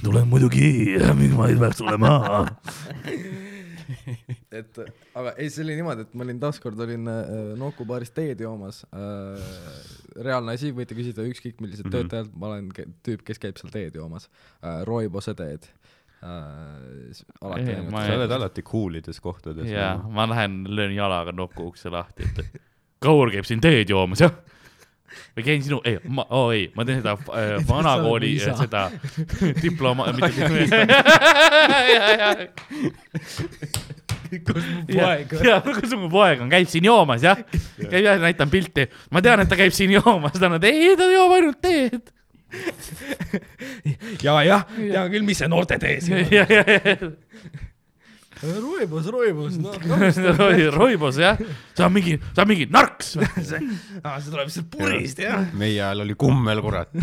tulen muidugi, miks ma ei peaks tulema. Et aga ei, see oli niimoodi, et ma olin taaskord olin äh, Nuku baaris teed joomas äh,. reaalne asi, võite küsida ükskõik milliselt mm. -hmm. töötajalt, ma olen tüüp, kes käib seal teed joomas äh,. Roibose teed äh,. alati sa oled alati cool ides kohtades. jaa, ma lähen, löön jalaga nuku ukse lahti, et Kaur käib siin teed joomas, jah. Või käin sinu, ei, ma, oo ei, ma teen seda <laughs> äh, vanakooli isa. seda diploma, <laughs> mitte <laughs> kus mu poeg on? jaa, kus mu poeg on, käib siin joomas, jah. käib jah, näitan pilti. ma tean, et ta käib siin joomas, ta on, et ei, ta joob ainult teed. ja, jah, ja küll, mis see noorte tee siin on? Roibos, Roibos, noh. <laughs> Roibos jah, see on mingi, see on mingi narks. <laughs> see tuleb lihtsalt purist, jah. meie ajal oli kummel, kurat.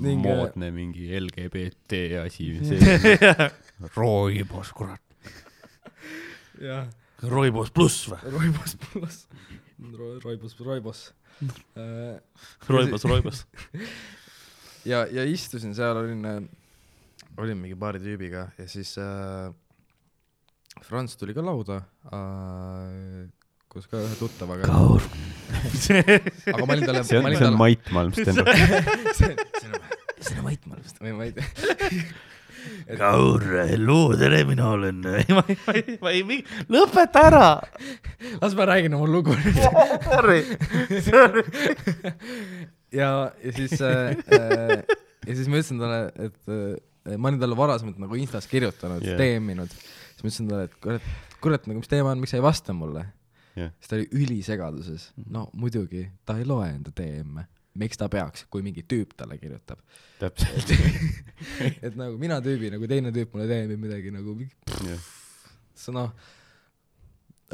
Ning, äh, moodne mingi LGBT asi. roibos, kurat. jah, Roibos pluss või? Roibos pluss, Roibos, Roibos. Roibos, Roibos. <laughs> ja, ja istusin seal, olin, olin mingi paari tüübiga ja siis äh, Franz tuli ka lauda äh,, koos ka ühe tuttavaga. Kaur. <laughs> aga ma olin talle, see on, <laughs> see on Mait Malmsten. see on, see on Mait <laughs> Malmst või ma ei tea. Kaur, hello, tere, mina olen. ma ei, ma ei, ma ei, lõpeta ära. las ma räägin oma lugu nüüd. Sorry, sorry. ja, ja siis äh,, äh, ja siis ma ütlesin talle, et äh, ma olin talle varasemalt nagu Instas kirjutanud yeah., DM-inud. siis ma ütlesin talle, et kurat, kurat, nagu mis teema on, miks sa ei vasta mulle Jah. siis ta oli ülisegaduses. no muidugi, ta ei loe enda DM-e. miks ta peaks, kui mingi tüüp talle kirjutab. täpselt. <laughs> et nagu mina tüübina, kui teine tüüp mulle teeb midagi nagu, see noh,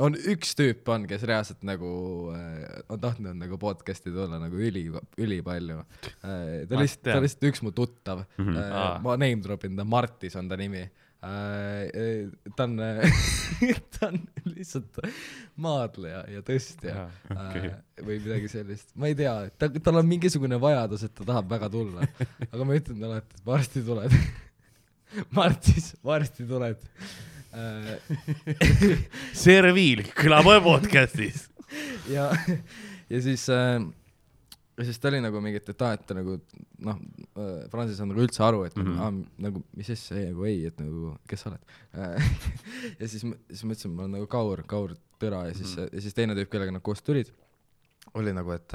on üks tüüp on, kes reaalselt nagu äh, on tahtnud nagu podcast'i tulla nagu üli, ülipalju äh,. ta lihtsalt, ta lihtsalt üks mu tuttav mm. -hmm. Äh, ma name drop in ta, Martis on ta nimi äh,. ta on, <laughs> ta on lihtsalt maadleja ja tõstja okei. äh, või midagi sellist, ma ei tea, ta, tal on mingisugune vajadus, et ta tahab väga tulla, <laughs> aga ma ütlen talle et varsti tuled. <laughs> Martis, varsti tuled äh,. <laughs> serviil Külapoe podcast'is. ja, ja siis äh,, ja siis ta oli nagu mingi, et, et aa, et ta nagu noh äh,, Franz ei saanud nagu üldse aru, et mm. -hmm. aa, nagu mis asja, ei nagu ei, et nagu kes sa oled äh. <laughs> ja siis, siis ma ütlesin, ma olen nagu Kaur, Kaur Tõra ja siis mm, -hmm. ja siis teine tüüp, kellega nad koos tulid, oli nagu, et,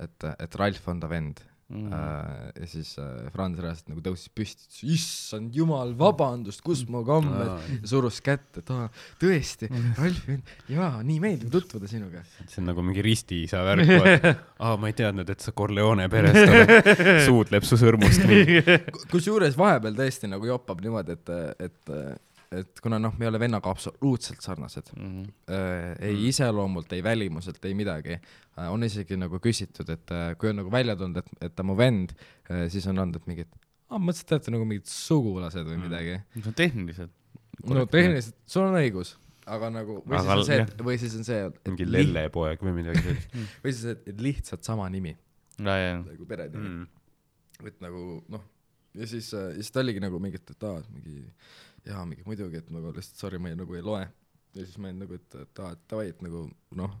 et, et Ralf on ta vend mm. -hmm. ja siis äh, Franz reaalselt nagu tõusis püsti, ütles issand jumal, vabandust, kus mu kommed Aa. ja surus kätt, et aa, tõesti, Ralfi vend, jaa, nii meeldiv tutvuda sinuga. see on nagu mingi ristiisa värk. aa, ma ei teadnud, et sa Corleone perest oled. suudleb su sõrmust kusjuures vahepeal tõesti nagu joppab niimoodi, et, et, et kuna noh, me ei ole vennaga absoluutselt sarnased Mhm. äh,, ei iseloomult, ei välimuselt, ei midagi äh,, on isegi nagu küsitud, et äh, kui on nagu välja tulnud, et, et ta on mu vend äh,, siis on olnud, et mingid, aa, mõtlesin, et te olete nagu mingid sugulased või Mm. midagi. no tehniliselt. no tehniliselt, sul on õigus, aga nagu, või siis on see jah., või siis on see, et mingi lellepoeg või midagi sellist <laughs> või siis, et, et lihtsalt sama nimi ja, nagu perenimi mm.. et nagu noh, ja siis, ja siis ta oligi nagu mingi, et, et aa, et mingi jaa, mingi muidugi, et nagu lihtsalt sorry, ma ei, nagu ei loe. ja siis ma olin nagu, et, aa, et davai, et nagu noh,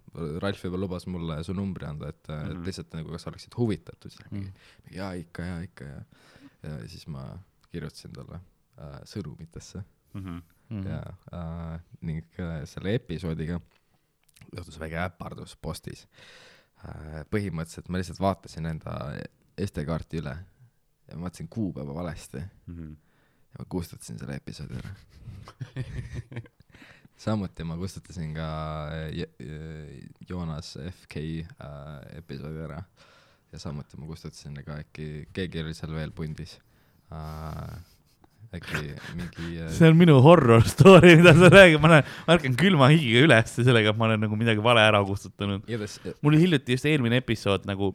Ralf juba lubas mulle su numbri anda, et mm, -hmm. et lihtsalt nagu kas oleksid huvitatud, siis mm. jaa ikka, jaa ikka ja, ja siis ma kirjutasin talle äh, sõnumitesse Mm -hmm. Ja äh, ning äh, selle episoodiga juhtus väike äpardus postis äh,. põhimõtteliselt ma lihtsalt vaatasin enda SD-kaarti üle ja ma vaatasin kuupäeva valesti Mm -hmm. Ja ma kustutasin selle episoodi ära. samuti ma kustutasin ka J- J- Joonas FK äh, episoodi ära ja samuti ma kustutasin ka äkki, keegi oli seal veel pundis äh,. äkki mingi äh, see on minu horror story, mida sa räägid, ma lähen, ma ärkan külma higiga üles sellega, et ma olen nagu midagi vale ära kustutanud. igatahes mul hiljuti just eelmine episood nagu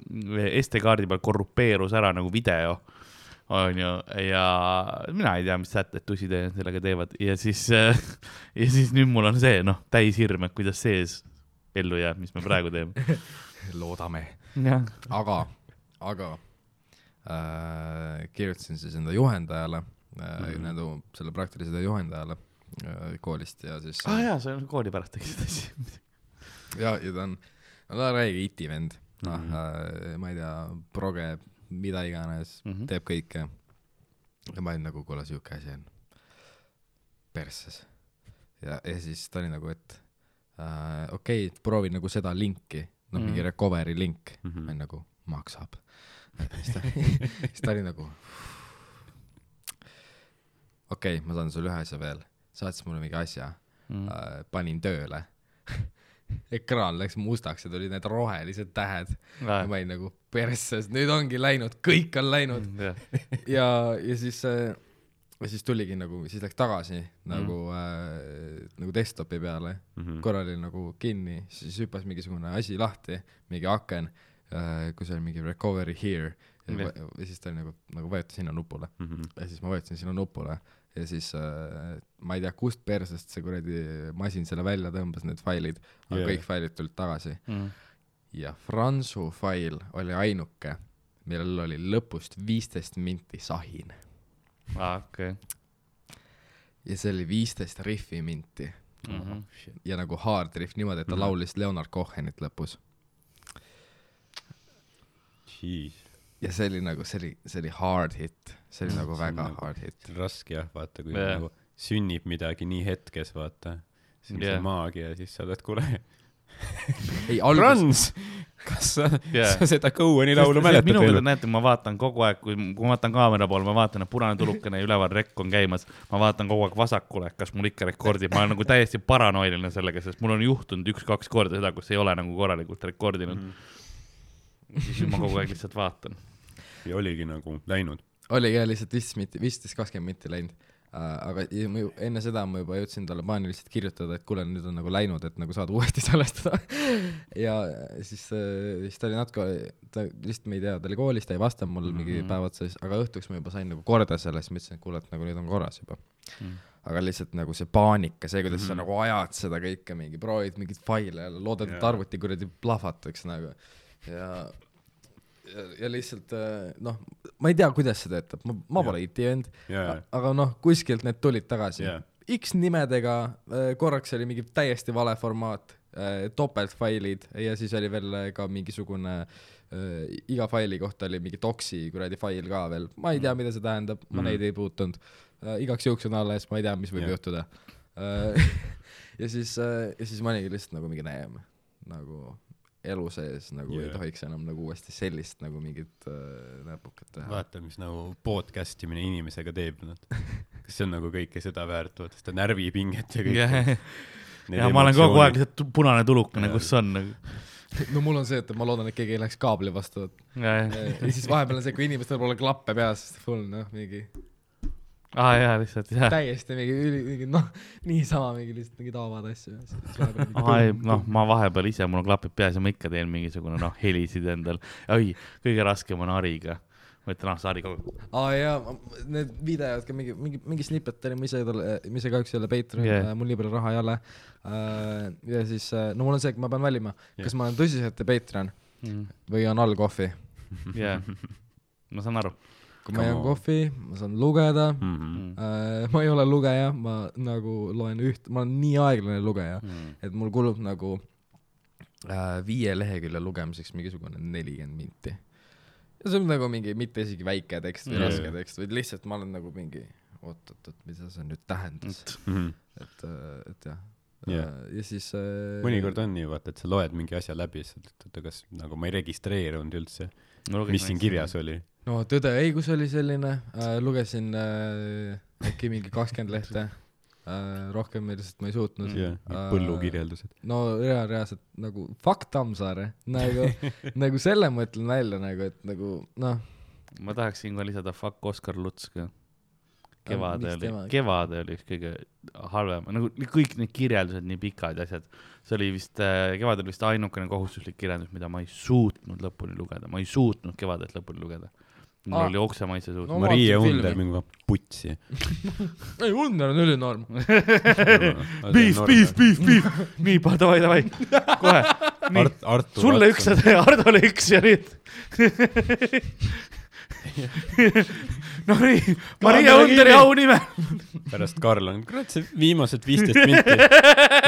SD-kaardi peal korrupeerus ära nagu video, onju, ja mina ei tea, mis sätted tussiteenijad sellega teevad ja siis äh, <laughs> ja siis nüüd mul on see, noh, täis hirm, et kuidas sees ellu jääb, mis me praegu teeme. <laughs> loodame, aga, aga äh, kirjutasin siis enda juhendajale äh, mm., nagu selle praktilise juhendajale äh, koolist ja siis aa ah, jaa, sa kooli pärast tegid seda asja. ja, ja ta on, no ta on räige iti vend, noh Mhm. äh,, ma ei tea, proge, mida iganes mm. -hmm. teeb kõike. ja ma olin nagu, kuule, siuke asi on persses. ja, ja siis ta oli nagu, et äh, okei okay,, proovi nagu seda linki, noh, mingi Mhm. recovery link mm. -hmm. ma olin nagu, maksab. siis ta, <laughs> siis ta oli nagu okei okay,, ma saan sulle ühe asja veel, saatis mulle mingi asja Mm. äh,, panin tööle. Ekraan läks mustaks ja tulid need rohelised tähed. Ma olin nagu persses, nüüd ongi läinud, kõik on läinud. <laughs> Ja, ja siis ja siis tuligi nagu, siis läks tagasi nagu äh, nagu desktopi peale. Mm -hmm. korra oli nagu kinni, siis hüppas mingisugune asi lahti, mingi aken äh,, kus oli mingi recovery here. Ja, ja siis ta oli nagu, nagu vajuta sinna nupule. Mm -hmm. ja siis ma vajutasin sinna nupule ja siis äh, ma ei tea, kust persest see kuradi masin selle välja tõmbas, need failid, aga yeah. kõik failid tulid tagasi Mm. ja Franzu fail oli ainuke, millel oli lõpust viisteist minti sahin aa, okei. ja see oli viisteist riffi minti Mhm. ja nagu hard riff niimoodi, et ta mm. -hmm. laulis Leonard Cohenit lõpus Jeez, ja see oli nagu, see oli, see oli hard hit, see oli Mm, nagu väga nagu- hard hit. raske jah, vaata, kui Jah. nagu sünnib midagi nii hetkes, vaata. on Jah. see maagia ja siis sa oled, kuule, ei, algus, kas sa Jah. sa seda Cohen'i laulu minu mäletad veel? näete, ma vaatan kogu aeg, kui, kui ma vaatan kaamera poole, ma vaatan, et punane tulukene üleval rekk on käimas. ma vaatan kogu aeg vasakule, kas mul ikka rekordib, ma olen nagu täiesti paranoiline sellega, sest mul on juhtunud üks-kaks korda seda, kus ei ole nagu korralikult rekordinud mm. siis nüüd ma kogu aeg lihtsalt vaatan. Ja oligi nagu läinud. oligi jah, lihtsalt viisteist minti, viisteist, kakskümmend minti läinud uh,. aga ma ju, enne seda ma juba jõudsin talle paaniliselt kirjutada, et kuule, nüüd on nagu läinud, et nagu saad uuesti <laughs> salvestada. ja siis uh,, siis ta oli natuke, ta lihtsalt, ma ei tea, ta oli koolis, ta ei vastanud mul mingi Mhm. mm -hmm. päev otsa, aga õhtuks ma juba sain nagu korda selle, siis ma ütlesin, et kuule, et nagu nüüd on korras juba Mm. aga lihtsalt nagu see paanika, see, kuidas mm -hmm. sa Mhm. nagu ajad seda kõike, mingi proovid mingeid faile loodad, et Jaa. arvuti kuradi plahvataks nagu ja ja, lihtsalt äh, noh, ma ei tea, kuidas see töötab, ma, ma pole IT-vend, jaa, aga noh, kuskilt need tulid tagasi. Jaa, X nimedega, korraks oli mingi täiesti vale formaat, topeltfailid ja siis oli veel äh, ka mingisugune äh, iga faili kohta oli mingi doksi kuradi fail ka veel, ma ei tea, mida see tähendab, ma Mhm. neid ei puutunud. Uh,. igaks juhuks on alles, ma ei tea, mis võib Jah. juhtuda. Uh. <laughs> ja siis uh,, ja siis ma olingi lihtsalt nagu mingi näem, nagu elu sees nagu yeah. ei tohiks enam nagu uuesti sellist nagu mingit uh, näpukat teha. vaata, mis nagu podcast imine inimesega teeb, noh. kas see on nagu kõike seda väärt, vaata seda närvipinget ja kõike. ja ma olen kogu aeg lihtsalt punane tulukene, Jaa. kus on nagu. no mul on see, et ma loodan, et keegi ei läheks kaabli vastu, ja siis vahepeal on see, kui inimestel pole klappe peas, full noh, mingi jaa, lihtsalt jah. täiesti mingi üli, mingi noh, niisama mingi lihtsalt mingi taavad asju. aa ei, noh, ma vahepeal ise, mul on klapid peas ja ma ikka teen mingisugune noh, helisid endal. oi, kõige raskem on Ariga. ma ütlen, ah, see Ari kogu aeg. aa jaa, need videod ka mingi, mingi, mingi snippet oli, ma ise ma ise kahjuks ei ole Patreon Yeah. yeah., mul nii palju raha ei ole. ja siis, no mul on see, et ma pean valima, Yeah. kas ma olen tõsiselt Patreon või on all kohvi. jah, ma saan aru. Kui ma jään kohvi, ma saan lugeda. Mhm. ma ei ole lugeja, ma nagu loen üht, ma olen nii aeglane lugeja, Mhm. et mul kulub nagu äh, viie lehekülje lugemiseks mingisugune nelikümmend minti. ja see on nagu mingi mitte isegi väike tekst või Jaa. raske tekst, vaid lihtsalt ma olen nagu mingi oot-oot-oot, mida see nüüd tähendas, Mhm. et, et jah Jaa. ja siis äh, mõnikord on nii, vaata, et sa loed mingi asja läbi, siis mõtled, et oota, kas nagu ma ei registreerunud üldse, mis siin kirjas oli. no Tõde ja õigus oli selline äh,, lugesin äh, äkki mingi kakskümmend lehte äh,, rohkem lihtsalt ma ei suutnud jah, põllukirjeldused. no rea-, reaalselt nagu fuck Tammsaare, nagu <laughs> nagu selle ma ütlen välja nagu, et nagu noh, ma tahaks siinkohal lisada fuck Oskar Luts ka. Kevade miks oli kevade oli üks kõige halvem, nagu kõik need kirjeldused nii pikad ja asjad. see oli vist, kevadel vist ainukene kohustuslik kirjandus, mida ma ei suutnud lõpuni lugeda, ma ei suutnud kevadet lõpuni lugeda. mul Aa. oli oksemaitse suus No. Marie Under mingi putsi. <laughs> ei Under on ülinorm. <laughs> Beef, beef, beef, beef, nii, davai, davai, kohe, Art-, Artur. sulle üks, Hardole üks ja nüüd. <laughs> <laughs> no nii, Maria Underi au nimel. pärast Karl on, kurat, see viimased viisteist minti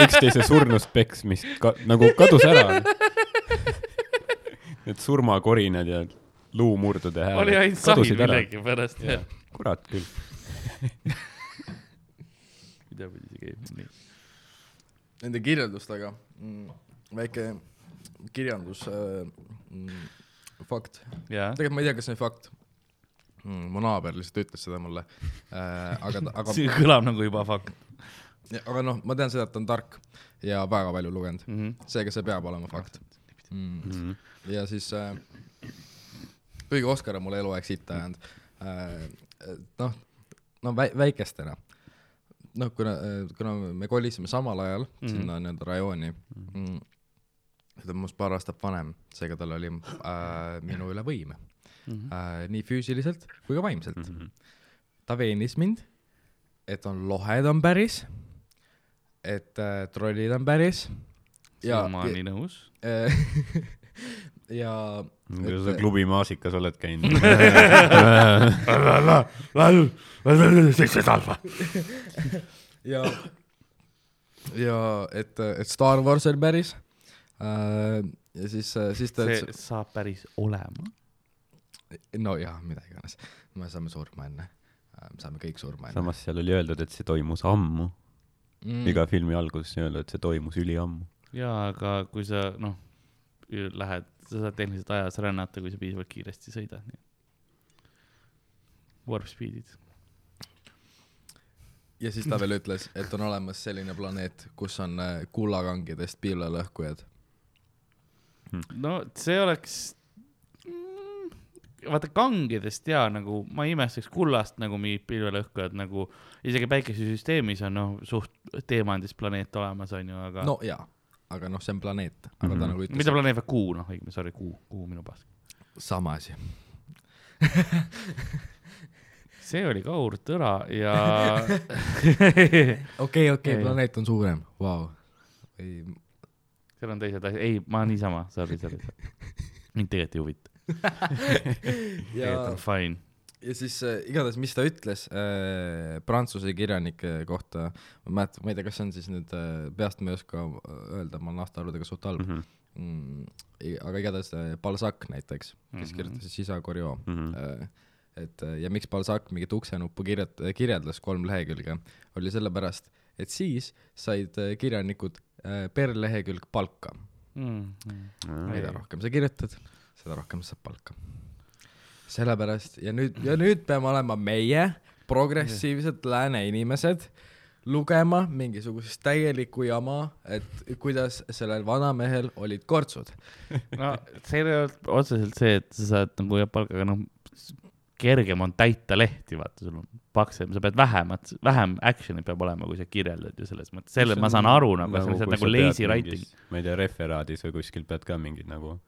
üksteise surnust peksmist ka, nagu kadus ära. Need surmakorinad ja luumurdude hääled. oli ainult sahi millegipärast, jah. kurat küll. <laughs> midapidi see käib, nii. Nende kirjeldustega mm,, väike kirjandus äh, mm, fakt. jaa, tegelikult ma ei tea, kas see on fakt mm,. mu naaber lihtsalt ütles seda mulle äh,. aga, aga, <laughs> see kõlab nagu juba fakt aga noh, ma tean seda, et ta on tark ja väga palju lugenud, mm. -hmm. seega see peab olema fakt mm.. Mhm. ja siis äh,, kuigi Oskar on mulle eluaeg sitta ajanud äh,, noh, no vä-, väikestena, noh, kuna, kuna me kolisime samal ajal mm Mhm. -hmm. sinna nii-öelda rajooni mm,, ta on minust paar aastat vanem, seega tal oli äh, minu üle võim Mm -hmm. äh,, nii füüsiliselt kui ka vaimselt mm. -hmm. ta veenis mind, et on lohed on päris, et äh, trollid on päris ja, siiamaani nõus. <laughs> ja, ja kuidas sa klubi maasikas oled käinud? <laughs> ja, ja et, et Star Wars on päris äh,. ja siis, siis ta see saab päris olema. No jaa, mida iganes, me saame surma enne, saame kõik surma enne. samas seal oli öeldud, et see toimus ammu. mm. iga filmi alguses on öeldud, et see toimus üliammu. jaa, aga kui sa, noh, lähed, sa saad tehniliselt ajas rännata, kui sa piisavalt kiiresti sõidad, nii. Warp speed'id. ja siis ta veel ütles, et on olemas selline planeet, kus on äh, kullakangidest piilalõhkujad. no see oleks vaata kangedest ja nagu ma ei imestaks kullast nagu mingid pilvelõhkujad nagu isegi päikesesüsteemis on noh suht teemandis planeet olemas onju aga no jaa, aga noh, see on planeet, aga Mhm. ta nagu mida ütles, planeet või kuu? Noh õigemini sorry kuu kuu minu pask. Sama asi. <laughs> see oli Kaur Tõra ja <laughs> okei, okei, Ei. planeet on suurem, vau. seal on teised asjad. Ei ma niisama. Sorry sorry sorry. Mind tegelikult ei huvita <laughs> tegelikult on fine ja siis äh, igatahes, mis ta ütles äh, prantsuse kirjanike kohta, ma mäletan, ma ei tea, kas see on siis nüüd äh, peast ma ei oska äh, öelda, ma olen aastaarvudega suht halb Mhm. mm. -hmm. mm,. aga igatahes äh, Balzac näiteks, kes mm. -hmm. kirjutas Isa Corrio mm. -hmm. äh, et äh, ja miks Balzac mingit uksenuppu kirjut-, kirjeldas kolm lehekülge, oli sellepärast, et siis said äh, kirjanikud äh, per lehekülg palka. mm,. Mm. mida rohkem sa kirjutad, seda rohkem sa saad palka. sellepärast ja nüüd, ja nüüd peame olema meie, progressiivsed lääne inimesed, lugema mingisugust täielikku jama, et kuidas sellel vanamehel olid kortsud. no see ei ole otseselt see, et sa saad nagu jah palka, aga noh, kergem on täita lehti, vaata, sul on paksem, sa pead vähemat, vähem action'i peab olema, kui sa kirjeldad ju selles mõttes, selle ma saan aru nagu, see on lihtsalt nagu lazy writing. ma ei tea, referaadis või kuskil pead ka mingid nagu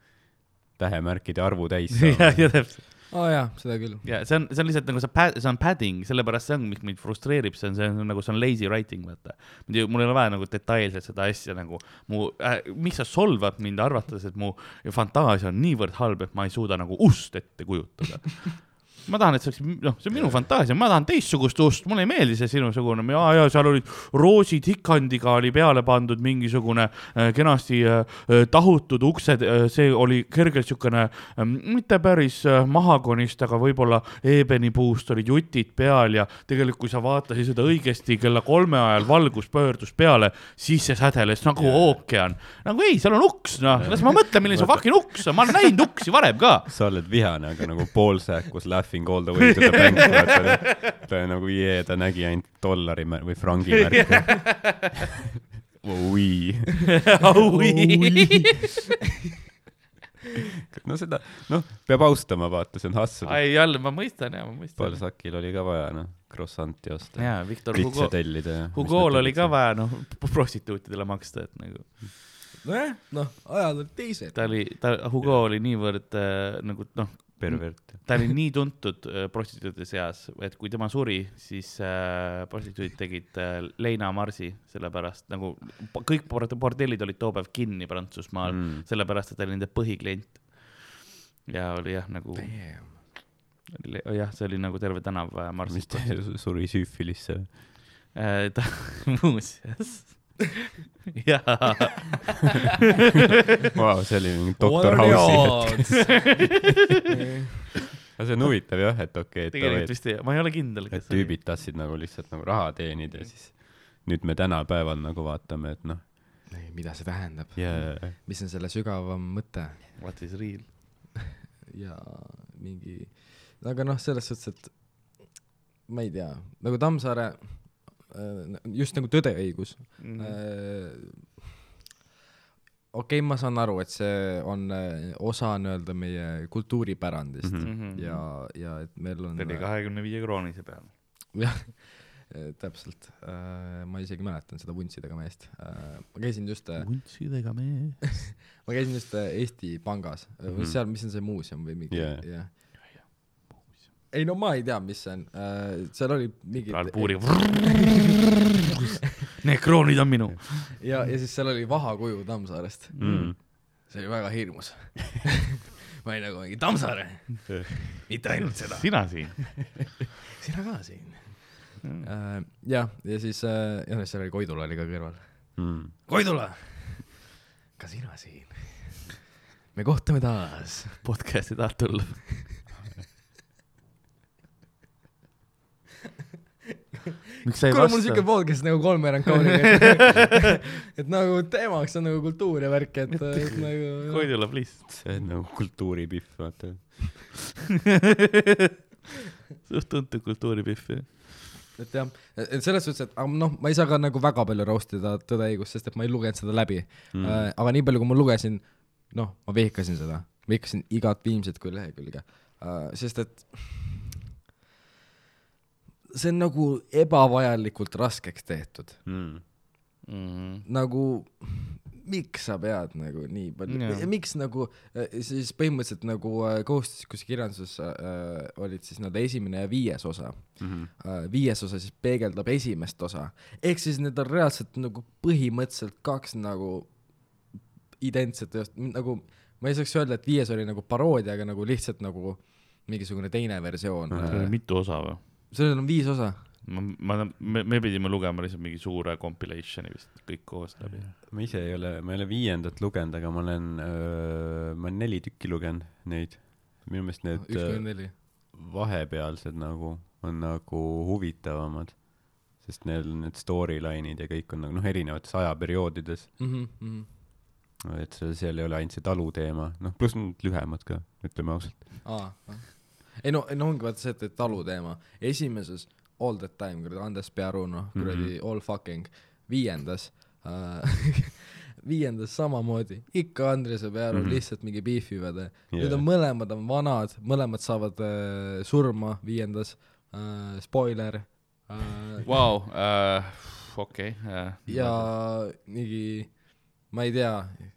tähemärkide arvu täis <laughs> ja, saama. ja täpselt. aa oh, jaa, seda küll. ja see on, see on lihtsalt nagu see pad-, see on padding, sellepärast see on, mis mind frustreerib, see on, see on nagu, see on lazy writing, vaata. mul ei ole vaja nagu detailselt seda asja nagu, mu äh,, miks sa solvad mind, arvates, et mu fantaasia on niivõrd halb, et ma ei suuda nagu ust ette kujutada. <laughs> ma tahan, et see oleks, noh, see on minu fantaasia, ma tahan teistsugust ust, mulle ei meeldi see sinusugune, ja, ja seal olid roosid hikandiga oli peale pandud mingisugune äh, kenasti äh, tahutud uksed äh,, see oli kergelt siukene äh, mitte päris äh, mahagonist, aga võib-olla eebenipuust olid jutid peal ja tegelikult, kui sa vaatasid seda õigesti kella kolme ajal valgus pöördus peale, siis see sädeles nagu ookean. nagu ei, seal on uks, noh, las ma mõtlen, milline see fucking uks on, ma olen näinud uksi varem ka. sa oled vihane, aga nagu Sack was laughing all the way to the <laughs> bank, vaata. ta nagu jee, ta nägi ainult dollari või frangi märke. oi, no seda, noh, peab austama, vaata, see on hustle. ai, jälle ma mõistan ja ma mõistan. Paul Sackil oli ka vaja, noh, croissant'i osta. jaa, Victor pritse Hugo, tellida ja. Hugo'l oli ka vaja, noh, prostituutidele maksta, et nagu nojah, noh, ajad olid teised. ta oli, ta, Hugo oli niivõrd äh, nagu noh, pervert. <laughs> ta oli nii tuntud äh, prostituutide seas, et kui tema suri, siis äh, prostituudid tegid äh, leinamarsi, sellepärast nagu kõik bord- bordellid olid too päev kinni Prantsusmaal mm., sellepärast et ta oli nende põhiklient. ja oli jah, nagu, jah, see oli nagu terve tänav äh, mis marsis. ta suri süüfilisse. Äh, ta, <laughs> muuseas, jaa, Vau, see oli mingi doktor House'i. aga see on huvitav jah, et okei, et tegelikult vist ei, ma ei ole kindel, et tüübid tahtsid nagu lihtsalt nagu raha teenida ja siis nüüd me tänapäeval nagu vaatame, et noh, mida see tähendab yeah. mis on selle sügavam mõte What is real? <laughs> ja mingi, aga noh, selles suhtes, et ma ei tea, nagu Tammsaare, just nagu Tõde-õigus Mhm. äh,. okei okay,, ma saan aru, et see on äh, osa nii-öelda meie kultuuripärandist mm. -hmm. ja, ja et meil on ta oli kahekümne viie kroonise peal. jah, <laughs> täpselt, ma isegi mäletan seda vuntsidega meest. ma käisin just, vuntsidega mees. <laughs> ma käisin just äh, Eesti Pangas mm. -hmm. seal, mis on see muuseum või mingi Jaa. jah. Ei no ma ei tea, mis see on, seal oli mingi. <laughs> Need kroonid on minu. ja, ja siis seal oli vahakuju Tammsaarest. mm.. see oli väga hirmus <laughs> ma olin nagu mingi Tammsaare, <laughs> mitte ainult seda, sina siin. sina ka siin. jah, ja siis, ja noh, seal oli Koidula oli ka kõrval. Mm. Koidula, ka sina siin. me kohtume taas. podcast'i tahad tulla? miks sa ei <laughs> kuule, mul on siuke vasta? podcast nagu kolmveerand kauniga. <laughs> et nagu teemaks on nagu kultuur ja värk, et, et nagu. Koidula, please. see on nagu kultuuripihv, vaata. <laughs> suht tuntud kultuuripihv, jah. et jah, et selles suhtes, et noh, ma ei saa ka nagu väga palju roast ida Tõde ja õigus, sest et ma ei lugenud seda läbi Mm. mm.. aga nii palju, kui ma lugesin, noh, ma vihkasin seda, vihkasin igat viimset kui lehekülge. uh,, sest et see on nagu ebavajalikult raskeks tehtud mm.. mm.. nagu miks sa pead nagu nii palju yeah., miks nagu äh, siis põhimõtteliselt nagu äh, kohustuslikus kirjanduses äh, olid siis nii-öelda esimene ja viies osa Mm -hmm. äh,. viies osa siis peegeldab esimest osa, ehk siis need on reaalselt nagu põhimõtteliselt kaks nagu identset teost, nagu ma ei saaks öelda, et viies oli nagu paroodia, aga nagu lihtsalt nagu mingisugune teine versioon Mhm. seal oli äh,. mitu osa või? Sellel on viis osa. ma, ma, me, me pidime lugema lihtsalt mingi suure compilation'i vist kõik koos läbi. ma ise ei ole, ma ei ole viiendat lugenud, aga ma olen, ma olen neli tükki lugenud neid. minu meelest need neli. vahepealsed nagu on nagu huvitavamad, sest neil on need storyline'id ja kõik on nagu noh, erinevates ajaperioodides, Mhm, et seal, seal ei ole ainult see taluteema, noh, pluss need lühemad ka, ütleme ausalt. aa, ei no, no ongi vaata see, et, et taluteema, esimeses all the time, kuradi Andres Pearu, noh, kuradi all fucking, viiendas äh, <laughs> viiendas samamoodi, ikka Andres ja Pearu mm. -hmm. lihtsalt mingi beefivad yeah.. Need on mõlemad on vanad, mõlemad saavad äh, surma viiendas äh,, spoiler äh,. Vau, okei. ja mingi, ma ei tea,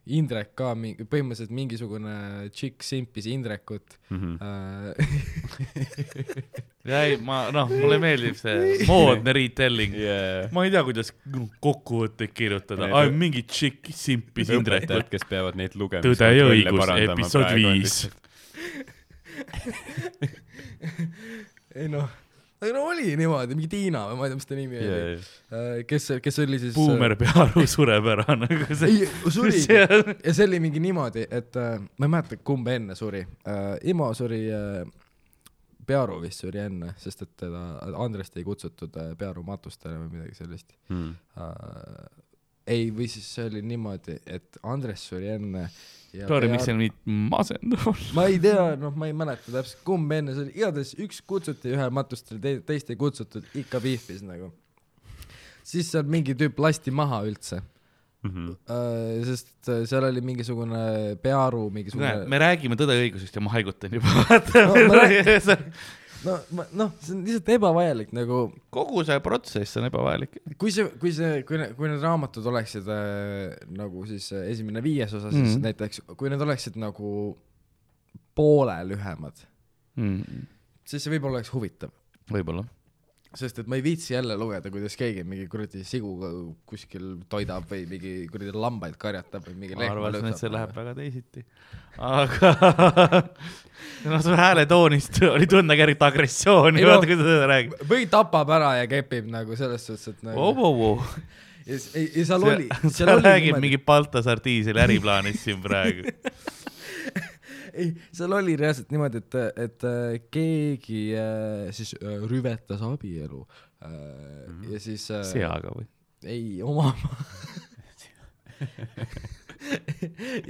Indrek ka mingi, põhimõtteliselt mingisugune tšikk simpis Indrekut Mhm. äh. <laughs> ja ei, ma, noh, mulle meeldib see moodne retelling. Yeah. ma ei tea, kuidas kokkuvõtteid kirjutada, ai mingi tšikk simpis Indrekut. kes peavad neid lugema. tõde ja õigus, episood viis. <laughs> ei noh, aga no oli niimoodi, mingi Tiina või ma ei tea, mis ta nimi oli Yeah. yeah., kes, kes oli siis buumer Pearu sureb ära nagu see. ei, on- <laughs> ja see oli mingi niimoodi, et äh, ma ei mäleta, kumb enne suri äh,. Imo suri äh,, Pearu vist suri enne, sest et teda, Andrest ei kutsutud äh, Pearu matustele või midagi sellist Mm. äh,. ei, või siis see oli niimoodi, et Andres suri enne sorry, miks on nii masendav on? ma ei tea, noh, ma ei mäleta täpselt, kumb enne see oli, igatahes üks kutsuti ühel matustel, teist ei kutsutud, ikka pihvis nagu. siis seal mingi tüüp lasti maha üldse Mhm. uh,, sest äh, seal oli mingisugune Pearu mingisugune me räägime tõde ja õigusest ja ma haigutan juba, No, <laughs> no ma noh, see on lihtsalt ebavajalik nagu kogu see protsess on ebavajalik. kui see, kui see, kui kui need raamatud oleksid äh, nagu siis äh, esimene viies osa, siis mm. -hmm. näiteks kui need oleksid nagu poole lühemad, Mm, siis see võib-olla oleks huvitav. võib-olla. Sest et ma ei viitsi jälle lugeda, kuidas keegi mingi kuradi siguga kuskil toidab või mingi kuradi lambaid karjatab või mingi ma arvasin, et see läheb. väga teisiti. aga <laughs> noh, su hääletoonist oli tunda kerget agressiooni, vaata kuidas ta räägib. või tapab ära ja kepib nagu selles suhtes, et nagu Vau, vau, vau. ja, ja <laughs> seal oli, sa räägid mingi Baltasar Diiseli äriplaanist siin praegu. <laughs> ei, seal oli reaalselt niimoodi, et, et äh, keegi äh, siis äh, rüvetas abielu -hmm. ja siis seaga või? ei, oma <laughs>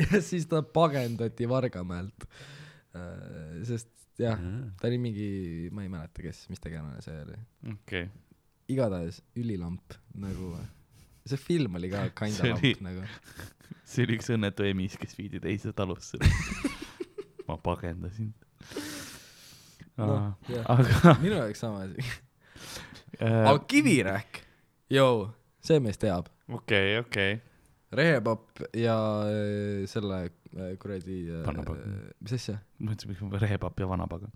ja siis ta pagendati Vargamäelt sest jah, ta oli mingi, ma ei mäleta, kes, mis tegelane see oli. okei. igatahes ülilamp nagu, see film oli ka kinda See lamp nagu. <laughs> see oli üks õnnetu emis, kes viidi teise talusse. <laughs> ma pagendasin. jah, aga <laughs> minu jaoks sama asi. äh, aga Kivirähk, joo, see mees teab. okei, okei. rehepapp ja äh, selle kuradi äh, mis asja? mõtlesin, miks ma rehepapp ja vanapagan.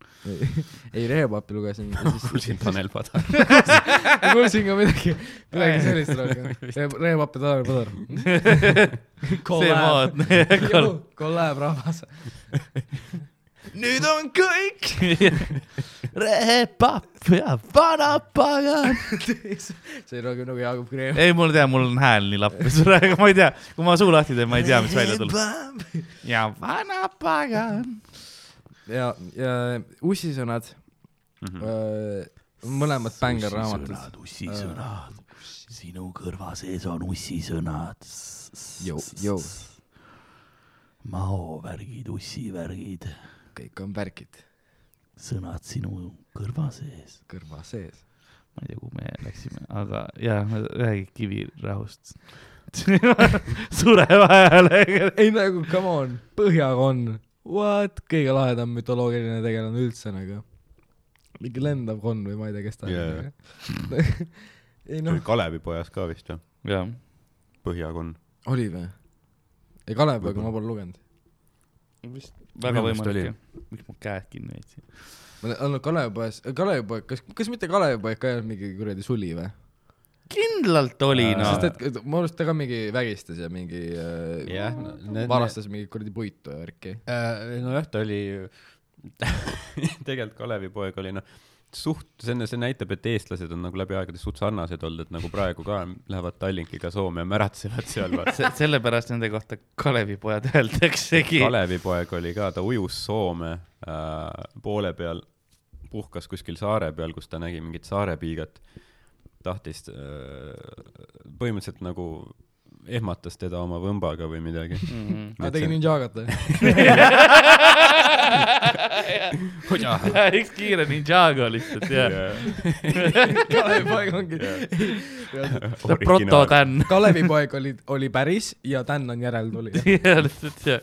ei, rehepappi lugesin <laughs> kuulsin Tanel Padar. <laughs> ma kuulsin ka midagi, midagi sellist rohkem. rehepapp ja Tanel Padar. maadne. kolläb rahvas. <laughs> nüüd on kõik. Rehepapp ja vanapagan. <laughs> see oli rohkem nagu Jaagup Kreem. ei, mul tead, mul on hääl nii lappes <laughs> praegu, ma ei tea, kui ma suu lahti teen, ma ei tea, mis välja tuleb. ja vanapagan. ja, ja ussisõnad, mõlemad bängerraamatud. ussisõnad, sinu kõrva sees on ussisõnad. Maovärgid, ussivärgid, kõik on värgid sõnad sinu kõrva sees. kõrva sees. ma ei tea, kuhu me läksime, aga jaa, räägi kivirahust. <laughs> sureva häälega. ei nagu come on, põhjakonn, what, kõige lahedam mütoloogiline tegelane üldse nagu. mingi lendav konn või ma ei tea, kes ta Jaa. on. <laughs> ei oli noh, Kalevipojas ka vist või? jah, Põhjakonn. oli või? ei Kalevipoega Võib-olla. ma pole lugenud. vist väga võimalik. miks ma käed kinni hoidsin? ma olnud Kalevipoes, Kalevipoeg, kas, kas mitte Kalevipoeg ka ei olnud mingi kuradi suli või? kindlalt oli Äh, noh sest. et arvan, et ta ka mingi vägistas ja mingi äh, Jah, no varastas mingit kuradi puitu ja värki. nojah, ta oli, <laughs> tegelikult Kalevipoeg oli noh, suht, see on, see näitab, et eestlased on nagu läbi aegade suht sarnased olnud, et nagu praegu ka lähevad Tallinkiga Soome ja märatsevad seal vaata. Se- sellepärast nende kohta Kalevipojad öeldaksegi. Kalevipoeg oli ka, ta ujus Soome äh, poole peal, puhkas kuskil saare peal, kus ta nägi mingit saarepiigat, tahtis äh, põhimõtteliselt nagu ehmatas teda oma võmbaga või midagi. Mhm. aa, tegi Ninjagat või? <laughs> üks kiire ninjago lihtsalt ja. <laughs> Kalevipoeg ongi. <laughs> proto-tänn. Kalevipoeg oli, oli päris ja Tän on järeltulija. jah, lihtsalt jah.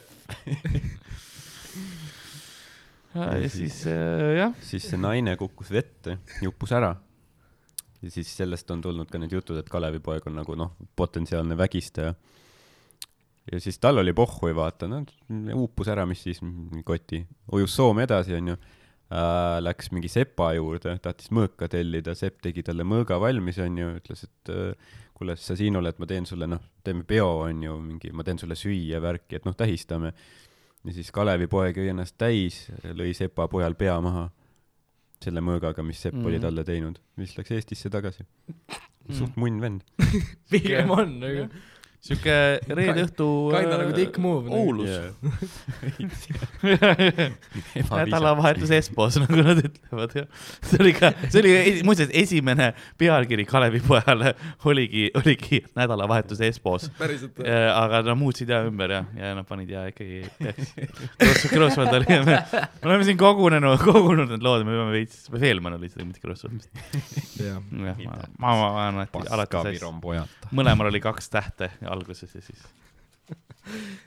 ja siis äh, jah, siis see naine kukkus vette, uppus ära. Ja siis sellest on tulnud ka need jutud, et Kalevipoeg on nagu noh, potentsiaalne vägistaja. ja siis tal oli pohhui, vaata, no uppus ära, mis siis, koti, ujus Soome edasi, onju äh,. Läks mingi sepa juurde, tahtis mõõka tellida, sepp tegi talle mõõga valmis, onju, ütles, et äh, kuule, sa siin oled, ma teen sulle, noh, teeme peo, onju, mingi, ma teen sulle süüa, värki, et noh, tähistame. Ja siis Kalevipoeg jõi ennast täis, lõi sepa pojal pea maha selle mõõgaga, mis sepp mm. oli Mhm. talle teinud, siis läks Eestisse tagasi. <laughs> suht munn vend. <laughs> pigem on nagu. Siuke reede õhtu. kinda nagu dick move. Oulus. nädalavahetus <laughs> Espos, nagu nad ütlevad jah. see oli ka, see oli muuseas esimene pealkiri Kalevipojale oligi, oligi nädalavahetus Espos. päriselt või? aga nad muutsid ja ümber ja, ja nad panid ja ikkagi Kross- Krossvald oli, me oleme siin kogunenud, kogunud need lood, me peame veits, või Feelmann oli seda, mitte Krossvald vist. jah. ma, ma, ma alati, alati pojata. mõlemal oli kaks tähte alguses ja siis.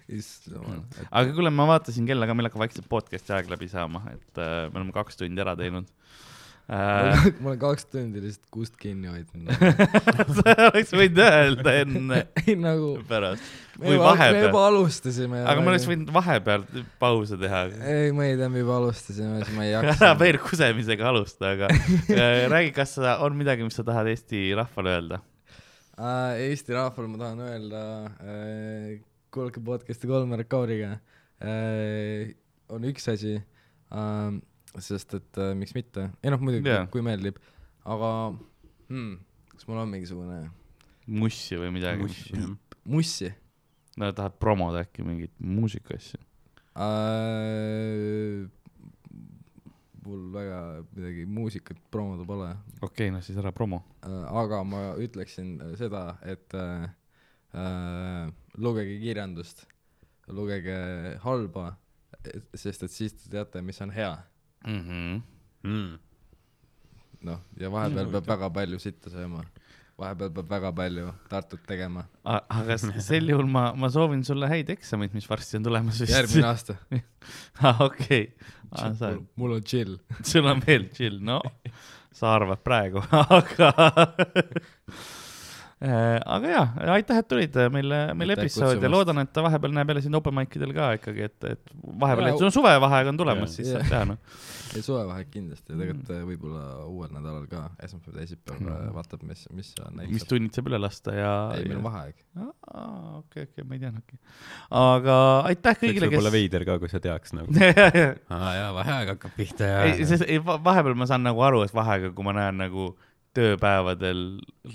issand jumal. aga kuule, ma vaatasin kella ka, meil hakkab vaikselt podcast'i aeg läbi saama, et äh, me oleme kaks tundi ära teinud äh,. ma olen kaks tundi lihtsalt kust kinni hoidnud. <laughs> sa oleks võinud öelda enne, <laughs> ei nagu, pärast me juba, alustasime. aga me oleks. võinud vahepeal pause teha. ei, ma ei tea, me juba alustasime, siis ma ei <laughs> ära jaksa. veel kusemisega alusta, aga äh, räägi, kas on midagi, mis sa tahad Eesti rahvale öelda? Eesti rahvale ma tahan öelda, kuulake podcast'i Kolmar Kauriga. on üks asi, sest et äh, miks mitte, ei noh, muidugi yeah. kui meeldib, aga hmm, kas mul on mingisugune mussi või midagi? mussi no tahad promoda äkki mingit muusikaasja? äh,? Mul väga midagi muusikat promoda pole okei okay,, no siis ära promo. äh,, aga ma ütleksin äh, seda, et äh, äh, lugege kirjandust, lugege halba, sest et siis te teate, mis on hea. Mm -hmm. Mm. noh, ja vahepeal Mm, peab väga palju sitta sööma, vahepeal peab väga palju Tartut tegema. aga <laughs> sel juhul ma, ma soovin sulle häid eksameid, mis varsti on tulemas vist. järgmine <laughs> aasta. ah,. okei, sa, mul on chill. <laughs> sul on veel chill, no sa arvad praegu, aga aga jaa, aitäh, et tulid meile, meile Aitäh episoodi ja loodan, et vahepeal näeb jälle sind open mic idel ka ikkagi, et, et vahepeal, et sul on suvevaheaeg on tulemas, siis saab teha noh. <laughs> ja suvevaheaeg kindlasti ja tegelikult äh, võib-olla uuel nädalal ka, esmaspäev, teisipäev Mhm. vaatab, mis, mis seal mis tunnid saab üle lasta ja. ei, meil on vaheaeg. okei, okei, ma ei teadnudki. aga aitäh kõigile, kes võib-olla. veider ka, kui sa teaks nagu. ei, aa jaa, vaheaeg hakkab pihta ja. sest ei, va- vahepeal ma saan nagu aru, et vaheaega, kui ma näen nagu tööpäevadel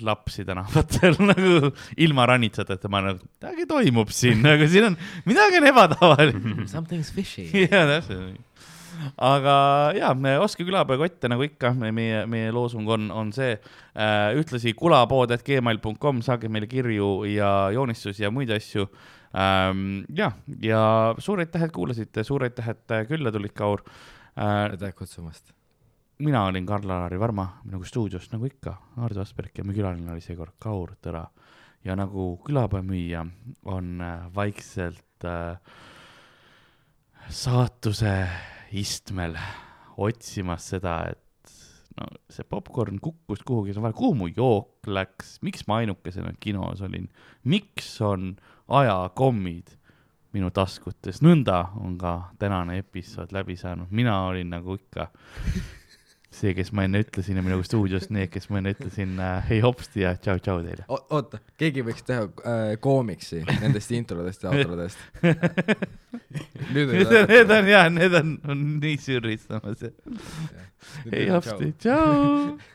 lapsi tänavatel <laughs> nagu ilma ranitsateta, ma nagu, midagi toimub siin, nagu siin on, midagi on ebatavalist. <laughs> Something's fishy. jaa, täpselt aga jaa, ostke külapoekotte nagu ikka, meie, meie loosung on, on see äh,. ühtlasi kulapood.gmail.com, saage meile kirju ja joonistusi ja muid asju ähm,. jah, ja suur aitäh, et kuulasite, suur aitäh, et külla tulid, Kaur äh,. aitäh kutsumast. Mina olin Karl-Alari Varma, nagu stuudios nagu ikka, Hardo Asperg ja mu külaline oli seekord Kaur Tõra. ja nagu külapoemüüja on äh, vaikselt äh, saatuse istmel otsimas seda, et no see popkorn kukkus kuhugi, kuhu mu jook läks, miks ma ainukesena kinos olin, miks on ajakommid minu taskutes, nõnda on ka tänane episood läbi saanud, mina olin nagu ikka see, kes ma enne ütlesin ja minuga stuudios need, kes ma enne ütlesin äh, hei hopsti ja tšau-tšau teile. oota, keegi võiks teha äh, koomiksi nendest introdest ja outrodest. <laughs> Need on, need on jaa, need on, on nii sürristamas. hei hopsti, tšau. <laughs>